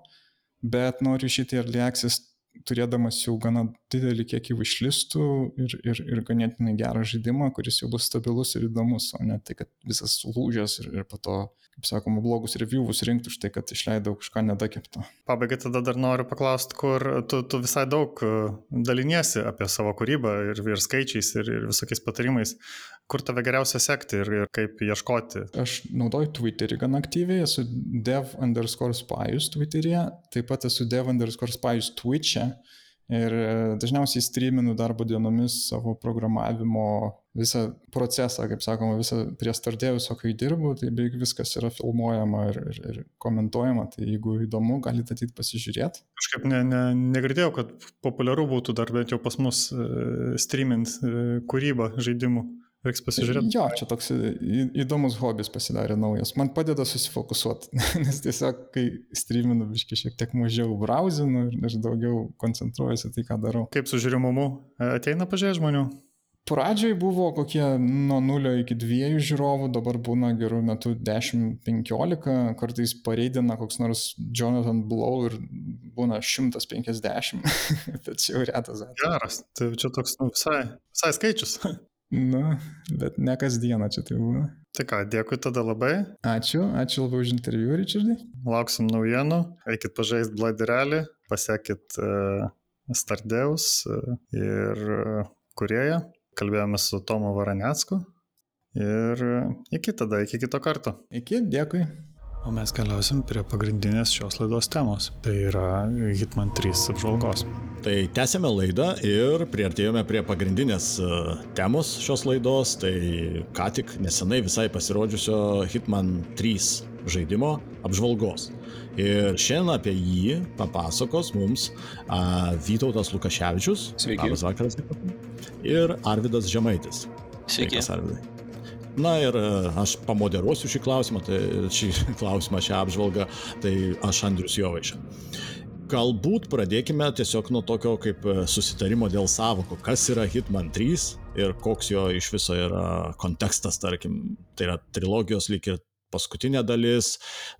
bet noriu išeiti į Early Access turėdamas jau gana didelį kiekį višlistų ir, ir, ir ganėtinai gerą žaidimą, kuris jau bus stabilus ir įdomus, o ne tai, kad visas sulūžęs ir, ir po to, kaip sakoma, blogus reviewus rinkti už tai, kad išleidau kažką nedakepto. Pabaigai tada dar noriu paklausti, kur tu, tu visai daug daliniesi apie savo kūrybą ir, ir skaičiais ir, ir visokiais patarimais. Kur tave geriausia sekti ir, ir kaip ieškoti? Aš naudoju Twitterį gan aktyviai, esu dev underscore spajus Twitter'e, taip pat esu dev underscore spajus Twitch'e Ir e, dažniausiai streaminu darbo dienomis savo programavimo visą procesą, kaip sakoma, visą prie startėjusio, kai dirbu, tai beveik viskas yra filmuojama ir, ir, ir komentuojama, tai jeigu įdomu, galite ateit pasižiūrėti. Kažkaip ne, ne, negirdėjau, kad populiaru būtų dar bent jau pas mus uh, streamint uh, kūrybą žaidimų. Reiks pasižiūrėti. Jo, čia toks įdomus hobis pasidarė naujas. Man padeda susifokusuoti, [LAUGHS] nes tiesiog, kai streaminu, biškai šiek tiek mažiau brauzinu ir daugiau koncentruojuosi tai, ką darau. Kaip su žiūrimumu E, ateina pažiūrėti žmonių? Pradžioj buvo kokie nuo 0 iki 2 žiūrovų, dabar būna gerų metų 10-15, kartais pareidina koks nors Jonathan Blow ir būna 150, tačiau [LAUGHS] retas. Geras, tai čia toks nu, visai, visai skaičius. [LAUGHS] Na, bet ne kasdieną čia tai būna. tai ką, dėkui tada labai, Ačiū, ačiū labai už interviu, Richardai. lauksim naujienų, eikit pažaisti Bladirelį, pasiekit uh, Stardeus uh, ir uh, kurieją. Kalbėjome su Tomu Varanecku ir iki tada, iki kito karto. Iki, dėkui. O mes keliausim prie pagrindinės šios laidos temos. Tai yra Hitman 3 apžvalgos. Tai tęsėme laidą ir priartėjome prie pagrindinės e, temos šios laidos. Tai ką tik nesenai visai pasirodžiusio Hitman 3 žaidimo apžvalgos. Ir šiandien apie jį papasakos mums a, Vytautas Lukaševičius. Sveiki. Labas vakaras. Ir Arvidas Žemaitis. Sveiki. Sveikas, Arvidai. Na ir e, aš pamoderuosiu šį klausimą, tai šį [LAUGHS] klausimą, šią apžvalgą, tai aš Andrius Jovaiša. Galbūt pradėkime tiesiog nuo tokio kaip e, susitarimo dėl savoko, kas yra Hitman 3 ir koks jo iš viso yra kontekstas, tarkim, tai yra trilogijos lyg ir paskutinė dalis,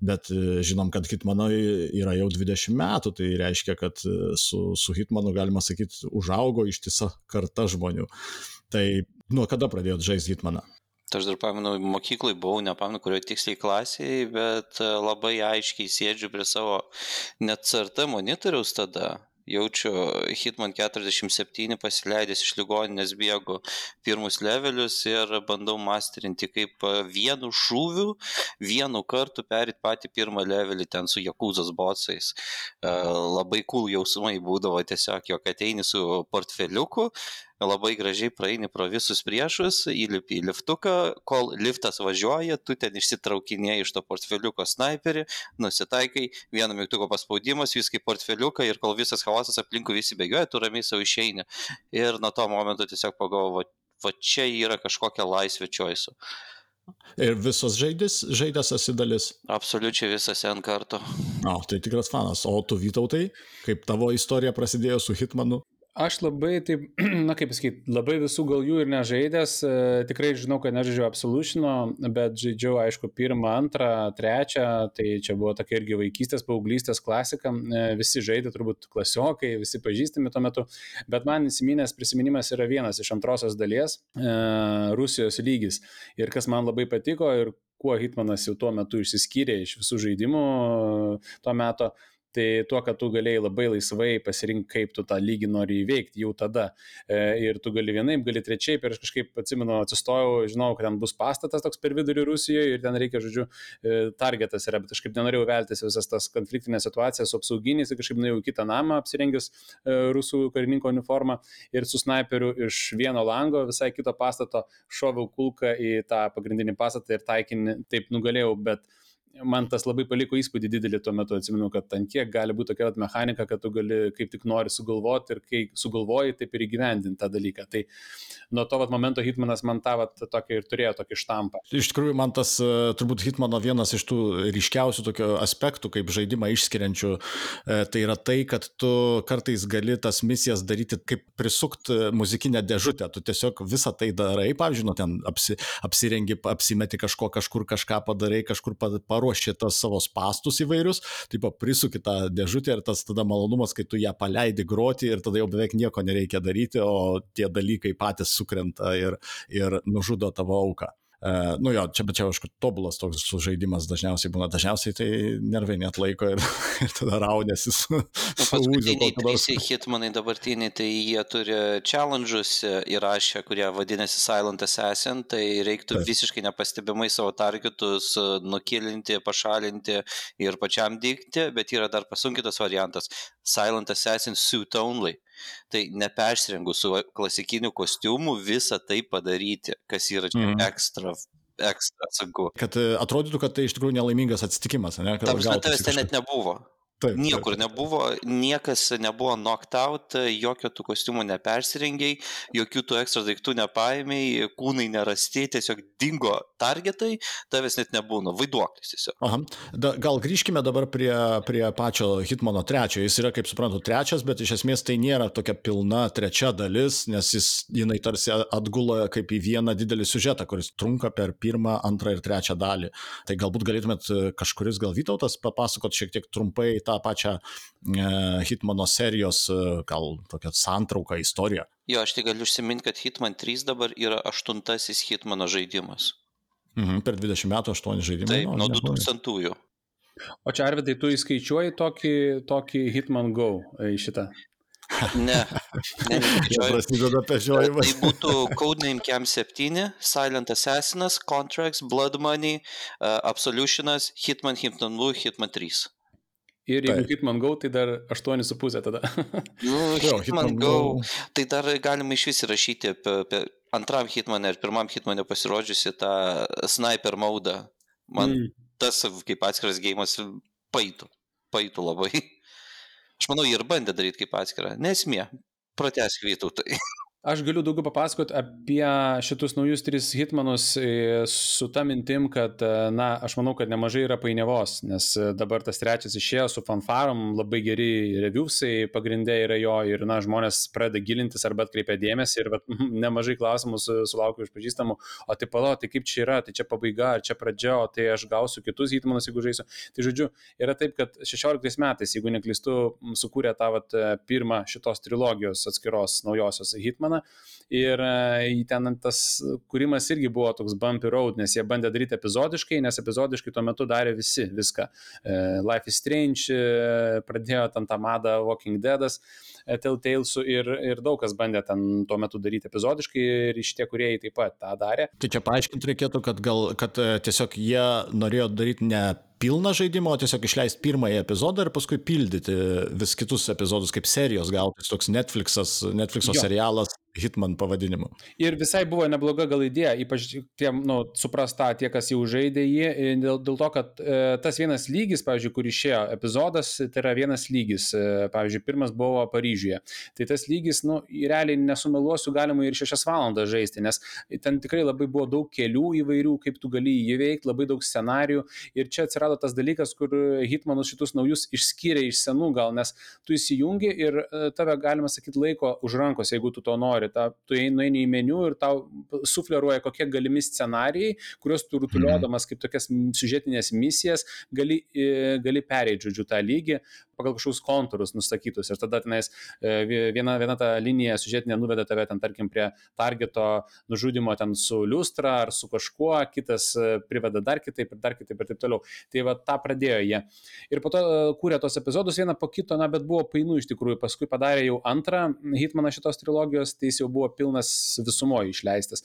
bet e, žinom, kad Hitmanui yra jau 20 metų, tai reiškia, kad su, su Hitmanu, galima sakyti, užaugo ištisa karta žmonių. Tai nuo kada pradėjot žaisti Hitmaną? Tai aš dar pamenu, mokyklai buvau, nepamenu, kurioje tiksliai klasėje, bet e, labai aiškiai sėdžiu prie savo net CRT monitoriaus tada. Jaučiu Hitman 47 pasileidęs iš ligoninės bėgu pirmus levelius ir bandau masterinti, kaip e, vienu šūviu, vienu kartu perėti patį pirmą levelį ten su Jakuzos botsais. E, Labai cool jausmai būdavo tiesiog, jog ateini su portfeliuku, labai gražiai praeini pro visus priešus, įlipi į liftuką, kol liftas važiuoja, tu ten išsitraukinėjai iš to portfeliuko sniperį, nusitaikai, vieno mygtuko paspaudimas, viskai portfeliuką ir kol visas chaosas aplinkui visi bėgioja, tu ramiai savo išeini. Ir nuo to momento tiesiog pagalvoju, va, čia yra kažkokia laisvė čioisu. Ir visos žaidės, žaidės esi dalis. Absoliučiai visas N kartų. O, tai tikras fanas. O tu Vytautai, kaip tavo istorija prasidėjo su Hitmanu? Aš labai taip, [CLEARS THROAT] na kaip pasakyti, labai visų gal jų ir nežaidęs, e, tikrai žinau, kad nežaidžiau Absolutiono, bet žaidžiau, aišku, pirmą, antrą, trečią, tai čia buvo tokia irgi vaikystės, paauglystės klasika, e, visi žaidė turbūt klasiokai, visi pažįstami tuo metu, bet man įsiminęs prisiminimas yra vienas iš antrosios dalies e, - Rusijos lygis. Ir kas man labai patiko ir kuo Hitmanas jau tuo metu išsiskyrė iš visų žaidimų tuo metu, tai tuo, kad tu galėjai labai laisvai pasirinkti, kaip tu tą lygį nori įveikti jau tada. E, ir tu gali vienaip, gali trečiaip. Ir aš kažkaip atsimenu, atsistojau, žinau, kad ten bus pastatas toks per vidurį Rusijoje ir ten reikia, žodžiu, e, targetas yra, bet aš kaip nenorėjau veltis visas tas konfliktinės situacijas su apsauginiais ir kažkaip nuėjau į kitą namą apsirengęs e, rusų karininko uniformą ir su snaiperiu iš vieno lango visai kito pastato šoviau kulką į tą pagrindinį pastatą ir taikinį taip nugalėjau, bet man tas labai paliko įspūdį didelį tuo metu, atsimenu, kad ant kiek gali būti tokia mechanika, kad tu gali kaip tik nori sugalvoti ir kai sugalvoji, taip ir įgyvendinti tą dalyką. Tai nuo to vat momento Hitmanas man tą vat tokį ir turėjo tokį štampą. Iš tikrųjų, man tas e, turbūt Hitmano vienas iš tų ryškiausių tokio aspektų, kaip žaidimą išskiriančių, e, tai yra tai, kad tu kartais gali tas misijas daryti kaip prisukti muzikinę dėžutę. Tu tiesiog visą tai darai, pavyzdžiui, nu, ten apsi, apsirengi, apsimeti kažko, kažkur kažką padarai, kažkur pa- paruoši tas savo pastus įvairius, taip prisuki tą dėžutę ir tas tada malonumas, kai tu ją paleidi groti ir tada jau beveik nieko nereikia daryti, o tie dalykai patys sukrenta ir, ir nužudo tavo auką. Uh, nu jo, čia bet čia aišku tobulas toks žaidimas dažniausiai būna, dažniausiai tai nervai net laiko ir, [LAUGHS] ir tada raunėsi su, Nu, paskutiniai trys hitmanai dabartiniai, tai jie turi challenges įrašę, kurie vadinasi Silent Assassin, tai reiktų Taip. visiškai nepastebimai savo targetus e, nukilinti, pašalinti ir pačiam dykti, bet yra dar pasunkintas variantas Silent Assassin Suit Only. Tai nepersirengus su klasikiniu kostiumu visą tai padaryti, kas yra Mhm. ekstra, ekstra sunku. Kad e, atrodytų, kad tai iš tikrųjų nelaimingas atsitikimas, ne? Kad Tam, gautųsi tavęs ten net nebuvo. Taip, Niekur taip. nebuvo, niekas nebuvo knocked out, jokio tų kostiumų nepersirengiai, jokių tų ekstra daiktų nepaėmiai, kūnai nerasti, tiesiog dingo targetai, tavęs net nebūna, vaiduoklis tiesiog. Aha. Da, gal grįžkime dabar prie, prie pačio Hitmano trečio. Jis yra, kaip suprantu, trečias, bet iš esmės tai nėra tokia pilna trečia dalis, nes jis, jinai tarsi atgula kaip į vieną didelį siužetą, kuris trunka per pirmą, antrą ir trečią dalį. Tai galbūt galėtumėt e, kažkuris gal Vytautas papasakot šiek tiek trumpai tą pačią e, Hitmano serijos, e, gal tokią santrauką, istoriją. Jo, aš tik galiu užsiminti, kad Hitman 3 dabar yra aštuntasis Hitmano žaidimas. Mhm, per 20 metų 8 žaidimai. Taip, nu, nuo neblogai. 2000-ųjų. O čia Arvidai, tu įskaičiuoji tokį, tokį Hitman Go į šitą. [LAUGHS] Ne, ne, [LAUGHS] prasideda Tai pešiojimas. būtų Codename Cam 7, Silent Assassinas, Contracts, Blood Money, uh, Absolutionas, Hitman, Hitman 2, Hitman 3. Ir jeigu Taip. Hitman Go, tai dar 8,5 tada. [LAUGHS] Nu, Jo, Hitman Go. Tai dar galima iš vis įrašyti apie, apie antram Hitman ir pirmam Hitmanė pasirodžiusi tą sniper maudą. Man mm. Tas kaip atskiras gėjimas paitų. Paitų labai. Aš manau, jie ir bandė daryti kaip atskirą. Nesmė. Pratęsk vytautai. [LAUGHS] Aš galiu daugiau papasakoti apie šitus naujus tris hitmanus e, su ta mintim, kad, e, na, aš manau, kad nemažai yra painiavos, nes e, dabar tas trečias išėjo su fanfarom, labai geri reviewsai pagrindė yra jo ir, na, žmonės pradeda gilintis arba atkreipia dėmesį ir vat, [LAUGHS] nemažai klausimų su- sulaukiu iš pažįstamų, o tai palo, tai kaip čia yra, tai čia pabaiga, ar čia pradžia, o tai aš gausiu kitus hitmanus, jeigu žaisiu. Tai žodžiu, yra taip, kad 16 metais, jeigu neklystu, sukūrė tą vat, pirmą šitos trilogijos atskiros naujosios Hitmaną. Ir e, ten tas kūrimas irgi buvo toks bumpy road, nes jie bandė daryti epizodiškai, nes epizodiškai tuo metu darė visi viską. E, Life is Strange, e, pradėjo ten tą madą Walking Deadas, Telltale'sų ir, ir daug kas bandė ten tuo metu daryti epizodiškai ir šitie kuriejai taip pat tą darė. Tai čia paaiškinti reikėtų, kad gal, kad e, tiesiog jie norėjo daryti ne pilną žaidimą, o tiesiog išleisti pirmąjį epizodą ir paskui pildyti vis kitus epizodus kaip serijos gauti. Toks Netflixas, Netflixo Jo. serialas Hitman pavadinimu. Ir visai buvo nebloga gal idėja, ypač tiem, nu, suprasta tie, kas jau žaidė jį, dėl, dėl to, kad e, tas vienas lygis, pavyzdžiui, kur išėjo epizodas, tai yra vienas lygis, e, pavyzdžiui, pirmas buvo Paryžiuje. Tai tas lygis, nu, realiai nesumeluosiu, galima ir šešias valandas žaisti, nes ten tikrai labai buvo daug kelių įvairių, kaip tu gali jį įveikti, labai daug scenarių. Ir čia atsirado tas dalykas, kur Hitmanus šitus naujus išskyrė iš senų gal, nes tu įsijungi ir e, tave, galima sakyti, laiko už rankos, jeigu tu to nori. Ta, tu eini į meniu ir tau sufleruoja, kokie galimi scenarijai, kuriuos tu rutuliodamas kaip tokias siužetinės misijas gali, e, gali pereiti, žodžiu, tą lygį pagal kažkokius kontūrus nustatytus. Ir tada tenais e, vie- viena, viena ta linija siužetinė nuveda tave ten, tarkim, prie targeto nužudimo ten su liustra ar su kažkuo, kitas e, priveda dar kitaip ir dar kitaip ir taip toliau. Tai va tą pradėjo jie. Ir po to e, kūrė tos epizodus vieną po kito, na, bet buvo painų iš tikrųjų. Paskui padarė jau antrą Hitmaną šitos trilogijos, tai jis jau buvo pilnas visumoje išleistas.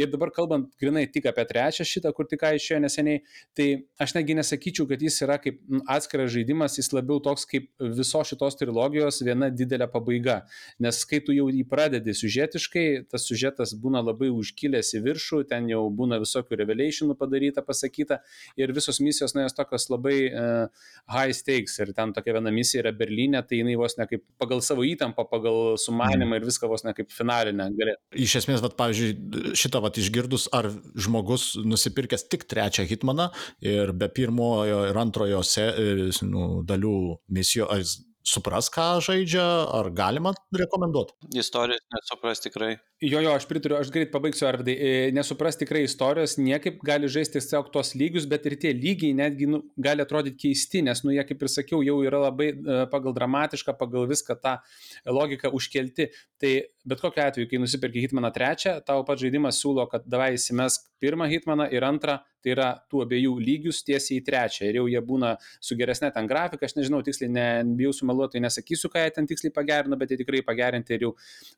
Ir dabar kalbant grinai tik apie trečią šitą, kur tik ką išėjo neseniai, tai aš negi nesakyčiau, kad jis yra kaip mm, atskiras žaidimas, jis labiau toks kaip viso šitos trilogijos viena didelė pabaiga. Nes kai tu jau jį pradedi siužetiškai, tas siužetas būna labai užkilęs į viršų, ten jau būna visokių revelationų padaryta, pasakyta ir visos misijos, na, jos tokios labai uh, high stakes ir ten tokia viena misija yra Berlyne, tai jinai vos ne kaip pagal savo įtampą, pagal sumanimą ir viską vos ne kaip finalinę gali. Iš esmės, vat, pavyzdžiui, šitą vat, išgirdus, ar žmogus nusipirkęs tik trečią Hitmaną ir be pirmojo ir antrojo se, e, nu, dalių misijų, ar jis supras, ką žaidžia, ar galima rekomenduoti? Istorijos nesupras tikrai. Jo, jo, aš pritariu, aš greit pabaigsiu, Arvidai. E, Nesupras tikrai istorijos, niekaip gali žaisti tiesiog tos lygius, bet ir tie lygiai netgi nu, gali atrodyti keisti, nes, nu, jie, kaip ir sakiau, jau yra labai e, pagal dramatišką, pagal viską tą logiką užkelti. Tai bet kokiu atveju, kai nusipirki Hitmaną trečią, tau pats žaidimas siūlo, kad davai įsimesk pirmą Hitmaną ir antrą, tai yra tų abiejų lygius tiesiai į trečią. Ir jau jie būna su geresnė ten grafika, aš nežinau, tiksliai, ne, bijau sumeluoti, nesakysiu, ką jie ten tiksliai pagerino, bet jie tikrai pagerinti ir jau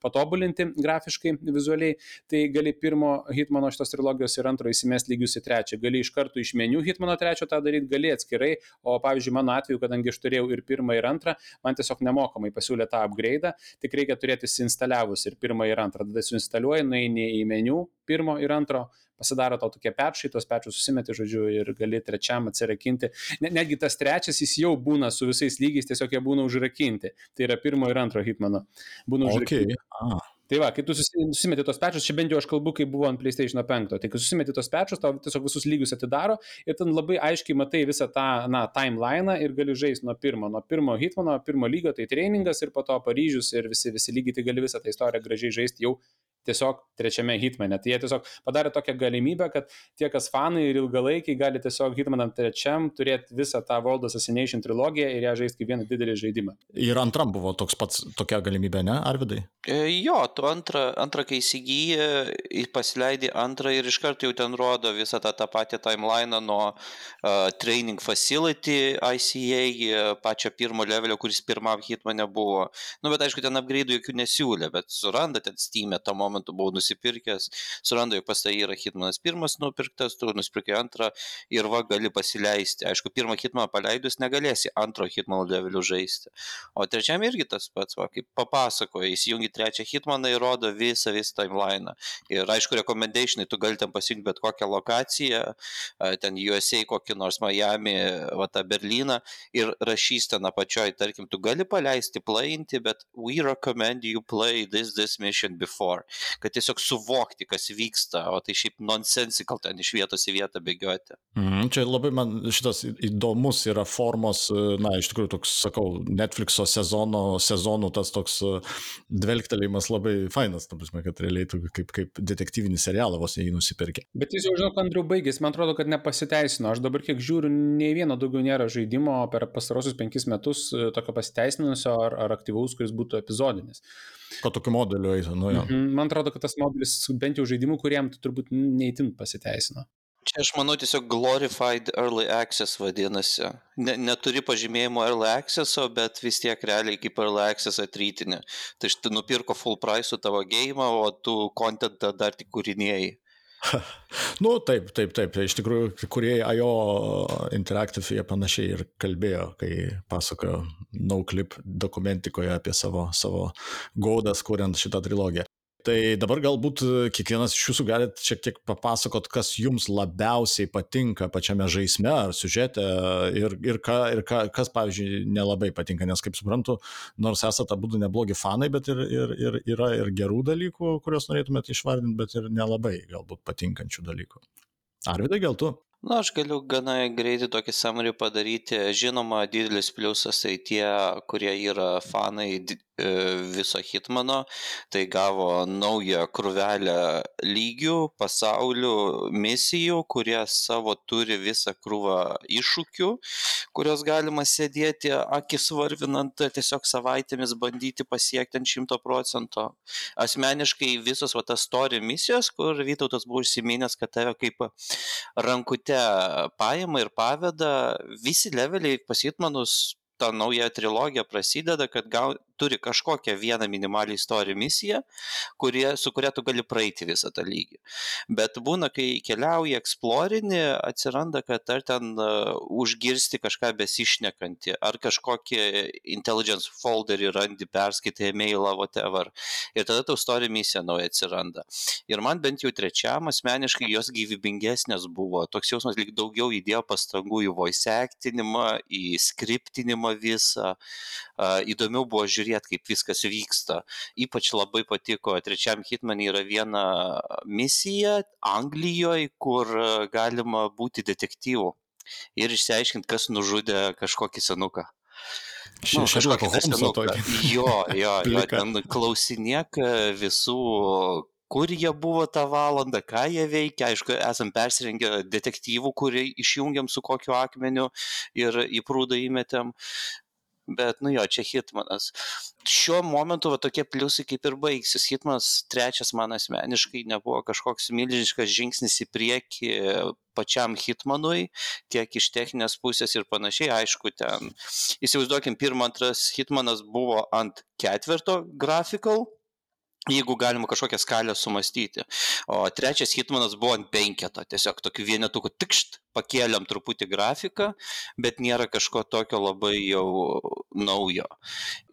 patobulinti grafiškai, vizualiai. Tai gali pirmo Hitmano šitos trilogijos ir antro įsimest lygius į trečią. Gali iš karto iš meniu Hitmano trečio tą daryti, gali atskirai, o pavyzdžiui, mano atveju, kadangi aš turėjau ir pirmą, ir antrą, man tiesiog nemokamai pasiūlė tą upgrade, tik reikia turėti įsinstaliavus ir pirmą, ir antrą. Tada suinstaliuoji, nueini į meniu pirmo ir antro, pasidaro tau tokie pečai, tos pečius susimeti, žodžiu, ir gali trečiam atsirakinti. Netgi tas trečias jis jau būna su visais lygiais, tiesiog jie būna užrakinti. Tai yra pirmo ir antro hitmano. Būna užrakinti. Okay. Ah. Tai va, kai tu susimeti tos pečius, čia bent jau aš kalbu, kai buvo ant PlayStation 5, tai kai susimeti tos pečius, tau tiesiog visus lygius atidaro ir ten labai aiškiai matai visą tą, na, timeline ir gali žaisti nuo pirmo, nuo pirmo hitmano, pirmo lygio, tai treningas ir po to Paryžius ir visi, visi lygiai, tai gali visą tą istoriją gražiai žaisti jau tiesiog trečiame hitmane. Tai jie tiesiog padarė tokią galimybę, kad tie, kas fanai ir ilgalaikiai, gali tiesiog hitmanam trečiam turėti visą tą World Assassination trilogiją ir ją žaisti kaip vieną didelį žaidimą. Ir antram buvo toks pats tokia galimybė, ne, Arvidai? E, jo, tu antrą, antrą kai įsigyji, pasileidai antrą ir iš karto jau ten rodo visą tą, tą patį timeline nuo uh, training facility ICA, pačio pirmo levelio, kuris pirmam hitmane buvo. Nu, bet aišku, ten upgrade jokių nesiūlė, bet suranda ten Steam tą momentą momentu buvau nusipirkęs, suranda, jog pas tai yra Hitmanas pirmas nupirktas, tu nusipirkai antrą ir va gali pasileisti. Aišku, pirmą Hitmaną paleidus negalėsi antro Hitmano levelių žaisti. O trečiam irgi tas pats, va, kaip papasakoja, įsijungi trečią Hitmaną ir rodo visą, visą timeline. Ir aišku, recommendationai, tu gali ten pasirinkti bet kokią lokaciją, ten USA, kokį nors Miami, va tą Berliną ir rašys ten apačioj, tarkim, tu gali paleisti, playinti, bet we recommend you play this, this mission before kad tiesiog suvokti, kas vyksta, o tai šiaip nonsensical ten iš vietos į vietą bėgioti. Mm, čia labai man šitas įdomus yra formos, na, iš tikrųjų toks, sakau, Netflixo sezono, sezonų tas toks e, dvelgtelėjimas labai fainas, ta prasme, kad realiai tu kaip, kaip detektyvinį serialą vos jį nusipirkė. Bet jis jau žinau, Andriu baigės, man atrodo, kad nepasiteisino. Aš dabar kiek žiūriu, nei vieno daugiau nėra žaidimo per pastarosius penkis metus e, tokio pasiteisinusio ar, ar aktyvaus, kuris būtų epizodinis. Kad tokiu modeliu eitų, nu jo. Mm -hmm. Man atrodo, kad tas modelis bent jau žaidimų, kuriem turbūt neįtin pasiteisino. Čia aš manau tiesiog glorified early access vadinasi. Ne, neturi pažymėjimo early access, bet vis tiek realiai kaip early access atrytinė. Tai štai nupirko full price tavo gėjimą, o tu kontentą dar tik kūrinėjai. [LAUGHS] nu, taip, taip, taip. Iš tikrųjų, kurie IO Interactive jie panašiai ir kalbėjo, kai pasakojo NoClip dokumentikoje apie savo, savo gaudas, kuriant šitą trilogiją. Tai dabar galbūt e, kiekvienas iš jūsų galite šiek tiek papasakot, kas jums labiausiai patinka pačiame žaisme ar siužete ir, ir, ką, ir ką, kas, pavyzdžiui, nelabai patinka, nes kaip suprantu, nors esate abu neblogi fanai, bet ir, ir, ir yra ir gerų dalykų, kuriuos norėtumėte išvardinti, bet ir nelabai galbūt patinkančių dalykų. Arvidai, gal tu? Na, aš galiu gana greitai tokį summary padaryti. Žinoma, didelis pliusas tai tie, kurie yra fanai E, viso Hitmano, tai gavo naują krūvelę lygių, pasaulių, misijų, kurie savo turi visą krūvą iššūkių, kurios galima sėdėti akis varvinant, tiesiog savaitėmis bandyti pasiekti ant šimto procento. Asmeniškai visos va tas story misijos, kur Vytautas buvo užsiminęs, kad tave kaip rankute paima ir paveda, visi leveliai pas Hitmanus ta nauja trilogija prasideda, kad gal, turi kažkokią vieną minimalią istoriją misiją, kurie, su kuria tu gali praeiti visą tą lygį. Bet būna, kai keliauji eksplorinį, atsiranda, kad ar ten uh, užgirsti kažką besišnekantį, ar kažkokį intelligence folderį randi, perskaitai e-mailą, whatever. Ir tada tau istorija misija nauja atsiranda. Ir man bent jau trečiam asmeniškai jos gyvybingesnės buvo. Toks jausmas lyg daugiau įdėjo pastangų į voice actinimą, į skriptinimą visą. Uh, įdomiau buvo žiūrėti žiūrėti, kaip viskas vyksta. Ypač labai patiko, trečiam hitmanį yra viena misija Anglijoje, kur e, galima būti detektyvu ir išsiaiškinti, kas nužudė kažkokį senuką. Nu, Šešlako Holmso tokį. Jo, jo, [LAUGHS] jo, ten klausinėk visų kur jie buvo tą valandą, ką jie veikia, aišku, esam persirengę detektyvų, kurį išjungiam su kokiu akmeniu ir į prūdą įmetėm, bet nu jo, čia Hitmanas. Šiuo momentu va, tokie pliusai kaip ir baigsis. Hitmanas trečias man asmeniškai nebuvo kažkoks milžiniškas žingsnis į priekį pačiam Hitmanui, tiek iš techninės pusės ir panašiai. Aišku, ten, įsivaizduokim, pirmas, antras Hitmanas buvo ant ketvirto grafikal, jeigu galima kažkokią skalę sumastyti. O trečias hitmanas buvo ant penketo, tiesiog tokiu vienetuku tikšt, pakėlėm truputį grafiką, bet nėra kažko tokio labai jau naujo.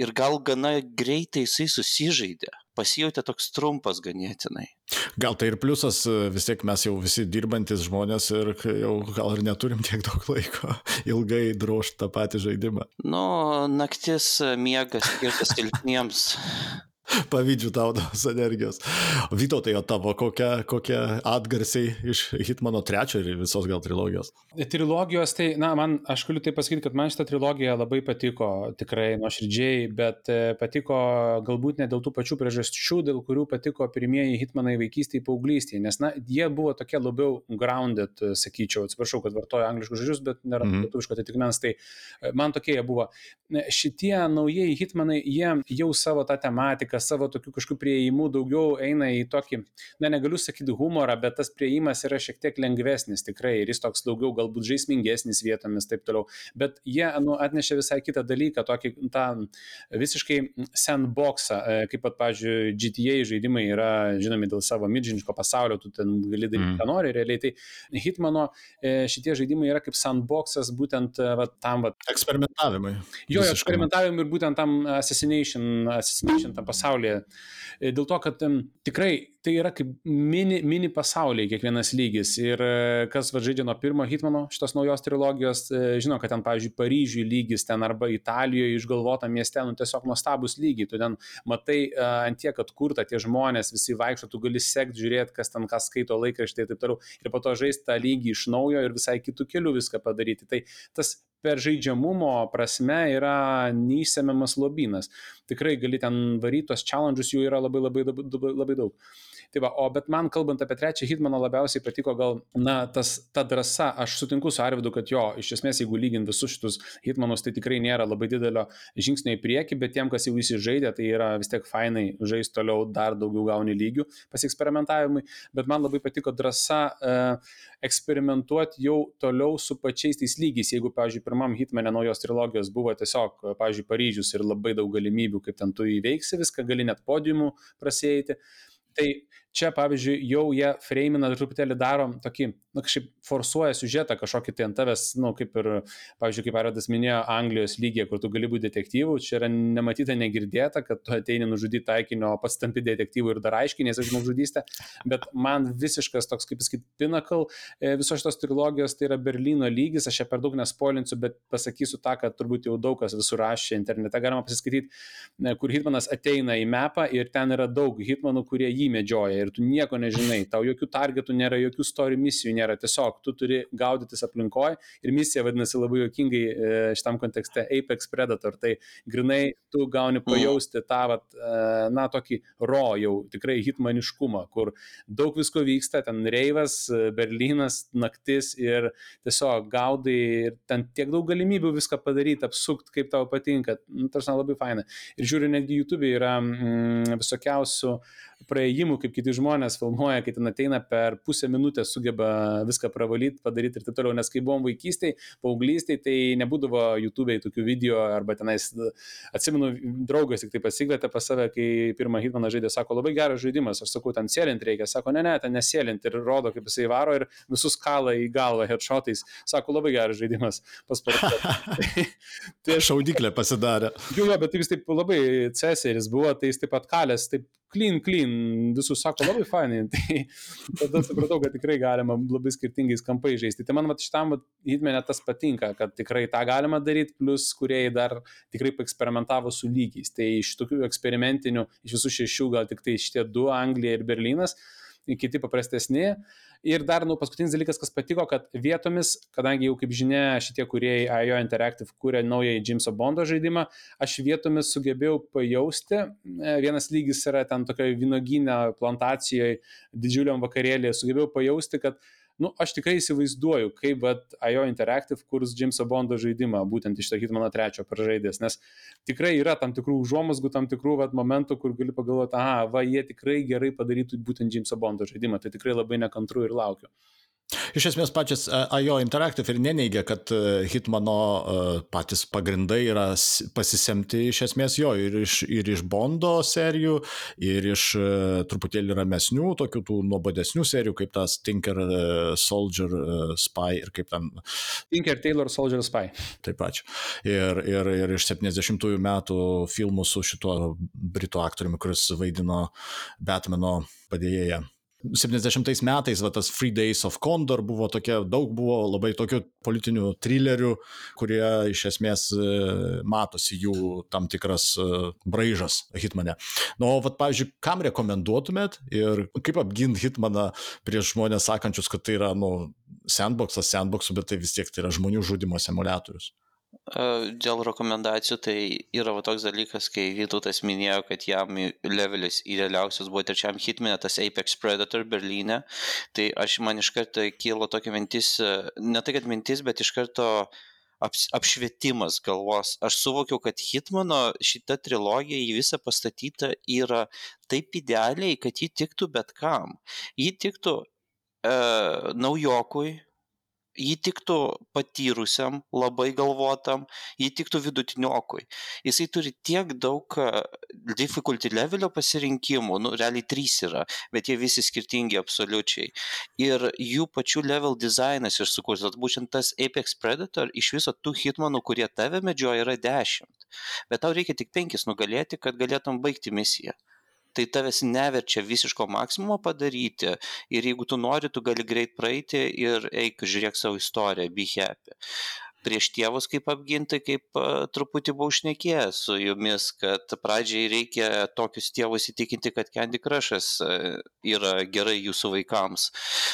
Ir gal gana greitai jisai susižaidė, pasijutė toks trumpas ganėtinai. Gal tai ir pliusas, vis tiek mes jau visi dirbantis žmonės ir jau gal ir neturim tiek daug laiko [LAUGHS] ilgai drošti tą patį žaidimą. Nu, naktis miegas skirtas silpniems. Pavydžiu tau tos energijos. Vytautai, o tavo kokie, kokie atgarsiai iš Hitmano trečio ir visos gal trilogijos? Trilogijos, tai, na, man, aš galiu tai pasakyti, kad man šitą trilogiją labai patiko, tikrai nuoširdžiai, bet e, patiko galbūt ne dėl tų pačių priežasčių, dėl kurių patiko pirmieji Hitmanai vaikystėje, paauglystėje, nes, na, jie buvo tokie labiau grounded, sakyčiau, atsiprašau, kad vartoju angliškus žodžius, bet nėra mm -hmm. lietuviško atitikmens, tai e, man tokie jie buvo. Šitie naujieji Hitmanai, jie jau savo tą tematiką, savo tokių kažkokių prieimų daugiau eina į tokį, na negaliu sakyti humorą, bet tas prieimas yra šiek tiek lengvesnis tikrai ir jis toks daugiau galbūt žaismingesnis vietomis taip toliau. Bet jie nu, atnešė visai kitą dalyką, tokį tą visiškai sandboxą, e, kaip pat, pavyzdžiui, GTA žaidimai yra žinomi dėl savo milžiniško pasaulio, tu ten gali daryti, mm. ką nori realiai. Tai Hitmano e, šitie žaidimai yra kaip sandboxas būtent e, va, tam va. Eksperimentavimui. Jo, eksperimentavimui ir būtent tam assassination, assassination tam pasauliu pasaulyje. E, dėl to, kad um, tikrai tai yra kaip mini, mini pasauliai kiekvienas lygis. Ir e, kas va žaidžia nuo pirmo Hitmano šitos naujos trilogijos, e, žino, kad ten, pavyzdžiui, Paryžiui lygis, ten arba Italijoje išgalvota mieste, nu tiesiog nuostabus lygiai. Tu ten matai uh, ant tiek, kad kurta tie žmonės, visi vaikšto, tu gali sekti, žiūrėti, kas ten kas skaito laikraštį ir taip toliau. Ir po to žaisti tą lygį iš naujo ir visai kitų kelių viską padaryti. Tai tas per žaidžiamumo prasme yra neįsiemiamas lobynas. Tikrai gali ten varyti tos challenges, jų yra labai labai, labai, labai daug. Tai va, o bet man kalbant apie trečią Hitmaną labiausiai patiko gal, na, tas, ta drąsa, aš sutinku su Arvidu, kad jo, iš esmės, jeigu lygint visus šitus Hitmanus, tai tikrai nėra labai didelio žingsnio į priekį, bet tiem, kas jau įsižaidė, tai yra vis tiek fainai žaisti toliau, dar daugiau gauni lygių pasiksperimentavimui, bet man labai patiko drąsa e, eksperimentuoti jau toliau su pačiais tais lygiais. Jeigu, pavyzdžiui, pirmam Hitmane naujos trilogijos buvo tiesiog, pavyzdžiui, Paryžius ir labai daug galimybių, kaip ten tu įveiksi viską, gali net podiumų prasėjti. Tai čia, pavyzdžiui, jau jie freimina truputėlį daro tokį, nu, kažkaip forsuoja siužetą kažkokį tai ant tavęs, nu, kaip ir, pavyzdžiui, kaip Aradas minėjo, Anglijos lygiai, kur tu gali būti detektyvų, čia yra nematyta, negirdėta, kad tu ateini nužudyti taikinio, pats tampi detektyvų ir dar aiškiniesi žmogžudystę, bet man visiškas toks, kaip sakyti, pinnacle e, visos šitos trilogijos tai yra Berlyno lygis, aš čia per daug nespoilinsiu, bet pasakysiu tą, kad turbūt jau daug kas visur rašė internete, galima pasiskaityti, e, kur Hitmanas ateina į mapą ir ten yra daug Hitmanų, kurie jį medžioja ir tu nieko nežinai, tau jokių targetų nėra, jokių story misijų nėra, tiesiog tu turi gaudytis aplinkoje ir misija vadinasi labai jokingai e, šitam kontekste Apex Predator, tai grinai tu gauni pajausti tą, vat, e, na, tokį ro jau tikrai hitmaniškumą, kur daug visko vyksta, ten Reivas, e, Berlynas, naktis ir tiesiog gaudai ir ten tiek daug galimybių viską padaryti, apsukti, kaip tau patinka, nu, tarsi labai faina. Ir žiūriu, netgi YouTube yra mm, visokiausių praėjimų, kaip kiti žmonės filmuoja, kai ten ateina per pusę minutės sugeba viską pravalyti, padaryti ir taip toliau. Nes kai buvom vaikystėje, paauglystėje, tai nebūdavo YouTube'ai tokių video arba tenais, atsimenu, draugas tik tai pasikvietė pas save, kai pirmą hitmaną žaidė, sako, labai geras žaidimas, aš sakau, ten sėlinti reikia, sako, ne, ne, ten nesėlinti ir rodo, kaip jisai varo ir visus kalą į galvą headshotais, sako, labai geras žaidimas, paspartė. [LAUGHS] tai, tai šaudiklė pasidarė. Jo, jo, bet jis taip labai ceseris buvo, tai jis taip pat kalės, taip clean, clean, visus sako labai fainai, [LAUGHS] tai tada supratau, kad tikrai galima labai skirtingais kampais žaisti. Tai man vat, šitam hitmenė tas patinka, kad tikrai tą galima daryti, plus kuriejai dar tikrai eksperimentavo su lygiais. Tai iš tokių eksperimentinių, iš visų šešių gal tik tai šitie du, Anglija ir Berlynas, kiti paprastesni. Ir dar, nu, paskutinis dalykas, kas patiko, kad vietomis, kadangi jau, kaip žinia, šitie kuriejai IO Interactive kūrė naują Jameso Bondo žaidimą, aš vietomis sugebėjau pajausti, e, vienas lygis yra ten tokioje vynoginė plantacijoje, didžiuliam vakarėlėje, sugebėjau pajausti, kad nu, aš tikrai įsivaizduoju, kaip vat, IO Interactive kurs Jameso Bondo žaidimą, būtent iš to Hitmano trečio pražaidės, nes tikrai yra tam tikrų užuomasgų, tam tikrų vat, momentų, kur gali pagalvoti, aha, va, jie tikrai gerai padarytų būtent Jameso Bondo žaidimą, tai tikrai labai nekantru ir laukiu. Iš esmės pačias IO Interactive ir neneigia, kad e, Hitmano e, patys pagrindai yra pasisemti iš esmės jo ir iš, ir iš Bondo serijų, ir iš e, truputėlį ramesnių, tokių tų nuobodesnių serijų, kaip tas Tinker Soldier Spy ir kaip ten. Tinker Taylor Soldier Spy. Taip pat. Ir, ir, ir iš 70-ųjų metų filmų su šituo britų aktoriumi, kuris vaidino Batmano padėjėją. 70 metais va, tas Free Days of Condor buvo tokia, daug buvo labai tokių politinių trilerių, kurie iš esmės e, matosi jų tam tikras e, braižas Hitmane. Na, nu, o, vat, pavyzdžiui, kam rekomenduotumėt ir kaip apginti Hitmaną prieš žmonės sakančius, kad tai yra, nu, sandboxas sandboxų, bet tai vis tiek tai yra žmonių žudimo simulatorius. Dėl rekomendacijų tai yra va toks dalykas, kai Vytautas minėjo, kad jam levelis idealiausias buvo trečiam hitminė, tas Apex Predator Berlyne, tai aš man iš karto kilo tokia mintis, ne tai kad mintis, bet iš karto aps, apšvietimas galvos. Aš suvokiau, kad Hitmano šita trilogija į visą pastatyta yra taip idealiai, kad ji tiktų bet kam. Ji tiktų e, naujokui, jį tiktų patyrusiam, labai galvotam, jį tiktų vidutiniokui. Jisai turi tiek daug difficulty levelio pasirinkimų, nu, realiai trys yra, bet jie visi skirtingi absoliučiai. Ir jų pačių level dizainas ir sukurtas, būtent tas Apex Predator, iš viso tų hitmanų, kurie tave medžioja, yra dešimt. Bet tau reikia tik penkis nugalėti, kad galėtum baigti misiją tai tavęs neverčia visiško maksimumo padaryti ir jeigu tu nori, tu gali greit praeiti ir eik, žiūrėk savo istoriją, be happy. Prieš tėvus kaip apginti, kaip uh, truputį buvau šnekėjęs su jumis, kad pradžiai reikia tokius tėvus įtikinti, kad Candy Crushas yra gerai jūsų vaikams,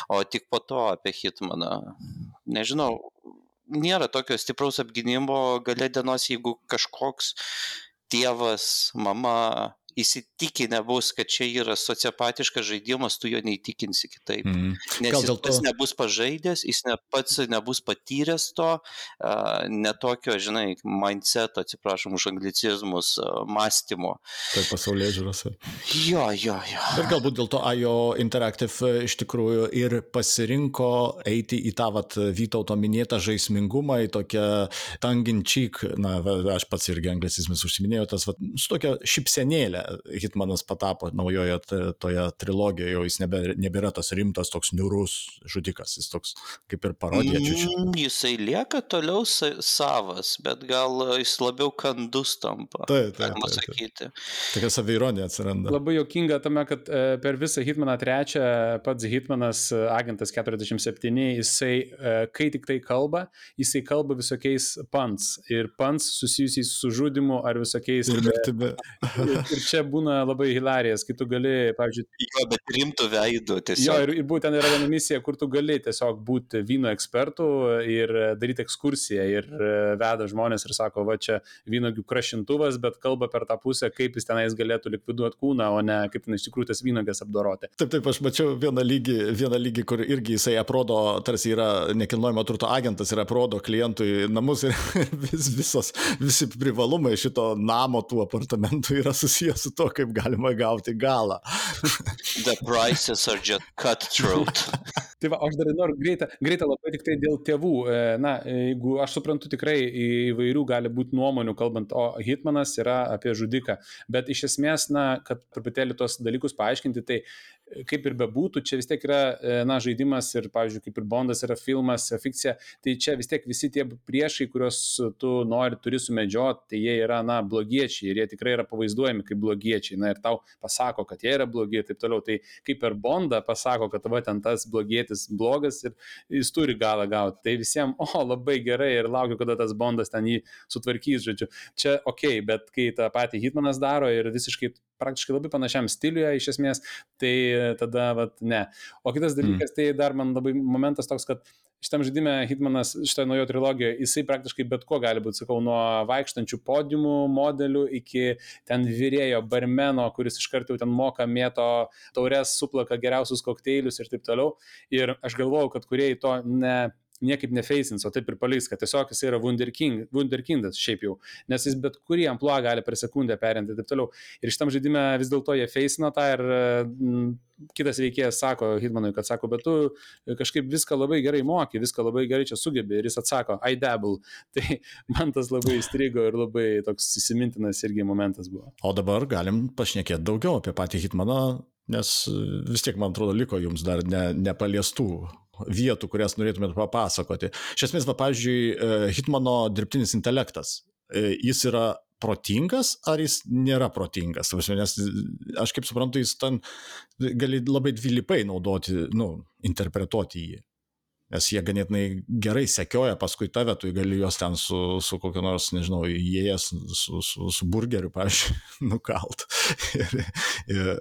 o tik po to apie Hitmaną. Nežinau, nėra tokio stipraus apginimo gale dienos, jeigu kažkoks tėvas, mama įsitikinę bus, kad čia yra sociopatiškas žaidimas, tu jo neįtikinsi kitaip. Mm. Nes Gal jis pats to... nebus pažaidęs, jis ne, pats nebus patyręs to, uh, netokio, žinai, mindset, atsiprašom už anglicizmus, uh, mąstymo. Tai pasaulyje žiūrose. Jo, jo, jo. Ir galbūt dėl to IO Interactive iš tikrųjų ir pasirinko eiti į tą vat, Vytauto minėtą žaismingumą, į tokią tanginčyk, na, aš pats irgi anglicizmus užsiminėjau, tas vat, su tokia šipsenėlė Hitmanas patapo naujoje toje trilogijoje, jau jis nebe, nebėra tas rimtas toks niurus žudikas, jis toks kaip ir parodija čiūčiu. Mm, jisai lieka toliau savas, bet gal jis labiau kandus tampa. Taip, taip. Galima sakyti. Tokia savironija atsiranda. Labai jokinga tame, kad e, per visą Hitmaną trečią pats Hitmanas, e, agentas 47, jisai, e, kai tik tai kalba, jisai kalba visokiais pants ir pants susijusiais su žudimu ar visokiais. Ir mirtimi. Ir, ir čia čia būna labai hilarijas, kai tu gali, pavyzdžiui. Jo, bet rimtų veidų tiesiog. Jo, ir, ir būtent yra viena misija, kur tu gali tiesiog būti vyno ekspertų ir daryti ekskursiją ir e, veda žmonės ir sako, va čia vynogių krašintuvas, bet kalba per tą pusę, kaip jis tenais galėtų likviduoti kūną, o ne kaip ten iš tikrųjų tas vynogės apdoroti. Taip, taip, aš mačiau vieną lygį, vieną lygį kur irgi jisai aprodo, tarsi yra nekilnojamo turto agentas ir aprodo klientui namus ir [LAUGHS] vis, visos, visi privalumai šito namo tų apartamentų yra susijęs su to, kaip galima gauti galą. [LAUGHS] The prices are just cutthroat. [LAUGHS] tai va, aš dar noriu greitą, greitą labai tik tai dėl tėvų. E, na, jeigu aš suprantu, tikrai įvairių gali būti nuomonių, kalbant, o Hitmanas yra apie žudiką. Bet iš esmės, na, kad truputėlį tos dalykus paaiškinti, tai kaip ir bebūtų, čia vis tiek yra, e, na, žaidimas ir, pavyzdžiui, kaip ir Bondas yra filmas, fikcija, tai čia vis tiek visi tie priešai, kuriuos tu nori, turi sumedžioti, tai jie yra, na, blogiečiai ir jie tikrai yra pavaizduojami kaip blogiečiai, na, ir tau pasako, kad jie yra blogi ir taip toliau, tai kaip per Bondą pasako, kad va ten tas blogietis blogas ir jis turi galą gauti, tai visiems, o, labai gerai ir laukiu, kada tas Bondas ten jį sutvarkys, žodžiu, čia ok, bet kai tą patį Hitmanas daro ir visiškai praktiškai labai panašiam stiliuje iš esmės, tai tada, vat, ne. O kitas mm. dalykas, mm. tai dar man labai momentas toks, kad šitam žaidime Hitmanas, šitoje naujo trilogijoje, jisai praktiškai bet ko gali būti, sakau, nuo vaikštančių podiumų modelių iki ten vyrėjo barmeno, kuris iš karto ten moka, mėto taures, suplaka geriausius kokteilius ir taip toliau. Ir aš galvojau, kad kuriejai to ne niekaip nefeisins, o taip ir paliks, kad tiesiog jis yra wunderking, wunderkindas šiaip jau, nes jis bet kurį ampluą gali per sekundę perinti ir taip toliau. Ir šitam žaidime vis dėlto jie feisina tą ir m, kitas veikėjas sako Hitmanui, kad sako, bet tu kažkaip viską labai gerai moki, viską labai gerai čia sugebi ir jis atsako, I dabble. [LAUGHS] Tai man tas labai įstrigo ir labai toks įsimintinas irgi momentas buvo. O dabar galim pašnekėti daugiau apie patį Hitmaną, nes vis tiek, man atrodo, liko jums dar ne, nepaliestų vietų, kurias norėtumėt papasakoti. Iš esmės, va, pavyzdžiui, e, Hitmano dirbtinis intelektas, e, jis yra protingas ar jis nėra protingas. Nes aš kaip suprantu, jis ten gali labai dvilypai naudoti, nu, interpretuoti jį. Nes jie ganėtinai gerai sekioja paskui tave, tu gali juos ten su, su kokiu nors, nežinau, įėjęs su, su, su burgeriu, pavyzdžiui, [LAUGHS] nukalt ir, ir,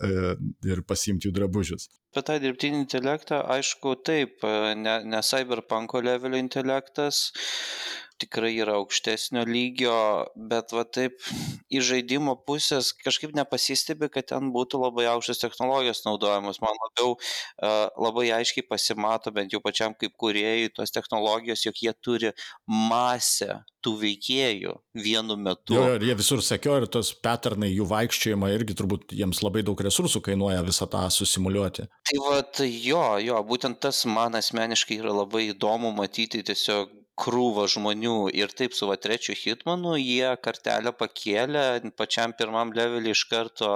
ir pasimti jų drabužius. Apie tą dirbtinį intelektą, aišku, taip, ne, ne cyberpunko levelio intelektas, tikrai yra aukštesnio lygio, bet va taip iš žaidimo pusės kažkaip nepasistebi, kad ten būtų labai aukštas technologijos naudojamos. Man labiau uh, labai aiškiai pasimato, bent jau pačiam kaip kuriejui, tos technologijos, jog jie turi masę tų veikėjų vienu metu. Jo, ir jie visur sekio ir tos patternai, jų vaikščiojimą irgi turbūt jiems labai daug resursų kainuoja visą tą susimuliuoti. Tai va, jo, jo, būtent tas man asmeniškai yra labai įdomu matyti tiesiog krūvą žmonių. Ir taip su va trečiu hitmanu jie kartelę pakėlė pačiam pirmam levelį iš karto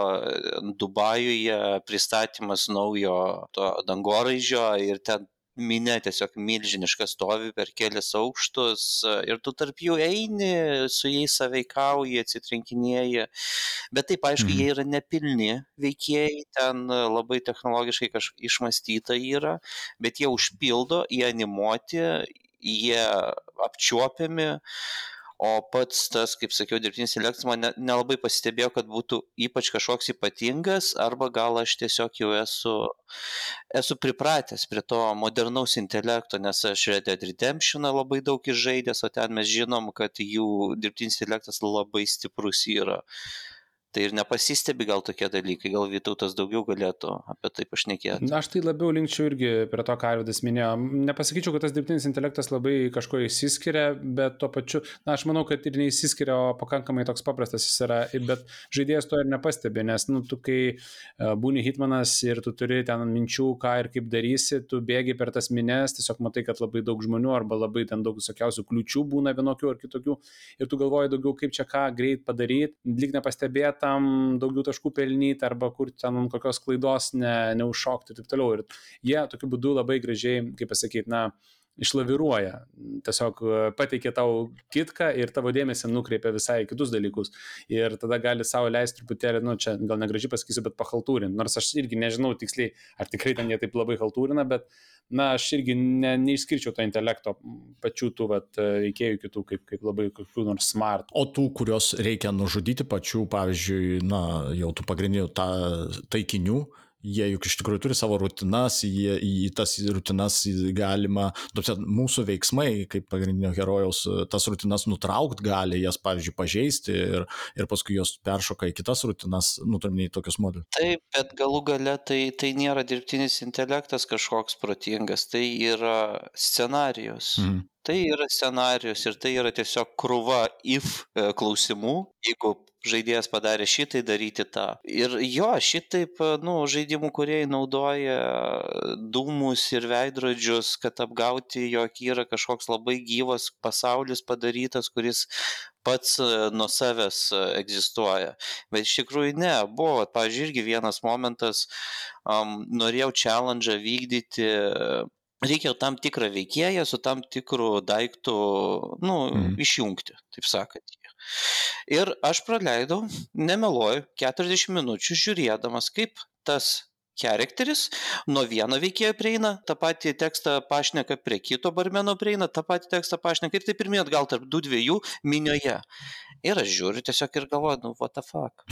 Dubajuje pristatymas naujo to dangoraižio ir ten minė tiesiog milžiniška stovi per kelias aukštus ir tu tarp jų eini, su jais saveikauji, atsitrenkinėji. Bet taip, aišku, mhm. jie yra nepilni veikėjai, ten labai technologiškai kažkaip išmastyta yra, bet jie užpildo, jie animuoti, jie apčiuopiami, o pats tas, kaip sakiau, dirbtinis intelektas man nelabai ne pasistebėjo, kad būtų ypač kažkoks ypatingas, arba gal aš tiesiog jau esu, esu pripratęs prie to modernaus intelekto, nes aš Red Dead Redemption labai daug išžaidęs, o ten mes žinom, kad jų dirbtinis intelektas labai stiprus yra. Tai ir nepasistebi gal tokie dalykai, gal Vytautas daugiau galėtų apie tai pašnekėti. Na, aš tai labiau linkčiau irgi prie to, ką Arvidas minėjo. Nepasakyčiau, kad tas dirbtinis intelektas labai kažko įsiskiria, bet tuo pačiu, na, aš manau, kad ir neįsiskiria, o pakankamai toks paprastas jis yra, bet žaidėjas to ir nepastebi, nes, nu, tu kai e, būni hitmanas ir tu turi ten minčių, ką ir kaip darysi, tu bėgi per tas minės, tiesiog matai, kad labai daug žmonių arba labai ten daug visokiausių kliučių būna vienokių ar kitokių ir tu galvoji daugiau, kaip čia ką greit padaryti, lyg nepastebėti tam daugiau taškų pelnyti arba kur ten kokios klaidos ne, neužšokti ir taip toliau. Ir jie tokiu būdu labai gražiai, kaip pasakyti, na, išlaviruoja. Tiesiog e, pateikia tau kitką ir tavo dėmesį nukreipia visai kitus dalykus. Ir tada gali savo leisti truputėlį, nu čia gal negražiai pasakysiu, bet pahaltūrinti. Nors aš irgi nežinau tiksliai, ar tikrai ten jie taip labai haltūrina, bet, na, aš irgi ne, neišskirčiau to intelekto pačių tų vat, e, veikėjų kitų, kaip, kaip labai kokių nors smart. O tų, kurios reikia nužudyti pačių, pavyzdžiui, na, jau tų pagrindinių ta, taikinių, jie juk iš tikrųjų turi savo rutinas, jie, į tas rutinas galima, topsia, mūsų veiksmai, kaip pagrindinio herojaus, tas rutinas nutraukti gali, jas, pavyzdžiui, pažeisti ir, ir paskui jos peršoka į kitas rutinas, nutarminiai tokius modelius. Taip, bet galų gale tai, tai nėra dirbtinis intelektas kažkoks protingas, tai yra scenarijus. Mhm. Tai yra scenarijus ir tai yra tiesiog krūva if e, klausimų, jeigu žaidėjas padarė šitai, daryti tą. Ir jo, šitaip, nu, žaidimų kuriejai naudoja dūmus ir veidrodžius, kad apgauti, jog yra kažkoks labai gyvas pasaulis padarytas, kuris pats e, nuo savęs e, egzistuoja. Bet iš tikrųjų ne, buvo, pavyzdžiui, irgi vienas momentas, um, norėjau challenge vykdyti reikia tam tikrą veikėją su tam tikru daiktu, nu, mm. išjungti, taip sakant. Ir aš praleidau, nemeluoju, 40 minučių žiūrėdamas, kaip tas charakteris nuo vieno veikėjo prieina, tą patį tekstą pašneka prie kito barmeno prieina, tą patį tekstą pašneka ir taip pirmie atgal tarp du dviejų minioje. Ir aš žiūriu tiesiog ir galvoju, nu, what the fuck.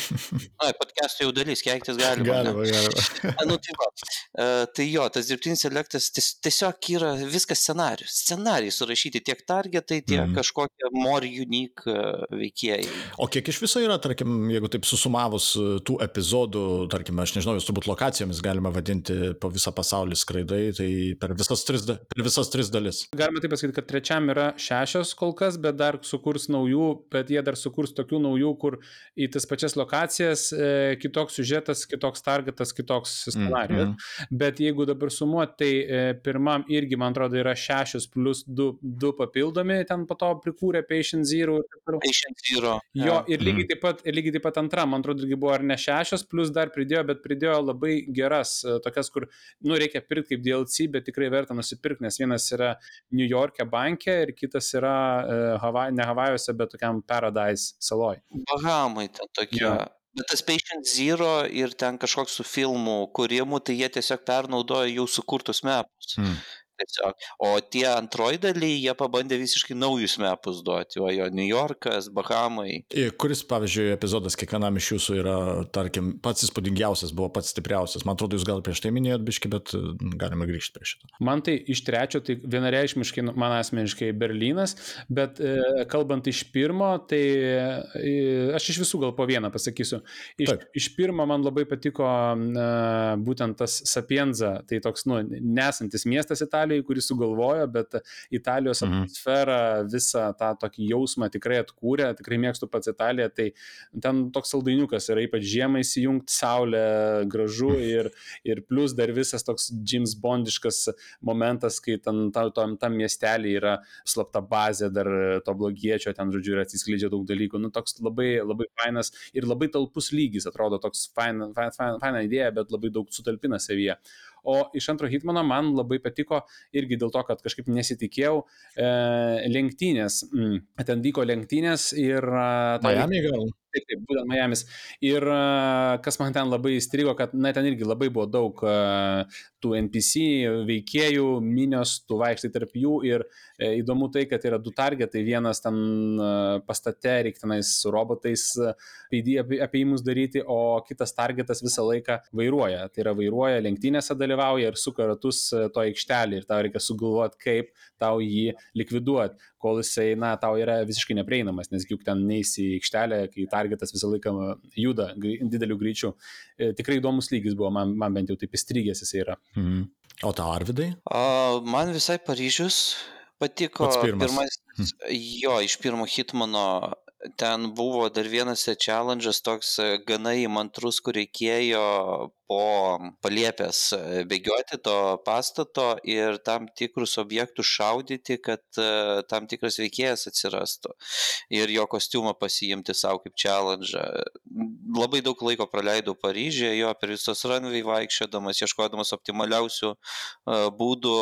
[LAUGHS] Na, podcast'o jau dalis, keiktis galima. Galima, galima. [LAUGHS] A, nu, tai, va. uh, tai jo, tas dirbtinis intelektas ties, tiesiog yra viskas scenarius. Scenarijai surašyti tiek targetai, tiek mm. kažkokie more unique uh, veikėjai. O kiek iš viso yra, tarkim, jeigu taip susumavus e, tų epizodų, tarkim, aš nežinau, jūs turbūt lokacijomis galima vadinti po visą pasaulį skraidai, tai per visas tris, per visas tris dalis. Galima taip pasakyti, kad trečiam yra šešios kol kas, bet dar sukurs naujų, bet jie dar sukurs tokių naujų, kur į tas pačias lokacijas e, kitoks siužetas, kitoks targetas, kitoks scenarijus. Mhm. Bet jeigu dabar sumuot, tai e, pirmam irgi, man atrodo, yra šešios plus du, du papildomi, ten po to prikūrė Patient Zero. Patient Zero. Jo, ir Mhm. lygiai taip pat, ir lygiai taip pat antram, man atrodo, irgi buvo ar ne šešios, plus dar pridėjo, bet pridėjo labai geras, e, tokias, kur, nu, reikia pirkti kaip DLC, bet tikrai verta nusipirkti, nes vienas yra New York'e banke ir kitas yra e, Havaj, ne Havajuose, bet tokiam Paradise saloj. Bahamai ten tokie. Jo. Bet tas Patient Zero ir ten kažkoks su filmų kūrimu, tai jie tiesiog pernaudoja jau sukurtus mepus. Mm. Tiesiog. O tie antroji daly, jie pabandė visiškai naujus mepus duoti. O jo New Yorkas, Bahamai. Ir Kuris, pavyzdžiui, epizodas kiekvienam iš jūsų yra, tarkim, pats įspūdingiausias, buvo pats stipriausias. Man atrodo, jūs gal prieš tai minėjot biški, bet galime grįžti prie šito. Man tai iš trečio, tai vienareišmiškai, nu, man asmeniškai Berlynas, bet e, kalbant iš pirmo, tai e, aš iš visų gal po vieną pasakysiu. Iš, Taip. iš pirmo man labai patiko e, būtent tas Sapienza, tai toks, nu, nesantis miestas Italijoje, kuris sugalvojo, bet Italijos Mhm. atmosferą, visą tą tokį jausmą tikrai atkūrė, tikrai mėgstu pats Italiją, tai ten toks saldainiukas yra ypač žiemą įsijungti, saulė gražu ir, ir plus dar visas toks James Bondiškas momentas, kai ten tam, tam, tam miestelį yra slapta bazė dar to blogiečio, ten žodžiu ir atsiskleidžia daug dalykų. Nu, toks labai, labai fainas ir labai talpus lygis, atrodo toks faina, faina, faina idėja, bet labai daug sutalpina savyje. O iš antro hitmano man labai patiko irgi dėl to, kad kažkaip nesitikėjau e, lenktynės. Mm. Ten vyko lenktynės ir... e, Miami gal? Taip, taip, būtent Miamis. Ir a, kas man ten labai įstrigo, kad, na, ten irgi labai buvo daug a, tų NPC veikėjų, minios, tu vaikštai tarp jų ir e, įdomu tai, kad yra du targetai, vienas ten pastate, reikia tenais su robotais apėjimus daryti, o kitas targetas visą laiką vairuoja. Tai yra vairuoja, lenktynėse dalyvauja ir suka ratus to aikštelį ir tau reikia sugalvoti, kaip tau jį likviduoti, kol jisai, na, tau yra visiškai neprieinamas, nes juk ten neįsi į aikštelę, kai targetas visą laiką juda dideliu greičiu. E, Tikrai įdomus lygis buvo, man, man bent jau taip įstrigęs jisai yra. Mhm. O tau Arvidai? A, man visai Paryžius patiko. Pirmas. Pirmas, jo, iš pirmo hitmano ten buvo dar vienas challenge'as toks e, gana įmantrus, kur reikėjo po paliepęs e, bėgioti to pastato ir tam tikrus objektus šaudyti, kad e, tam tikras veikėjas atsirastų ir jo kostiumą pasiimti savo kaip challenge. Labai daug laiko praleidau Paryžiuje, jo per visos runway vaikščiodamas, ieškodamas optimaliausių e, būdų,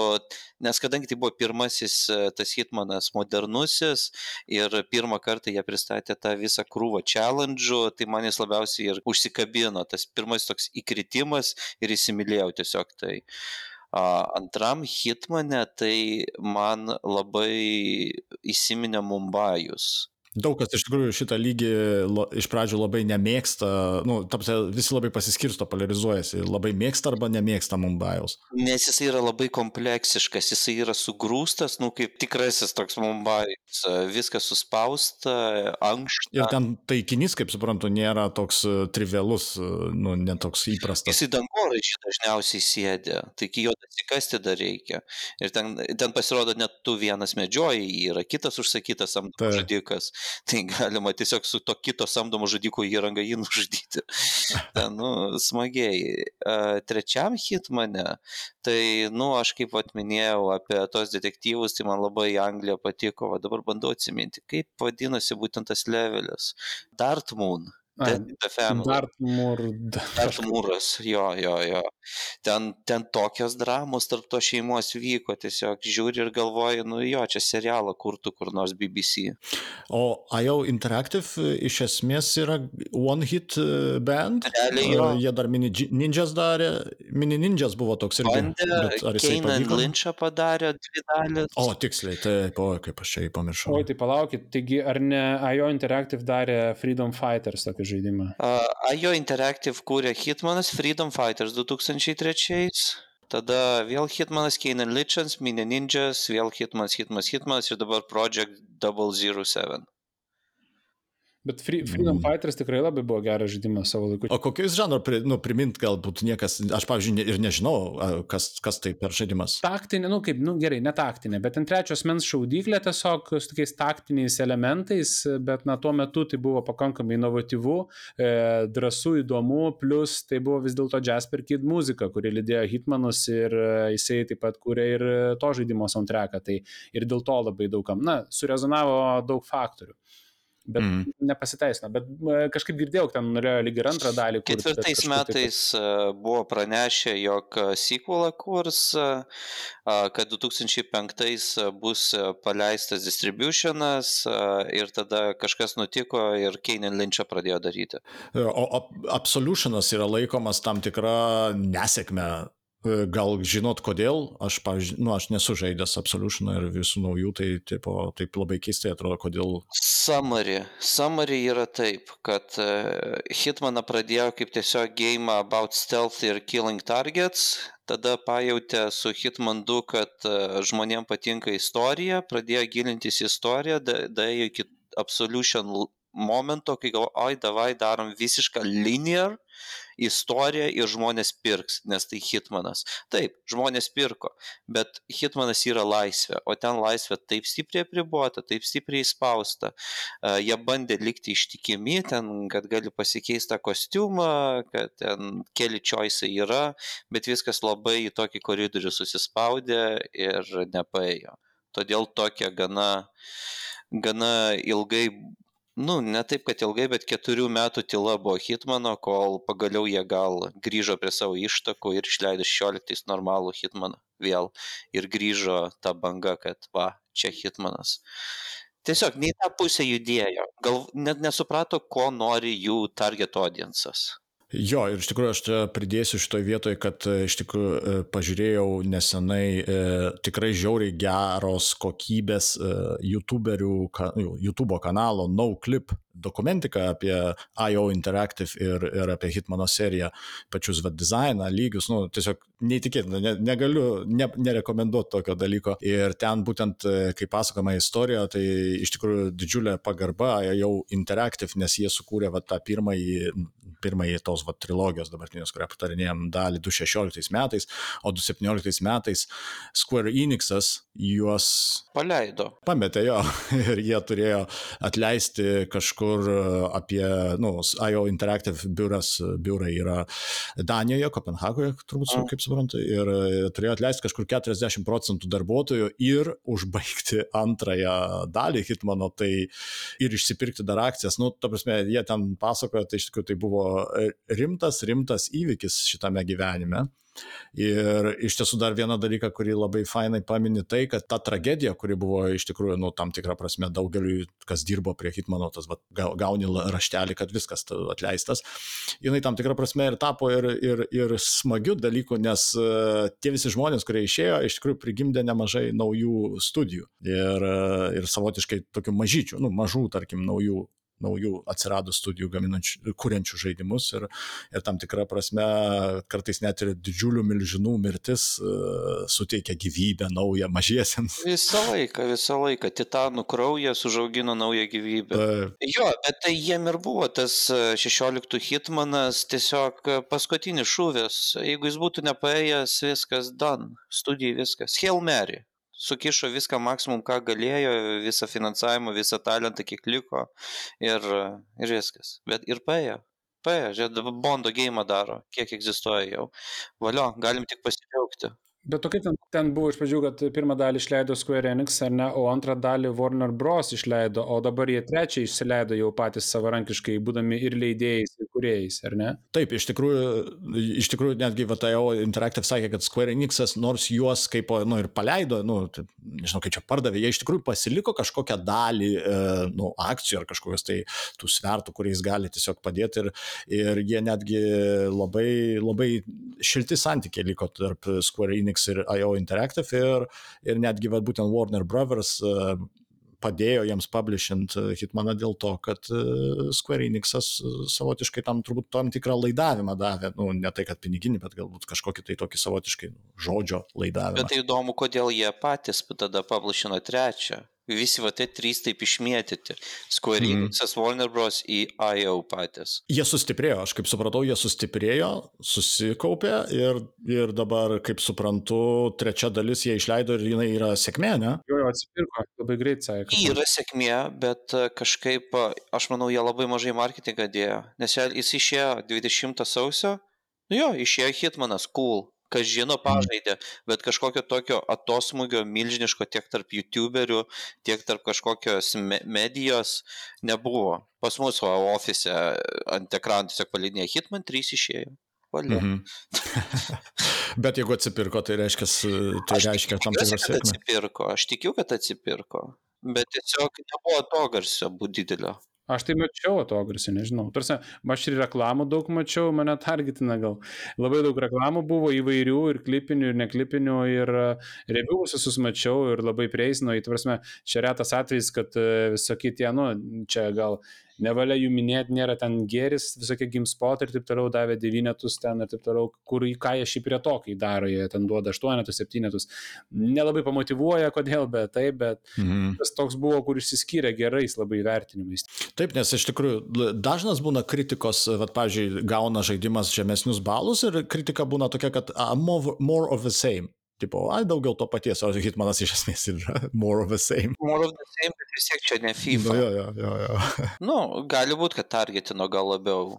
nes kadangi tai buvo pirmasis tas hitmanas modernusis ir pirmą kartą jie pristatė tą visą krūvą challenge'ų, tai man jis labiausiai ir užsikabino, tas pirmas toks įkritimas ir įsimylėjau tiesiog tai. Antram hitmane tai man labai įsiminė Mumbajus. Daug kas iš tikrųjų šitą lygį iš pradžių labai nemėgsta, nu, tapsia, visi labai pasiskirsto, polarizuojasi, labai mėgsta arba nemėgsta Mumbajaus. Nes jisai yra labai kompleksiškas, jisai yra sugrūstas, nu kaip tikrasis toks Mumbajus, viskas suspausta, ankšta. Ir ten taikinys, kaip suprantu, nėra toks e, trivialus, e, nu, netoks įprastas. Jisai dangoraižį dažniausiai sėdė, tai iki jo atsikasti dar reikia. Ir ten, ten pasirodo net tu vienas medžioji, yra kitas užsakytas žudikas. [LAUGHS] Tai galima tiesiog su to kito samdomo žudiko įranga jį nužudyti. Nu, smagiai. Trečiam hitmane, tai, nu, aš kaip vat minėjau apie tos detektyvus, tai man labai Anglija patiko, o dabar bandau atsiminti, kaip vadinasi būtent tas levelis. Dartmoon. The Family. Dartmurd. [LAUGHS] Dartmūras, jo, jo, jo. Ten, ten tokios dramos tarp to šeimos vyko, tiesiog žiūri ir galvoji, nu jo, čia serialą kurtų kur nors BBC. O IO Interactive e, iš esmės yra One Hit e, Band. Realiai jo. E, Jie dar mini Ninjas darė, mini Ninjas buvo toks jisai Keinan pavyko? Lynchą padarė dvi dalis. O, tiksliai, taip, o, kaip aš čia jį pamiršau. Oi, tai palaukit, taigi ar ne IO Interactive darė Freedom Fighters tokį žaidimą? Uh, IO Interactive kūrė Hitmanas Freedom Fighters 2003. Tada vėl Hitmanas, Keinan Lynchas, Mini Ninjas, vėl Hitmanas, Hitmanas, Hitmanas ir dabar Project 007. Bet Free, Freedom Mm. Fighters tikrai labai buvo geras žaidimas savo laiku. O kokiais žanro, pri- nu, primint galbūt niekas, aš pavyzdžiui ne- ir nežinau, kas, kas tai per žaidimas. Taktinė, nu kaip, nu gerai, ne taktinė, bet ant trečios mens šaudyklė tiesiog su tokiais taktiniais elementais, bet na tuo metu tai buvo pakankamai inovatyvu, e, drąsu, įdomu, plus tai buvo vis dėlto Jasper Kid muzika, kuri lydėjo Hitmanus ir e, jisai taip pat kūrė ir to žaidimo soundtracką, tai ir dėl to labai daugam, na, surezonavo daug faktorių. Bet Mm. nepasiteisino, bet kažkaip girdėjau, kad ten norėjo lyg ir antrą dalį. kurt, Ketvirtais kažkur taip metais e, buvo pranešę, jog e, sequelą kurs, e, kad 2005 bus paleistas distributionas ir tada kažkas nutiko ir Keinan Lynchą pradėjo daryti. O Absolutionas yra laikomas tam tikra nesėkme. E, Gal žinot kodėl? Aš, pavyzdžiui, nu, aš nesu žaidęs Absolutioną ir visų naujų, tai tipo, taip labai keistai atrodo, kodėl. Summary. Summary yra taip, kad uh, Hitmaną pradėjo kaip tiesiog game about stealth ir killing targets, tada pajutė su Hitman 2, kad uh, žmonėms patinka istorija, pradėjo gilintis į istoriją, da- daėjo iki Absolution momento, kai galvo, oi, davai darom visišką linear istoriją ir žmonės pirks, nes tai Hitmanas. Taip, žmonės pirko, bet Hitmanas yra laisvė, o ten laisvė taip stipriai apribota, taip stipriai įspausta. Uh, jie bandė likti ištikimi, ten, kad gali pasikeisti tą kostiumą, kad ten keli choiceai yra, bet viskas labai į tokį koridorių susispaudė ir nepaėjo. Todėl tokia gana, gana ilgai Nu, ne taip, kad ilgai, bet keturių metų tyla buvo Hitmano, kol pagaliau jie gal grįžo prie savo ištakų ir išleido 16 normalų Hitmaną vėl. Ir grįžo ta banga, kad va, čia Hitmanas. Tiesiog nei tą pusę judėjo. Gal net nesuprato, ko nori jų target audiences. Jo, ir iš tikrųjų aš pridėsiu šitoje vietoje, kad e, iš tikrųjų e, pažiūrėjau nesenai e, tikrai žiauriai geros kokybės e, YouTuberių, ka, YouTube kanalo NoClip dokumentiką apie IO Interactive ir, ir apie Hitmano seriją, pačius vad dizainą, lygius, nu, tiesiog neįtikėtina, ne, negaliu ne, nerekomenduoti tokio dalyko. Ir ten būtent, kai pasakoma istorija, tai iš tikrųjų didžiulė pagarba IO Interactive, nes jie sukūrė va, tą pirmąjį, pirmąjį tos va, trilogijos dabartinės, kurią aptarinėjom dalį 2016 metais, o 2017 metais Square Enixas juos Paleido. pametė jo [LAUGHS] ir jie turėjo atleisti kažkur e, apie, nu, IO Interactive biuras, biurai yra Danijoje, Kopenhagoje, turbūt, su, kaip suprantu, ir e, turėjo atleisti kažkur 40 procentų darbuotojų ir užbaigti [LAUGHS] antrąją dalį Hitmano, tai ir išsipirkti dar akcijas. Nu, ta prasme, jie ten pasakojo, tai iš tikrųjų tai buvo e, rimtas, rimtas įvykis šitame gyvenime. Ir iš tiesų dar vieną dalyką, kurį labai fainai pamini, tai, kad ta tragedija, kuri buvo iš tikrųjų, nu, tam tikrą prasme daugeliu, kas dirbo prie Hitmano, tas va, gau- gauni raštelį, kad viskas ta- atleistas, jinai tam tikrą prasme ir tapo ir, ir, ir smagių dalykų, nes uh, tie visi žmonės, kurie išėjo, iš tikrųjų prigimdė nemažai naujų studijų ir, uh, ir savotiškai tokių mažyčių, nu, mažų, tarkim, naujų naujų atsirado studijų gaminančių, kuriančių žaidimus ir, ir tam tikrą prasme kartais net ir didžiulių milžinų mirtis uh, suteikia gyvybę naują mažiesiems. [LAUGHS] Visą laiką, visą laiką. Titanų kraujas užaugino naują gyvybę. Uh, Jo, bet tai jiem ir buvo tas e, 16 hitmanas, tiesiog e, paskutinis šūvis. Jeigu jis būtų nepaėjęs, viskas done, studijai viskas. Hail Mary. Sukišo viską maksimum, ką galėjo, visą finansavimą, visą talentą, kiek liko ir, ir viskas. Bet ir paėjo. Paėjo, žiūrėk, Bondo game daro, kiek egzistuoja jau. Valio, galim tik pasidžiaugti. Bet tokia ten, ten buvo iš pradžių, kad pirmą dalį išleido Square Enix, ar ne, o antrą dalį Warner Bros. išleido, o dabar jie trečią išsileido jau patys savarankiškai, būdami ir leidėjais, ir kuriejais, ar ne? Taip, iš tikrųjų, iš tikrųjų netgi VTO Interactive sakė, kad Square Enixas nors juos kaip, nu, ir paleido, nu, tai, nežinau, kaip čia pardavė, jie iš tikrųjų pasiliko kažkokią dalį, e, nu, akcijų ar kažkokios tai tų svertų, kuriais gali tiesiog padėti ir, ir jie netgi labai, labai šilti santykiai liko tarp Square Enix Enix ir IO Interactive ir, ir netgi va, būtent Warner Brothers e, padėjo jiems publishint e, Hitmaną dėl to, kad e, Square Enixas savotiškai tam turbūt tam tikrą laidavimą davė, nu, ne tai, kad piniginį, bet galbūt kažkokį tai tokį savotiškai žodžio laidavimą. Bet tai įdomu, kodėl jie patys tada publishino trečią visi va tie trys taip išmėtyti. Square mhm. Enixas, mm. Warner Bros. į IO patys. Jie sustiprėjo, aš kaip supratau, jie sustiprėjo, susikaupė ir, ir dabar, kaip suprantu, trečia dalis jie išleido ir jinai yra sėkmė, ne? Jo, jo, atsipirko, labai greit sakė. Yra sėkmė, bet e, kažkaip, e, aš manau, jie labai mažai marketingą dėjo, nes jis išėjo 20 sausio, nu jo, išėjo Hitmanas, cool kas žino, mhm. pažaidė, bet kažkokio tokio atosmugio milžiniško tiek tarp YouTuberių, tiek tarp kažkokios me medijos nebuvo. Pas mus va, ofise ant ekranų tiesiog palidinė Hitman 3 išėjo. Valia. Mhm. [LAUGHS] bet jeigu atsipirko, tai reiškia, tai aš reiškia tam tikrą sėkmę. Atsipirko, aš tikiu, kad atsipirko, bet tiesiog nebuvo to garsio būti didelio. Aš tai mačiau atograsį, nežinau. Tarsi, aš ir reklamų daug mačiau, mane targetina gal. Labai daug reklamų buvo įvairių ir klipinių, ir neklipinių, ir reviewus visus mačiau ir labai prieisino. Prasme, čia retas atvejis, kad e, visokie tie, nu, čia gal nevalia jų minėti, nėra ten geris, visokie GameSpot ir taip toliau davė devynetus ten ir taip toliau, kur ką jie šį prie to, kai daro, jie ten duoda aštuonetus, septynetus. Nelabai pamotivuoja, kodėl, bet taip, bet mhm. tas toks buvo, kur išsiskyrė gerais labai vertinimais. Taip, nes iš tikrųjų dažnas būna kritikos, vad, pavyzdžiui, gauna žaidimas žemesnius balus ir kritika būna tokia, kad uh, more, more of the same. Tipo, ai, daugiau to paties, o Hitmanas iš esmės yra [LAUGHS] more of the same. More of the same, bet vis tiek čia ne FIFA. Nu, jo, jo, jo, jo. [LAUGHS] nu, gali būti, kad targetino gal labiau.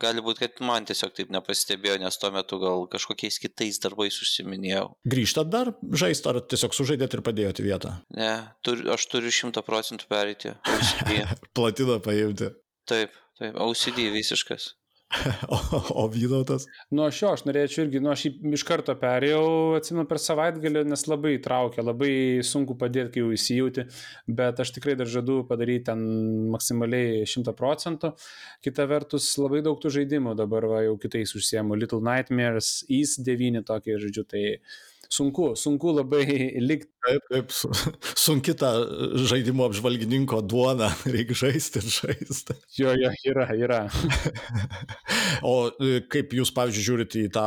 Gali būti, kad man tiesiog taip nepastebėjo, nes tuo metu gal kažkokiais kitais darbais užsiminėjau. Grįžtat dar žaisti, ar tiesiog sužaidėt ir padėjote vietą? Ne, tur, aš turiu šimtą procentų perėti. [LAUGHS] Platiną paimti. Taip, taip, OCD visiškas. [LAUGHS] o, o Vytautas? Nu, aš jo, aš norėčiau irgi, nu, aš iš karto perėjau, atsimenu, per savaitgalį, nes labai traukia, labai sunku padėti, kai jau įsijauti, bet aš tikrai dar žadu padaryti ten maksimaliai 100 procentų. Kita vertus, labai daug tų žaidimų dabar va, jau kitais užsiemu. Little Nightmares, East 9 tokie, žodžiu, tai sunku, sunku labai [LAUGHS] likti. Taip, taip, [LAUGHS] sunki ta žaidimo apžvalgininko duona, [LAUGHS] reikia žaisti ir žaisti. Jo, jo, yra, yra. o e, kaip jūs, pavyzdžiui, žiūrite į tą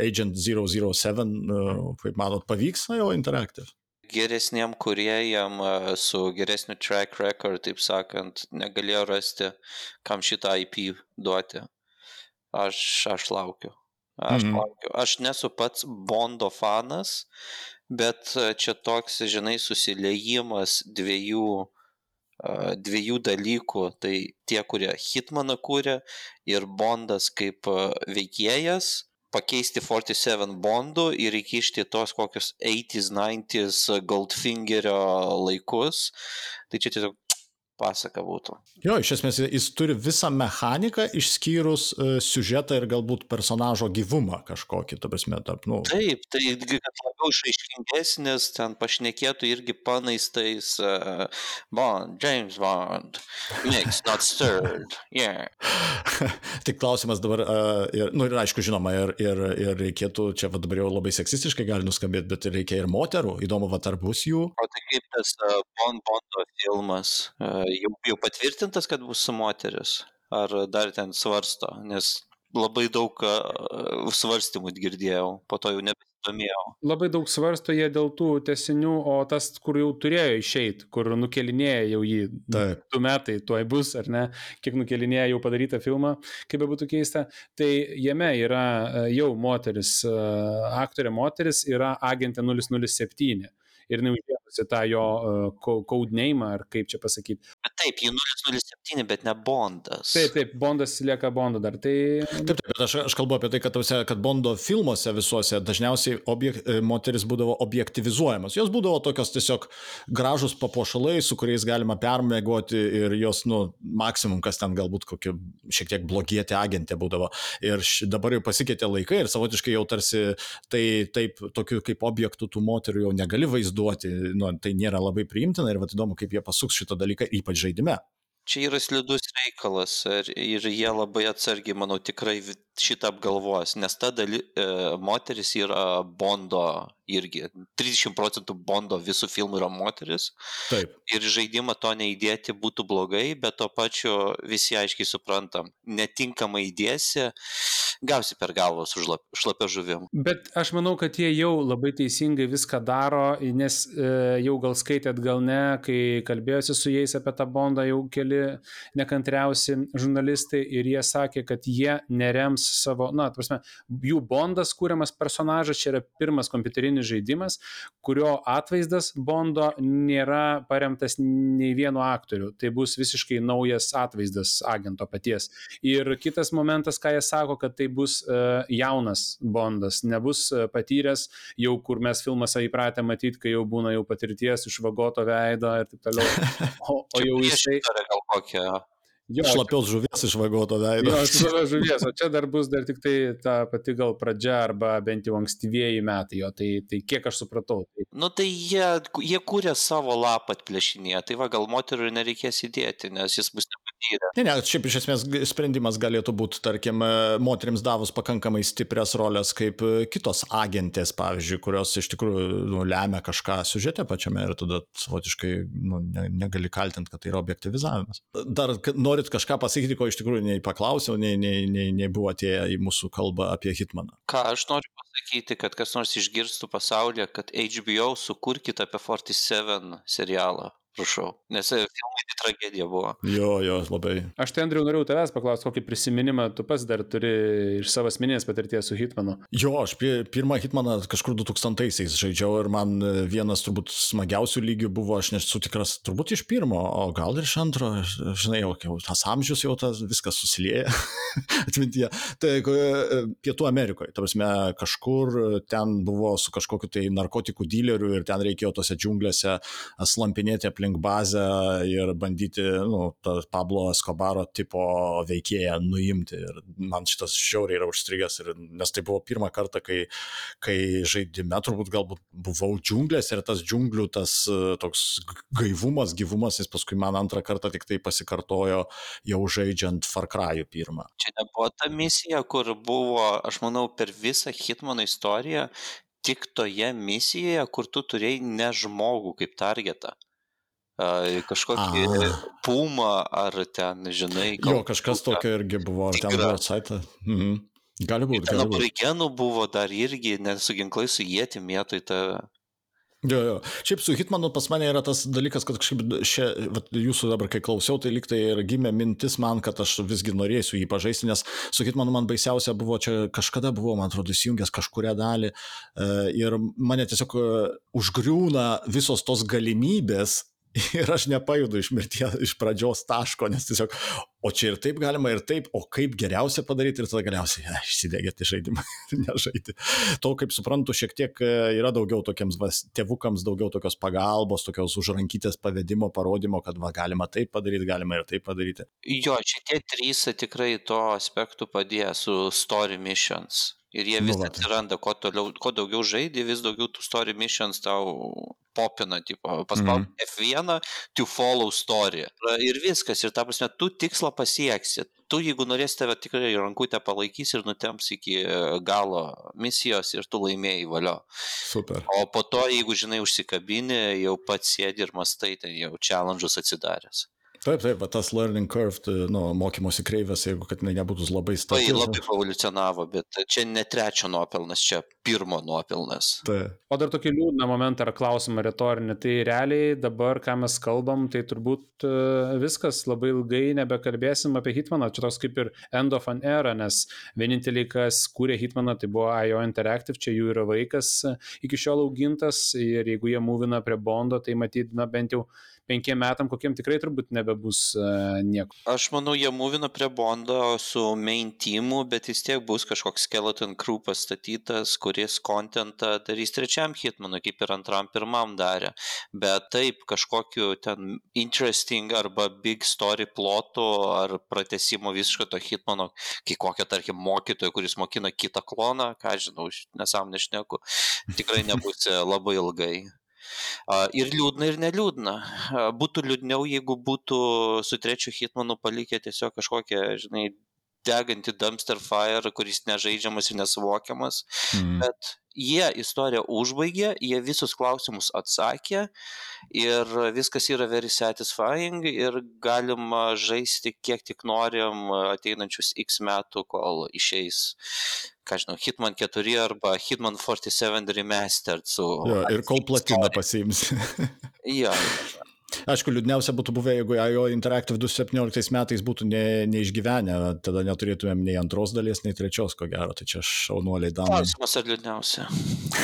Agent 007, e, kaip manot, pavyks jo Interactive? Geresniem kuriejam e, su geresniu track record, taip sakant, negalėjo rasti, kam šitą IP duoti. Aš, aš laukiu. Aš, mhm. laukiu. aš nesu pats Bondo fanas, bet e, čia toks, žinai, susiliejimas dviejų, uh, dviejų dalykų. Tai tie, kurie Hitmaną kūrė ir Bondas kaip uh, veikėjas, pakeisti 47 Bondų ir įkišti tos kokius 80s, 90s Goldfingerio laikus. Tai čia tiesiog pasaka būtų. Jo, iš esmės jis turi visą mechaniką išskyrus uh, siužetą ir galbūt personažo gyvumą kažkokį, tu prasme, tarp, nu. Taip, tai kad labiau išaiškingesnis, ten pašnekėtų irgi panaistais uh, Bond, James Bond, mix, not stirred, yeah. [LAUGHS] Tik klausimas dabar, uh, ir, nu ir aišku, žinoma, ir, ir, ir reikėtų, čia va, dabar jau labai seksistiškai gali nuskambėti, bet reikia ir moterų, įdomu, va, tarp bus jų. O tai kaip tas uh, Bond Bondo filmas, uh, jau, jau patvirtintas, kad bus su moteris? Ar dar ten svarsto? Nes labai daug svarstymų girdėjau, po to jau nebesidomėjau. Labai daug svarsto jie dėl tų tesinių, o tas, kur jau turėjo išeiti, kur nukelinėja jau jį Taip. du metai, tuoj bus, ar ne, kiek nukelinėja jau padarytą filmą, kaip be būtų keista, tai jame yra jau moteris, aktorė moteris yra agentė 007 ir neuždėjusi tą jo uh, codename, ar kaip čia pasakyti. Bet taip, jį 007, bet ne Bondas. Taip, taip, Bondas lieka Bondu dar. Tai... Taip, taip, bet aš, aš kalbu apie tai, kad, tausia, kad Bondo filmuose visuose dažniausiai objek, e, moteris būdavo objektivizuojamas. Jos būdavo tokios tiesiog gražus papuošalai, su kuriais galima permėgoti ir jos, nu, maksimum, kas ten galbūt kokia šiek tiek blogietė agentė būdavo. Ir dabar jau pasikeitė laikai ir savotiškai jau tarsi tai taip, tokiu kaip objektų tų moterų jau negali vaizduoti, nu, tai nėra labai priimtina ir vad įdomu, kaip jie pasuks šitą dalyką, ypač žaidime. Čia yra slidus reikalas ir, ir jie labai atsargiai, manau, tikrai šitą apgalvos, nes ta daly, e, moteris yra Bondo irgi. 30 procentų Bondo visų filmų yra moteris. Taip. Ir žaidimą to neįdėti būtų blogai, bet to pačiu visi aiškiai suprantam, netinkamai įdėsi, gausi per galvą su šlapia žuvim. Bet aš manau, kad jie jau labai teisingai viską daro, nes e, jau gal skaitėt, gal ne, kai kalbėjosi su jais apie tą Bondą jau keli nekantriausi žurnalistai ir jie sakė, kad jie nerems savo, na, prasme, jų Bondas kūriamas personažas, čia yra pirmas kompiuterinis žaidimas, kurio atvaizdas Bondo nėra paremtas nei vienu aktoriu. Tai bus visiškai naujas atvaizdas agento paties. Ir kitas momentas, ką jie sako, kad tai bus uh, jaunas Bondas, nebus uh, patyręs, jau kur mes filmuose įpratę matyti, kai jau būna jau patirties išvagoto veido ir taip toliau. O, o [LAUGHS] jau jisai... Jo, šlapios žuvies išvagoto veido. Jo, šlapios žuvies, o čia dar bus dar tik tai ta pati gal pradžia arba bent jau ankstyvieji metai jo, tai, tai kiek aš supratau. Tai... Nu tai jie, jie kūrė savo lapą atplėšinėje, tai va gal moterų nereikės įdėti, nes jis bus nepatyrę. Ne, ne, šiaip iš esmės sprendimas galėtų būti, tarkim, moteriams davus pakankamai stiprias rolės kaip kitos agentės, pavyzdžiui, kurios iš tikrųjų nu, lemia kažką sužete pačiame ir tada savotiškai nu, ne, negali kaltinti, kad tai yra objektivizavimas. Dar norit kažką pasakyti, ko iš tikrųjų nei paklausiau, nei, nei, nei, nei buvo atėję į mūsų kalbą apie Hitmaną? Ką aš noriu pasakyti, kad kas nors išgirstų pasaulyje, kad HBO sukurkite apie 47 serialą. Prašau, nes e, filmai tai tragedija buvo. Jo, jo, labai. Aš tai, Andriu, norėjau tavęs paklausti, kokį prisiminimą tu pats dar turi iš savo asmeninės patirties su Hitmanu. Jo, aš pirmą Hitmaną kažkur 2000-aisiais žaidžiau ir man e, vienas turbūt smagiausių lygių buvo, aš nesu tikras, turbūt iš pirmo, o gal ir iš antro, žinai, jau, jau tas amžius jau tas viskas susilieja [LAUGHS] atmintyje. Tai e, Pietų Amerikoje, ta prasme, kažkur ten buvo su kažkokiu tai narkotikų dileriu ir ten reikėjo tose džiunglėse slampinėti aplink aplink bazę ir bandyti, nu, tą Pablo Escobaro tipo veikėją nuimti. Ir man šitas žiauriai yra užstrigęs, ir, nes tai buvo pirmą kartą, kai, kai žaidime turbūt galbūt buvau džiunglės ir tas džiunglių, tas toks gaivumas, gyvumas, jis paskui man antrą kartą tik tai pasikartojo jau žaidžiant Far Cry'ų pirmą. Čia nebuvo ta misija, kur buvo, aš manau, per visą Hitmano istoriją tik toje misijoje, kur tu turėjai ne žmogų kaip targetą kažkokį A. pumą ar ten, žinai. Jo, kažkas tokio irgi buvo, ar ten buvo atsaita. Mhm. Gali būti. Ten aborigenų buvo dar irgi, nes su ginklai su jėti vietoj tą Jo, jo. Šiaip su Hitmanu pas mane yra tas dalykas, kad kažkaip šia, vat, jūsų dabar, kai klausiau, tai liktai ir gimė mintis man, kad aš visgi norėsiu jį pažaisti, nes su Hitmanu man baisiausia buvo, čia kažkada buvo, man atrodo, įsijungęs kažkuria dalį e, ir mane tiesiog e, užgriūna visos tos galimybės [LAUGHS] ir aš nepajudu iš mirties, iš pradžios taško, nes tiesiog, o čia ir taip galima, ir taip, o kaip geriausia padaryti, ir tada galiausiai ja, išsidegėti žaidimą, [LAUGHS] nežaidti. To, kaip suprantu, šiek tiek e, yra daugiau tokiems va, tėvukams, daugiau tokios pagalbos, tokios užrankytės pavedimo, parodymo, kad va, galima taip padaryti, galima ir taip padaryti. Jo, šitie trys tikrai to aspektų padės su story missions. Ir jie vis nu, atsiranda, kuo, toliau, kuo daugiau žaidži, vis daugiau tų story missions tau popina, tipo, paspaud mm. F1, to follow story. Ir viskas, ir ta prasme, tu tikslą pasieksi. Tu, jeigu norėsi tave tikrai rankutę palaikys ir nutems iki galo misijos ir tu laimėjai valio. Super. O po to, jeigu žinai užsikabini, jau pats sėdi ir mastai, ten jau challenge'us atsidaręs. Taip, taip, va, tas learning curve, tai, nu, mokymosi kreivės, jeigu kad nebūtų labai stabilus. Tai labai evoliucionavo, bet čia ne trečio nuopelnas, čia pirmo nuopilnas. Tai. O dar tokį liūdną momentą ar klausimą retorinį. Tai realiai dabar, ką mes kalbam, tai turbūt e, viskas labai ilgai nebekalbėsim apie Hitmaną. Čia toks kaip ir end of an era, nes vieninteliai, kas kūrė Hitmaną, tai buvo IO Interactive, čia jų yra vaikas e, iki šiol augintas ir jeigu jie mūvina prie Bondo, tai matyt, na bent jau penkiem metam, kokiem tikrai turbūt nebebus uh, nieko. Aš manau, jie mūvina prie Bondo su main teamu, bet vis tiek bus kažkoks skeleton crew pastatytas, kuris kontentą darys trečiam hitmanui, kaip ir antram pirmam darė. Bet taip, kažkokiu ten interesting arba big story plotu ar pratesimo visiškai to hitmano, kai kokio, tarkim, mokytojo, kuris mokina kitą kloną, ką žinau, nesąmonė šneku, tikrai nebus labai ilgai. Ir liūdna, ir neliūdna. Būtų liūdniau, jeigu būtų su trečiu hitmanu palikę tiesiog kažkokią, žinai, degantį dumpster fire, kuris nežaidžiamas ir nesuvokiamas. Mm. Bet jie istoriją užbaigė, jie visus klausimus atsakė ir viskas yra very satisfying ir galima žaisti kiek tik norim ateinančius x metų, kol išeis ką žinau, Hitman 4 arba Hitman 47 remastered su... Jo, ir kol platiną pasiims. [LAUGHS] jo. Aišku, liūdniausia būtų buvę, jeigu IO Interactive 2017 metais būtų ne, neišgyvenę, tada neturėtumėm nei antros dalies, nei trečios, ko gero, tai čia šaunuoliai danai. Klausimas ar liūdniausia.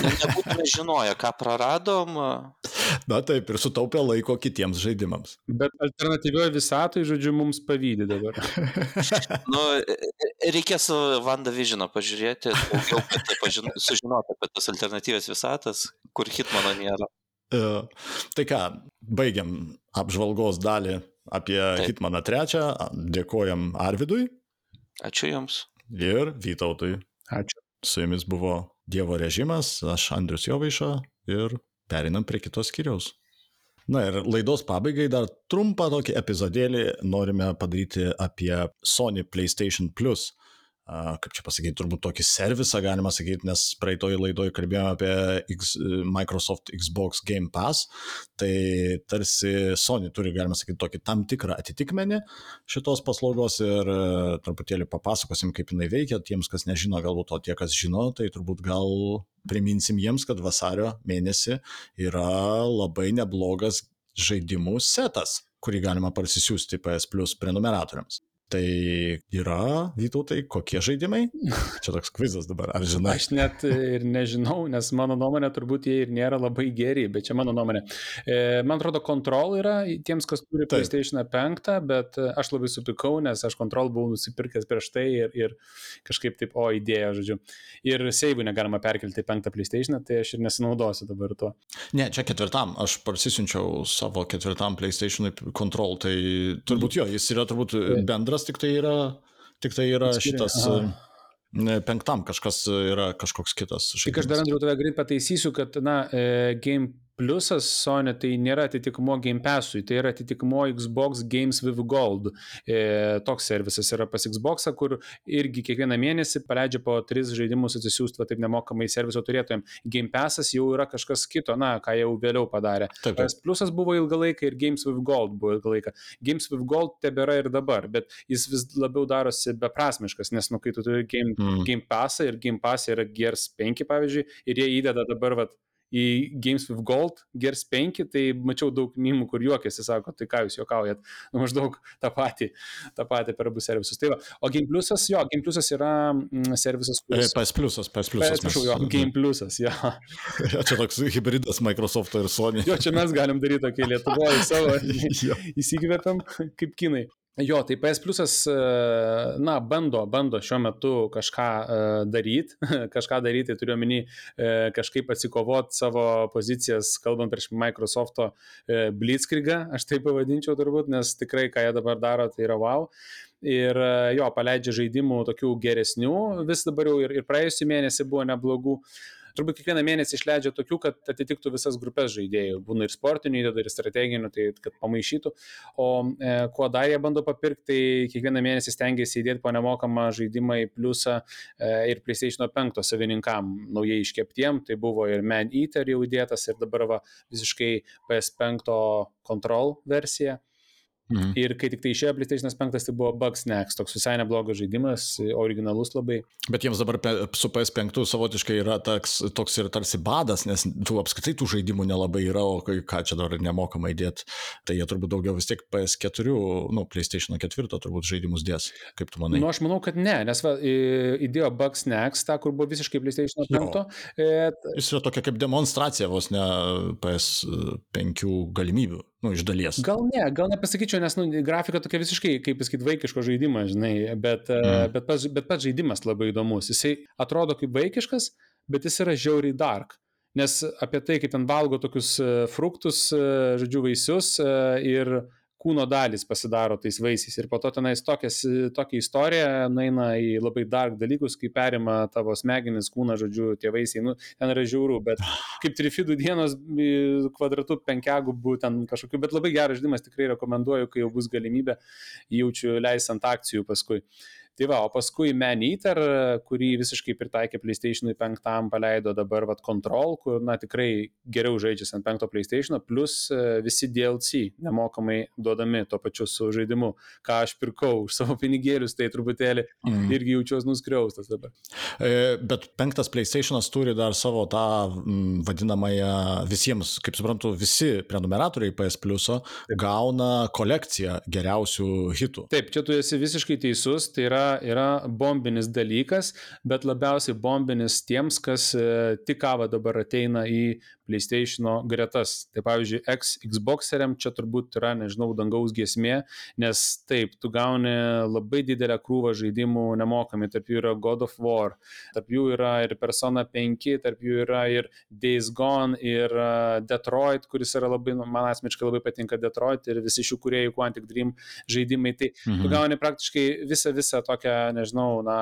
Nebūtume žinoję, ką praradom. Na taip, ir sutaupė laiko kitiems žaidimams. Bet alternatyvioje visatoje, žodžiu, mums pavydė dabar. [LAUGHS] nu, reikės WandaVisioną pažiūrėti, daugiau, kad pažin, sužinoti apie tas alternatyvės visatas, kur Hitmano nėra. Uh, tai ką, baigiam apžvalgos dalį apie Taip. Hitmaną trečią. Dėkojam Arvidui. Ačiū Jums. Ir Vytautui. Ačiū. Su jumis buvo Dievo režimas, aš Andrius Jovaiša ir perinam prie kitos skyriaus. Na ir laidos pabaigai dar trumpą tokį epizodėlį norime padaryti apie Sony PlayStation Plus kaip čia pasakyti, turbūt tokį servisą galima sakyti, nes praeitoje laidoje kalbėjome apie X, Microsoft Xbox Game Pass, tai tarsi Sony turi, galima sakyti, tokį tam tikrą atitikmenį šitos paslaugos ir e, truputėlį papasakosim, kaip jinai veikia, tiems, kas nežino, galbūt o tie, kas žino, tai turbūt gal priminsim jiems, kad vasario mėnesį yra labai neblogas žaidimų setas kurį galima parsisiųsti PS Plus prenumeratoriams. Tai yra, Vytautai, kokie žaidimai? [LAUGHS] Čia toks kvizas dabar, ar žinai? Aš net ir nežinau, nes mano nuomonė turbūt jie ir nėra labai geri, bet čia mano nuomonė. E, man atrodo, Control yra tiems, kas turi Taip. PlayStation 5, bet aš labai supikau, nes aš Control buvau nusipirkęs prieš tai ir, ir kažkaip taip, o idėja, žodžiu. Ir seivų negalima perkelti į penktą PlayStation, tai aš ir nesinaudosiu dabar tuo. Ne, čia ketvirtam, aš parsisiunčiau savo ketvirtam PlayStation Control, tai turbūt jo, jis yra turbūt bendras kitas tik tai yra, tik tai yra Atskiri, šitas. Aha. Penktam kažkas yra kažkoks kitas. Tik aš dar Andriu tave greit pataisysiu, kad, na, e, Game Pliusas Sony tai nėra atitikmo Game Passui, tai yra atitikmo Xbox Games with Gold. E, toks servisas yra pas Xbox, kur irgi kiekvieną mėnesį paleidžia po tris žaidimus atsisiųsti, taip nemokamai serviso turėtojim. Game Passas jau yra kažkas kito, na, ką jau vėliau padarė. Taip, taip. Pliusas buvo ilgą laiką ir Games with Gold buvo ilgą laiką. Games with Gold tebėra ir dabar, bet jis vis labiau darosi beprasmiškas, nes, nu, kai tu turi Game, mm. game Passą ir Game Pass yra Gears 5, pavyzdžiui, ir jie įdeda dabar, vat, į Games with Gold, Gers 5, tai mačiau daug mimų, kur juokėsi, sako, tai ką jūs juokaujat, nu, maždaug tą patį, tą patį per abu servisus. Tai va, o Game Plusas, jo, Game Plusas yra mm, servisas, kuris... PS Plusas, PS Plusas. Atsiprašau, jo, Game Plusas, jo. [LAUGHS] ja, čia toks hybridas Microsoft ir Sony. jo, čia mes galim daryti tokį Lietuvoje savo, [LAUGHS] įsikvėpiam kaip kinai. Jo, tai PS Plusas, e, na, bando, bando šiuo metu kažką daryti, [LAUGHS] kažką daryti, turiu omeny e, kažkaip atsikovoti savo pozicijas, kalbant prieš Microsoft'o e, Blitzkriegą, aš taip pavadinčiau turbūt, nes tikrai, ką jie dabar daro, tai yra wow. Ir jo, paleidžia žaidimų tokių geresnių, vis dabar jau ir, ir praėjusią mėnesį buvo neblogų. Uh, turbūt kiekvieną mėnesį išleidžia tokių, kad atitiktų visas grupės žaidėjų. Būna ir sportinių, įdeda ir strateginių, tai kad pamaišytų. O e, kuo dar jie bando papirkti, tai kiekvieną mėnesį stengiasi įdėti po nemokamą žaidimą į pliusą e, ir PlayStation 5 savininkam naujai iškeptiem. Tai buvo ir Man Eater jau įdėtas ir dabar va, visiškai PS5 Control versija. Mhm. Ir kai tik tai išėjo PlayStation 5, tai buvo Bugsnax, toks visai neblogas žaidimas, originalus labai. Bet jiems dabar su PS5 savotiškai yra toks, toks ir tarsi badas, nes tų apskritai tų žaidimų nelabai yra, o ką čia dar nemokamai dėti, tai jie turbūt daugiau vis tiek PS4, nu, PlayStation 4 turbūt žaidimus dės, kaip tu manai? Nu, aš manau, kad ne, nes va, įdėjo Bugsnax, tą, kur buvo visiškai PlayStation 5. E, Jis yra tokia kaip demonstracija vos ne PS5 galimybių nu, iš dalies. Gal ne, gal nepasakyčiau, nes nu, grafika tokia visiškai, kaip pasakyti, vaikiško žaidimo, žinai, bet, mm. bet, pats, bet pats žaidimas labai įdomus. Jisai atrodo kaip vaikiškas, bet jis yra žiauriai dark. Nes apie tai, kaip ten valgo tokius e, fruktus, e, žodžiu, vaisius ir kūno dalys pasidaro tais vaisiais. Ir po to tenais tokias, tokia istorija naina į labai dark dalykus, kai perima tavo smegenis, kūną, žodžiu, tie vaisiai. Nu, ten yra žiaurų, bet kaip trifidų dienos kvadratų penkiagubų ten kažkokiu, bet labai geras žaidimas, tikrai rekomenduoju, kai jau bus galimybė, jaučiu leis ant akcijų paskui. Tai va, o paskui Man Eater, kurį visiškai pritaikė PlayStation 5, paleido dabar vat, Control, kur, na, tikrai geriau žaidžiasi ant 5 PlayStation, plus e, visi DLC nemokamai duodami tuo pačiu su žaidimu, ką aš pirkau už savo pinigėlius, tai truputėlį mm. irgi jaučiuosi nuskriaustas dabar. E, bet penktas PlayStation'as turi dar savo tą m, vadinamąją visiems, kaip suprantu, visi prenumeratoriai PS Plus gauna kolekciją geriausių hitų. Taip, čia tu esi visiškai teisus, tai yra yra bombinis dalykas, bet labiausiai bombinis tiems, kas e, tik kava dabar ateina į PlayStation gretas. Tai pavyzdžiui, X, Xboxeriam čia turbūt yra, nežinau, dangaus giesmė, nes taip, tu gauni labai didelę krūvą žaidimų nemokamai, tarp jų yra God of War, tarp jų yra ir Persona 5, tarp jų yra ir Days Gone, ir e, Detroit, kuris yra labai, nu, man asmeniškai labai patinka Detroit ir visi šių kuriejų Quantic Dream žaidimai. Tai mhm. tu gauni praktiškai visą, visą tokią, nežinau, na,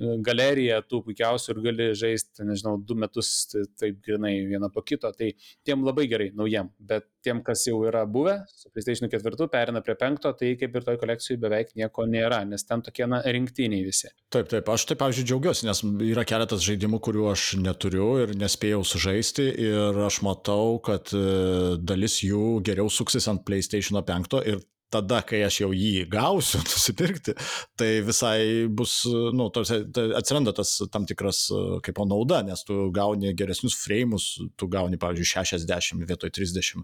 galeriją tų puikiausių ir gali žaisti, nežinau, du metus taip grinai vieną po kito. Tai tiem labai gerai, naujiem. Bet tiem, kas jau yra buvę, su PlayStation 4 perina prie 5, tai kaip ir toj kolekcijai beveik nieko nėra, nes ten tokie na, rinktiniai visi. Taip, taip, aš taip, pavyzdžiui, džiaugiuosi, nes yra keletas žaidimų, kurių aš neturiu ir nespėjau sužaisti ir aš matau, kad e, dalis jų geriau suksis ant PlayStation 5 ir tada, kai aš jau jį gausiu, [LAUGHS] nusipirkti, tai visai bus, nu, tarsi, tai atsiranda tas tam tikras kaip o nauda, nes tu gauni geresnius frame'us, tu gauni, pavyzdžiui, 60 vietoj 30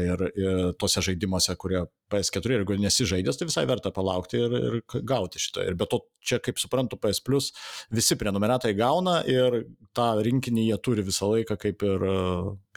ir, ir tose žaidimuose, kurie PS4, jeigu nesižaidęs, tai visai verta palaukti ir, ir gauti šitą. Ir be to, čia, kaip suprantu, PS Plus visi prenumeratai gauna ir tą rinkinį jie turi visą laiką kaip ir,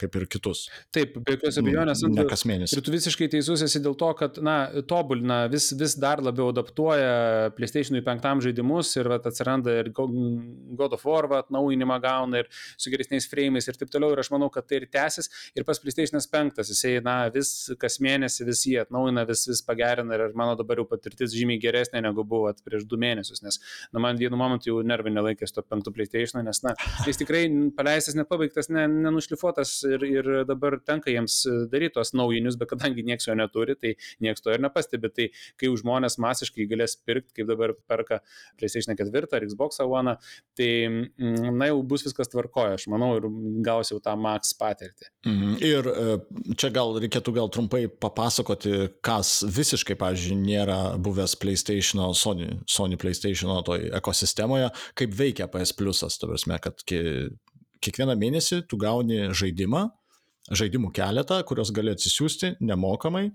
kaip ir kitus. Taip, be jokios abejonės. Ne kas mėnesį. Ir tu visiškai teisus esi dėl to, kad, na, tobulina, vis, vis dar labiau adaptuoja PlayStation 5 žaidimus ir vat, atsiranda ir God of War atnaujinimą gauna ir su geresniais frame'ais ir taip toliau. Ir aš manau, kad tai ir tęsis. Ir pas PlayStation 5 jisai, na, vis kas mėnesį vis jį atnaujina vis, vis pagerina ir mano dabar jau patirtis žymiai geresnė negu buvo prieš du mėnesius, nes na, man vienu momentu jau nervai nelaikęs to penktų PlayStation, nes na, jis tikrai paleistas, nepabaigtas, ne, nenušlifuotas ir, ir dabar tenka jiems daryti tos naujinius, bet kadangi niekas jo neturi, tai niekas to ir nepastebi. Tai kai žmonės masiškai galės pirkti, kaip dabar perka PlayStation 4 ar Xbox One, tai mm, na jau bus viskas tvarkoja, aš manau, ir gausiu tą max patirtį. Mhm. Ir e, čia gal reikėtų gal trumpai papasakoti, ką kas visiškai, pavyzdžiui, nėra buvęs PlayStation, Sony, Sony PlayStation toj ekosistemoje, kaip veikia PS Plus, ta prasme, kad kiekvieną mėnesį tu gauni žaidimą, žaidimų keletą, kuriuos gali atsisiųsti nemokamai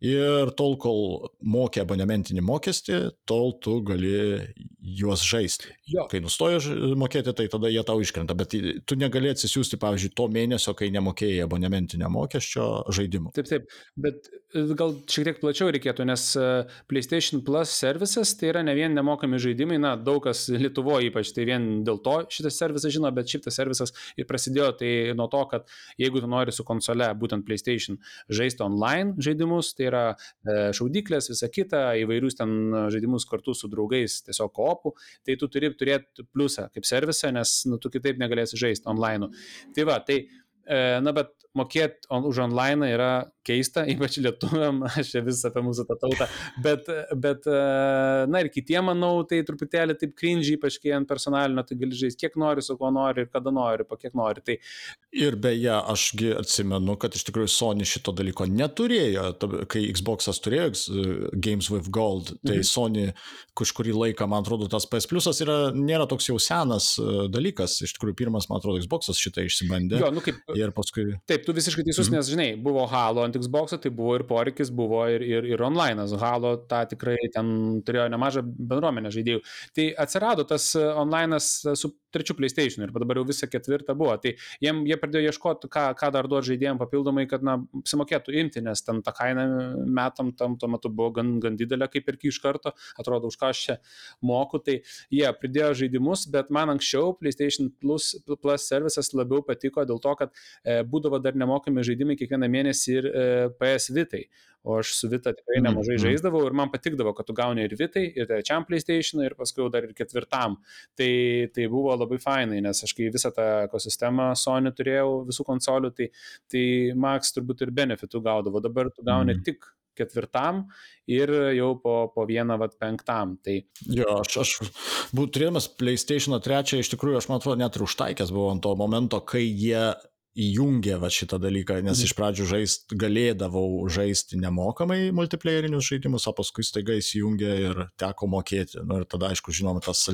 Ir tol, kol mokė abonementinį mokestį, tol tu gali juos žaisti. Jo. Kai nustoja mokėti, tai tada jie tau iškrenta, bet tu negali atsisiųsti, pavyzdžiui, to mėnesio, kai nemokėjai abonementinio mokesčio žaidimų. Taip, taip, bet gal šiek tiek plačiau reikėtų, nes e, PlayStation Plus services tai yra ne vien nemokami žaidimai, na, daug kas Lietuvoje ypač, tai vien dėl to šitas servisas žino, bet šitas servisas ir prasidėjo tai nuo to, kad jeigu tu nori su konsole, būtent PlayStation, žaisti online žaidimus, tai yra e, šaudyklės, visa kita, įvairius ten žaidimus kartu su draugais, tiesiog koopų, tai tu turi turėti pliusą kaip servisą, nes nu, tu kitaip negalėsi žaisti online. Tai va, tai, e, na bet mokėti už online yra keista, ypač lietuviam, [LAUGHS] aš čia vis apie mūsų tą tautą, bet, bet, na ir kitiem, manau, tai truputėlį taip cringe, ypač kai ant personalinio, tai gali žaisti kiek nori, su kuo nori ir kada nori, po kiek nori. Tai... Ir beje, ašgi atsimenu, kad iš tikrųjų Sony šito dalyko neturėjo, kai Xbox'as turėjo Games with Gold, tai mhm. Sony kažkurį laiką, man atrodo, tas PS Plus yra, nėra toks jau senas dalykas, iš tikrųjų pirmas, man atrodo, Xbox'as šitą išsibandė. Jo, nu kaip. Ir paskui. Taip, tu visiškai teisus, mm. nes, žinai, buvo Halo ant Xbox'o, tai buvo ir poreikis, buvo ir, ir, ir online'as. Halo tą tikrai ten turėjo nemažą bendruomenę žaidėjų. Tai atsirado tas online'as su trečiu PlayStation ir dabar jau visą ketvirtą buvo. Tai jiem, jie pradėjo ieškoti, ką, ką dar duoti žaidėjim papildomai, kad, na, apsimokėtų imti, nes ten ta kaina metam tam tuo metu buvo gan, gan didelė, kaip ir iš karto, atrodo, už ką aš čia moku. Tai jie pridėjo žaidimus, bet man anksčiau PlayStation Plus, Plus services labiau patiko dėl to, kad e, būdavo dar nemokami žaidimai kiekvieną mėnesį ir e, PS Vitai o aš su Vita tikrai mhm, nemažai mm, žaisdavau ir man patikdavo, kad tu gauni ir Vitai, ir trečiam PlayStation, ir paskui dar ir ketvirtam. Tai, tai buvo labai fainai, nes aš kai visą tą ekosistemą Sony turėjau, visų konsolių, tai, tai Max turbūt ir benefitų gaudavo. Dabar tu gauni mm. tik ketvirtam ir jau po, po vieną, vat, penktam. Tai... Jo, aš, aš būtų turėdamas PlayStation 3, iš tikrųjų, aš man atrodo, net ir užtaikęs buvau ant to momento, kai jie įjungė va šitą dalyką, nes mhm. iš pradžių žaist, galėdavau žaisti nemokamai multiplayerinius žaidimus, o paskui staiga įsijungė ir teko mokėti. Nu, ir tada, aišku, žinom, tas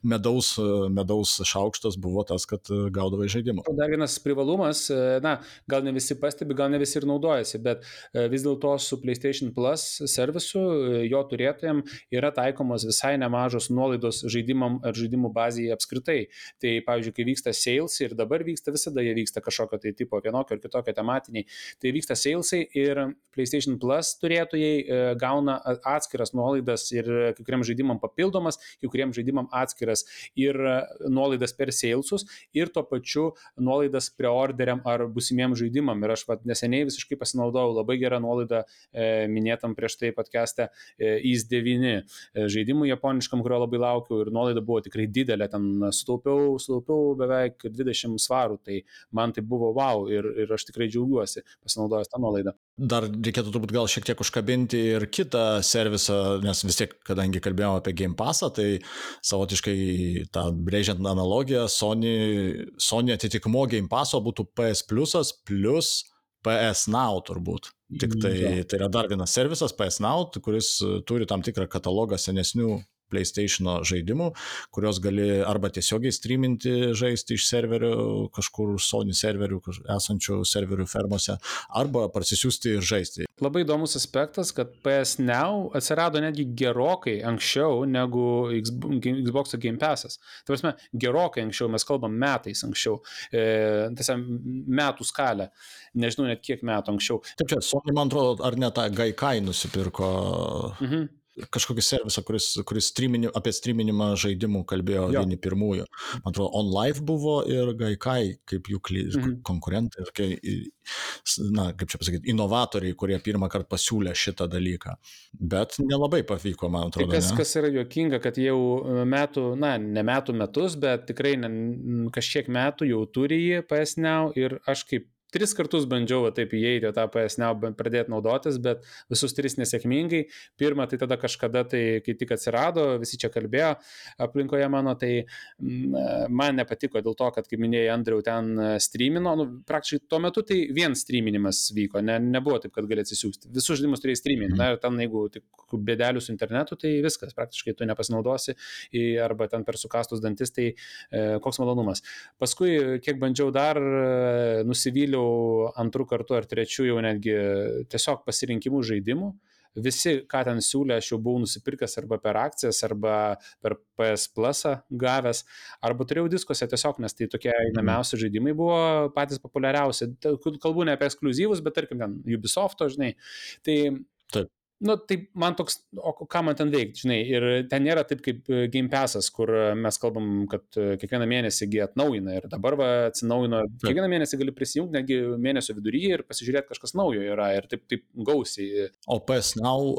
medaus, medaus šaukštas buvo tas, kad gaudavai žaidimą. Dar vienas privalumas, na, gal ne visi pastebi, gal ne visi ir naudojasi, bet e, vis dėlto su PlayStation Plus servisu e, jo turėtojams yra taikomos visai nemažos nuolaidos žaidimam ar žaidimų bazėje apskritai. Tai, pavyzdžiui, kai vyksta sales ir dabar vyksta, visada jie vyksta kažkokia kažkokio tai tipo vienokio ar kitokio tematiniai. Tai vyksta salesai ir PlayStation Plus turėtojai e, gauna atskiras nuolaidas ir kai kuriam žaidimam papildomas, kai kuriam žaidimam atskiras ir e, nuolaidas per salesus ir tuo pačiu nuolaidas preorderiam ar busimiem žaidimam. Ir aš vat, neseniai visiškai pasinaudojau labai gerą nuolaidą e, minėtam prieš tai podcast'e e, IS 9 e, žaidimų japoniškam, kurio labai laukiu ir nuolaida buvo tikrai didelė, ten sutaupiau, sutaupiau beveik 20 svarų, tai man tai buvo wow ir, ir aš tikrai džiaugiuosi pasinaudojęs tą nuolaidą. Dar reikėtų turbūt gal šiek tiek užkabinti ir kitą servisą, nes vis tiek, kadangi kalbėjome apie Game Passą, tai savotiškai tą brėžiant analogiją, Sony, Sony atitikmo Game Passo būtų PS Plus plus PS Now turbūt. Tik tai, tai yra dar vienas servisas PS Now, kuris turi tam tikrą katalogą senesnių PlayStation žaidimų, kuriuos gali arba tiesiogiai streaminti, žaisti iš serverių, kažkur Sony serverių, esančių serverių fermose, arba parsisiųsti ir žaisti. Labai įdomus aspektas, kad PS Now atsirado netgi gerokai anksčiau negu Xbox Game Passas. Tai prasme, gerokai anksčiau, mes kalbam metais anksčiau, e, tiesiog metų skalę, nežinau net kiek metų anksčiau. Taip, čia Sony, man atrodo, ar ne tą Gaikai nusipirko. Mhm kažkokį servisą, kuris, kuris streamini, apie streaminimą žaidimų kalbėjo jo. vieni pirmųjų. Man atrodo, OnLive buvo ir Gaikai, kaip jų kly, mhm. konkurentai, tokie, na, kaip čia pasakyti, inovatoriai, kurie pirmą kartą pasiūlė šitą dalyką. Bet nelabai pavyko, man atrodo. Tai kas, ne? kas yra juokinga, kad jau metų, na, ne metų metus, bet tikrai ne, kažkiek metų jau turi jį PSNEW ir aš kaip tris kartus bandžiau va, taip įeiti tą PSNEW, pradėti naudotis, bet visus tris nesėkmingai. Pirmą, tai tada kažkada, tai kai tik atsirado, visi čia kalbėjo aplinkoje mano, tai mm, man nepatiko dėl to, kad, kaip minėjai, Andriau ten streamino, nu, praktiškai tuo metu tai vien streaminimas vyko, ne, nebuvo taip, kad gali atsisiųsti. Visus žaidimus turėjai streaminti, mhm. na ir ten, jeigu tik bėdelių su internetu, tai viskas, praktiškai tu nepasinaudosi, arba ten per sukastus dantis, tai e, koks malonumas. Paskui, kiek bandžiau dar, e, nusivyliau jau antrų kartų ar trečių jau netgi tiesiog pasirinkimų žaidimų. Visi, ką ten siūlė, aš jau buvau nusipirkęs arba per akcijas, arba per PS Plus gavęs, arba turėjau diskuose tiesiog, nes tai tokie mhm. einamiausi žaidimai buvo patys populiariausi. Kalbu ne apie ekskluzyvus, bet tarkim ten Ubisofto, žinai. Tai Taip. Nu, tai man toks, o ką man ten veikti, žinai, ir ten nėra taip kaip e, Game Passas, kur e, mes kalbam, kad e, kiekvieną mėnesį jie atnaujina ir dabar va, atsinaujino, kiekvieną mėnesį gali prisijungti, netgi mėnesio viduryje ir pasižiūrėti kažkas naujo yra ir taip, taip gausiai. O PS Now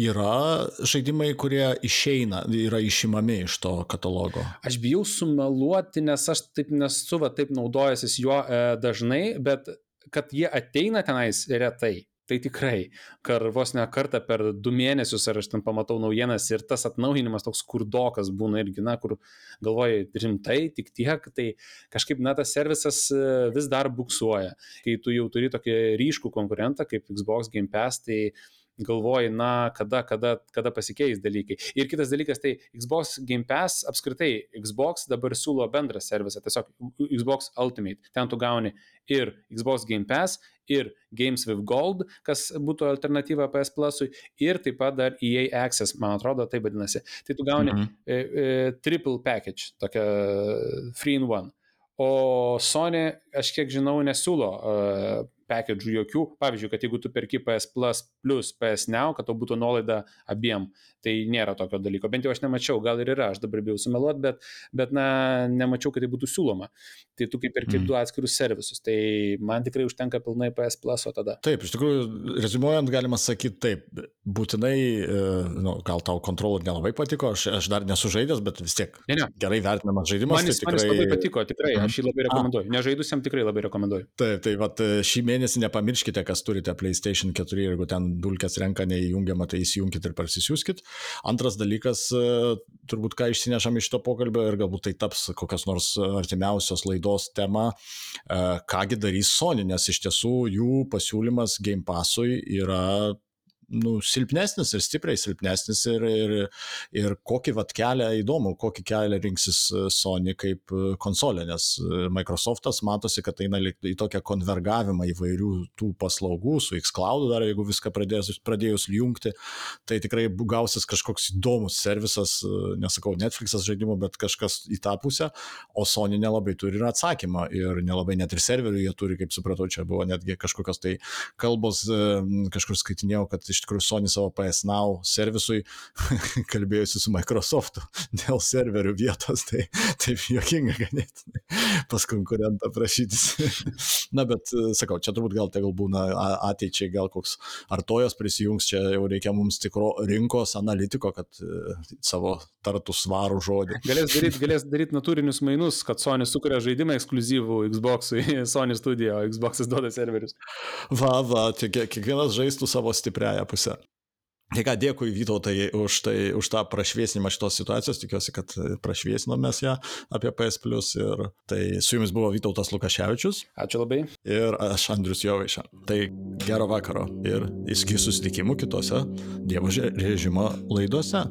yra žaidimai, kurie išeina, yra išimami iš to katalogo. Aš bijau sumeluoti, nes aš taip nesu, va, taip naudojęsis juo dažnai, bet kad jie ateina tenais retai. Tai tikrai, kar vos ne kartą per du mėnesius ar aš ten pamatau naujienas ir tas atnaujinimas toks kurdokas būna irgi, na, kur galvoji rimtai, tik tiek, tai kažkaip, na, tas servisas e, vis dar buksuoja. Kai tu jau turi tokį ryškų konkurentą kaip Xbox Game Pass, tai galvoji, na, kada, kada, kada pasikeis dalykai. Ir kitas dalykas, tai Xbox Game Pass apskritai, Xbox dabar siūlo bendrą servisą, tiesiog Xbox Ultimate. Ten tu gauni ir Xbox Game Pass, ir Games with Gold, kas būtų alternatyva PS Plusui, ir taip pat dar EA Access, man atrodo, tai vadinasi. Tai tu gauni mhm. e, e, triple package, tokia free in one. O Sony, aš kiek žinau, nesiūlo uh, package jokių. Pavyzdžiui, kad jeigu tu perki PS Plus plus PS Now, kad to būtų nuolaida abiem, tai nėra tokio dalyko. Bent jau aš nemačiau, gal ir yra, aš dabar bijau sumeluoti, bet, bet na, nemačiau, kad tai būtų siūloma. Tai tu kaip perki mm. du atskirus servisus, tai man tikrai užtenka pilnai PS Plus, o tada. Taip, iš tikrųjų, rezumuojant, galima sakyti taip, būtinai, e, nu, gal tau kontrolą nelabai patiko, aš, aš dar nesu žaidęs, bet vis tiek ne, ne. gerai vertinamas žaidimas. Man jis, tai tikrai... man jis labai patiko, tikrai, aš jį labai rekomenduoju. Nežaidusiam tikrai labai rekomenduoju. Taip, tai vat, šį mėnesį nepamirškite, kas turite PlayStation 4, jeigu ten dulkės renka neįjungiamą, tai įsijunkit ir parsisiųskit. Antras dalykas, e, turbūt ką išsinešam iš to pokalbio ir galbūt tai taps kokios nors artimiausios laidos tema, e, kągi darys Sony, nes iš tiesų jų pasiūlymas Game Passui yra nu, silpnesnis ir stipriai silpnesnis ir, ir, ir kokį vat kelią įdomu, kokį kelią rinksis e, Sony kaip e, konsolė, nes e, Microsoftas matosi, kad eina į tokią konvergavimą įvairių tų paslaugų su xCloud dar, jeigu viską pradėjus, pradėjus jungti, tai tikrai gausis kažkoks įdomus servisas, nesakau Netflixas žaidimų, bet kažkas į tą pusę, o Sony nelabai turi ir atsakymą ir nelabai net ir serverių jie turi, kaip supratau, čia buvo netgi kažkokios tai kalbos, kažkur skaitinėjau, kad iš tikrųjų Sony savo PS Now servisui [LAUGHS] kalbėjusi su Microsoftu [LAUGHS] dėl serverių vietos, tai taip juokinga ganėtinai pas konkurentą prašytis. [LAUGHS] Na, bet sakau, čia turbūt gal tai gal būna ateičiai, gal koks artojas prisijungs, čia jau reikia mums tikro rinkos analitiko, kad e, savo tartų svarų žodį. Galės daryti, galės daryti natūrinius mainus, kad Sony sukuria žaidimą ekskluzyvų Xbox'ui, Sony studio, Xbox'as duoda serverius. Va, va, kiekvienas žaistų savo stipriąją pusę. Tai ką, dėkui Vytautai už, tai, už tą prašviesinimą šitos situacijos, tikiuosi, kad prašviesinom mes ją apie PS Plus ir tai su jumis buvo Vytautas Lukaševičius. Ačiū labai. Ir aš Andrius Jovaiša. Tai gero vakaro ir iki susitikimų kitose Dievo režimo laidose.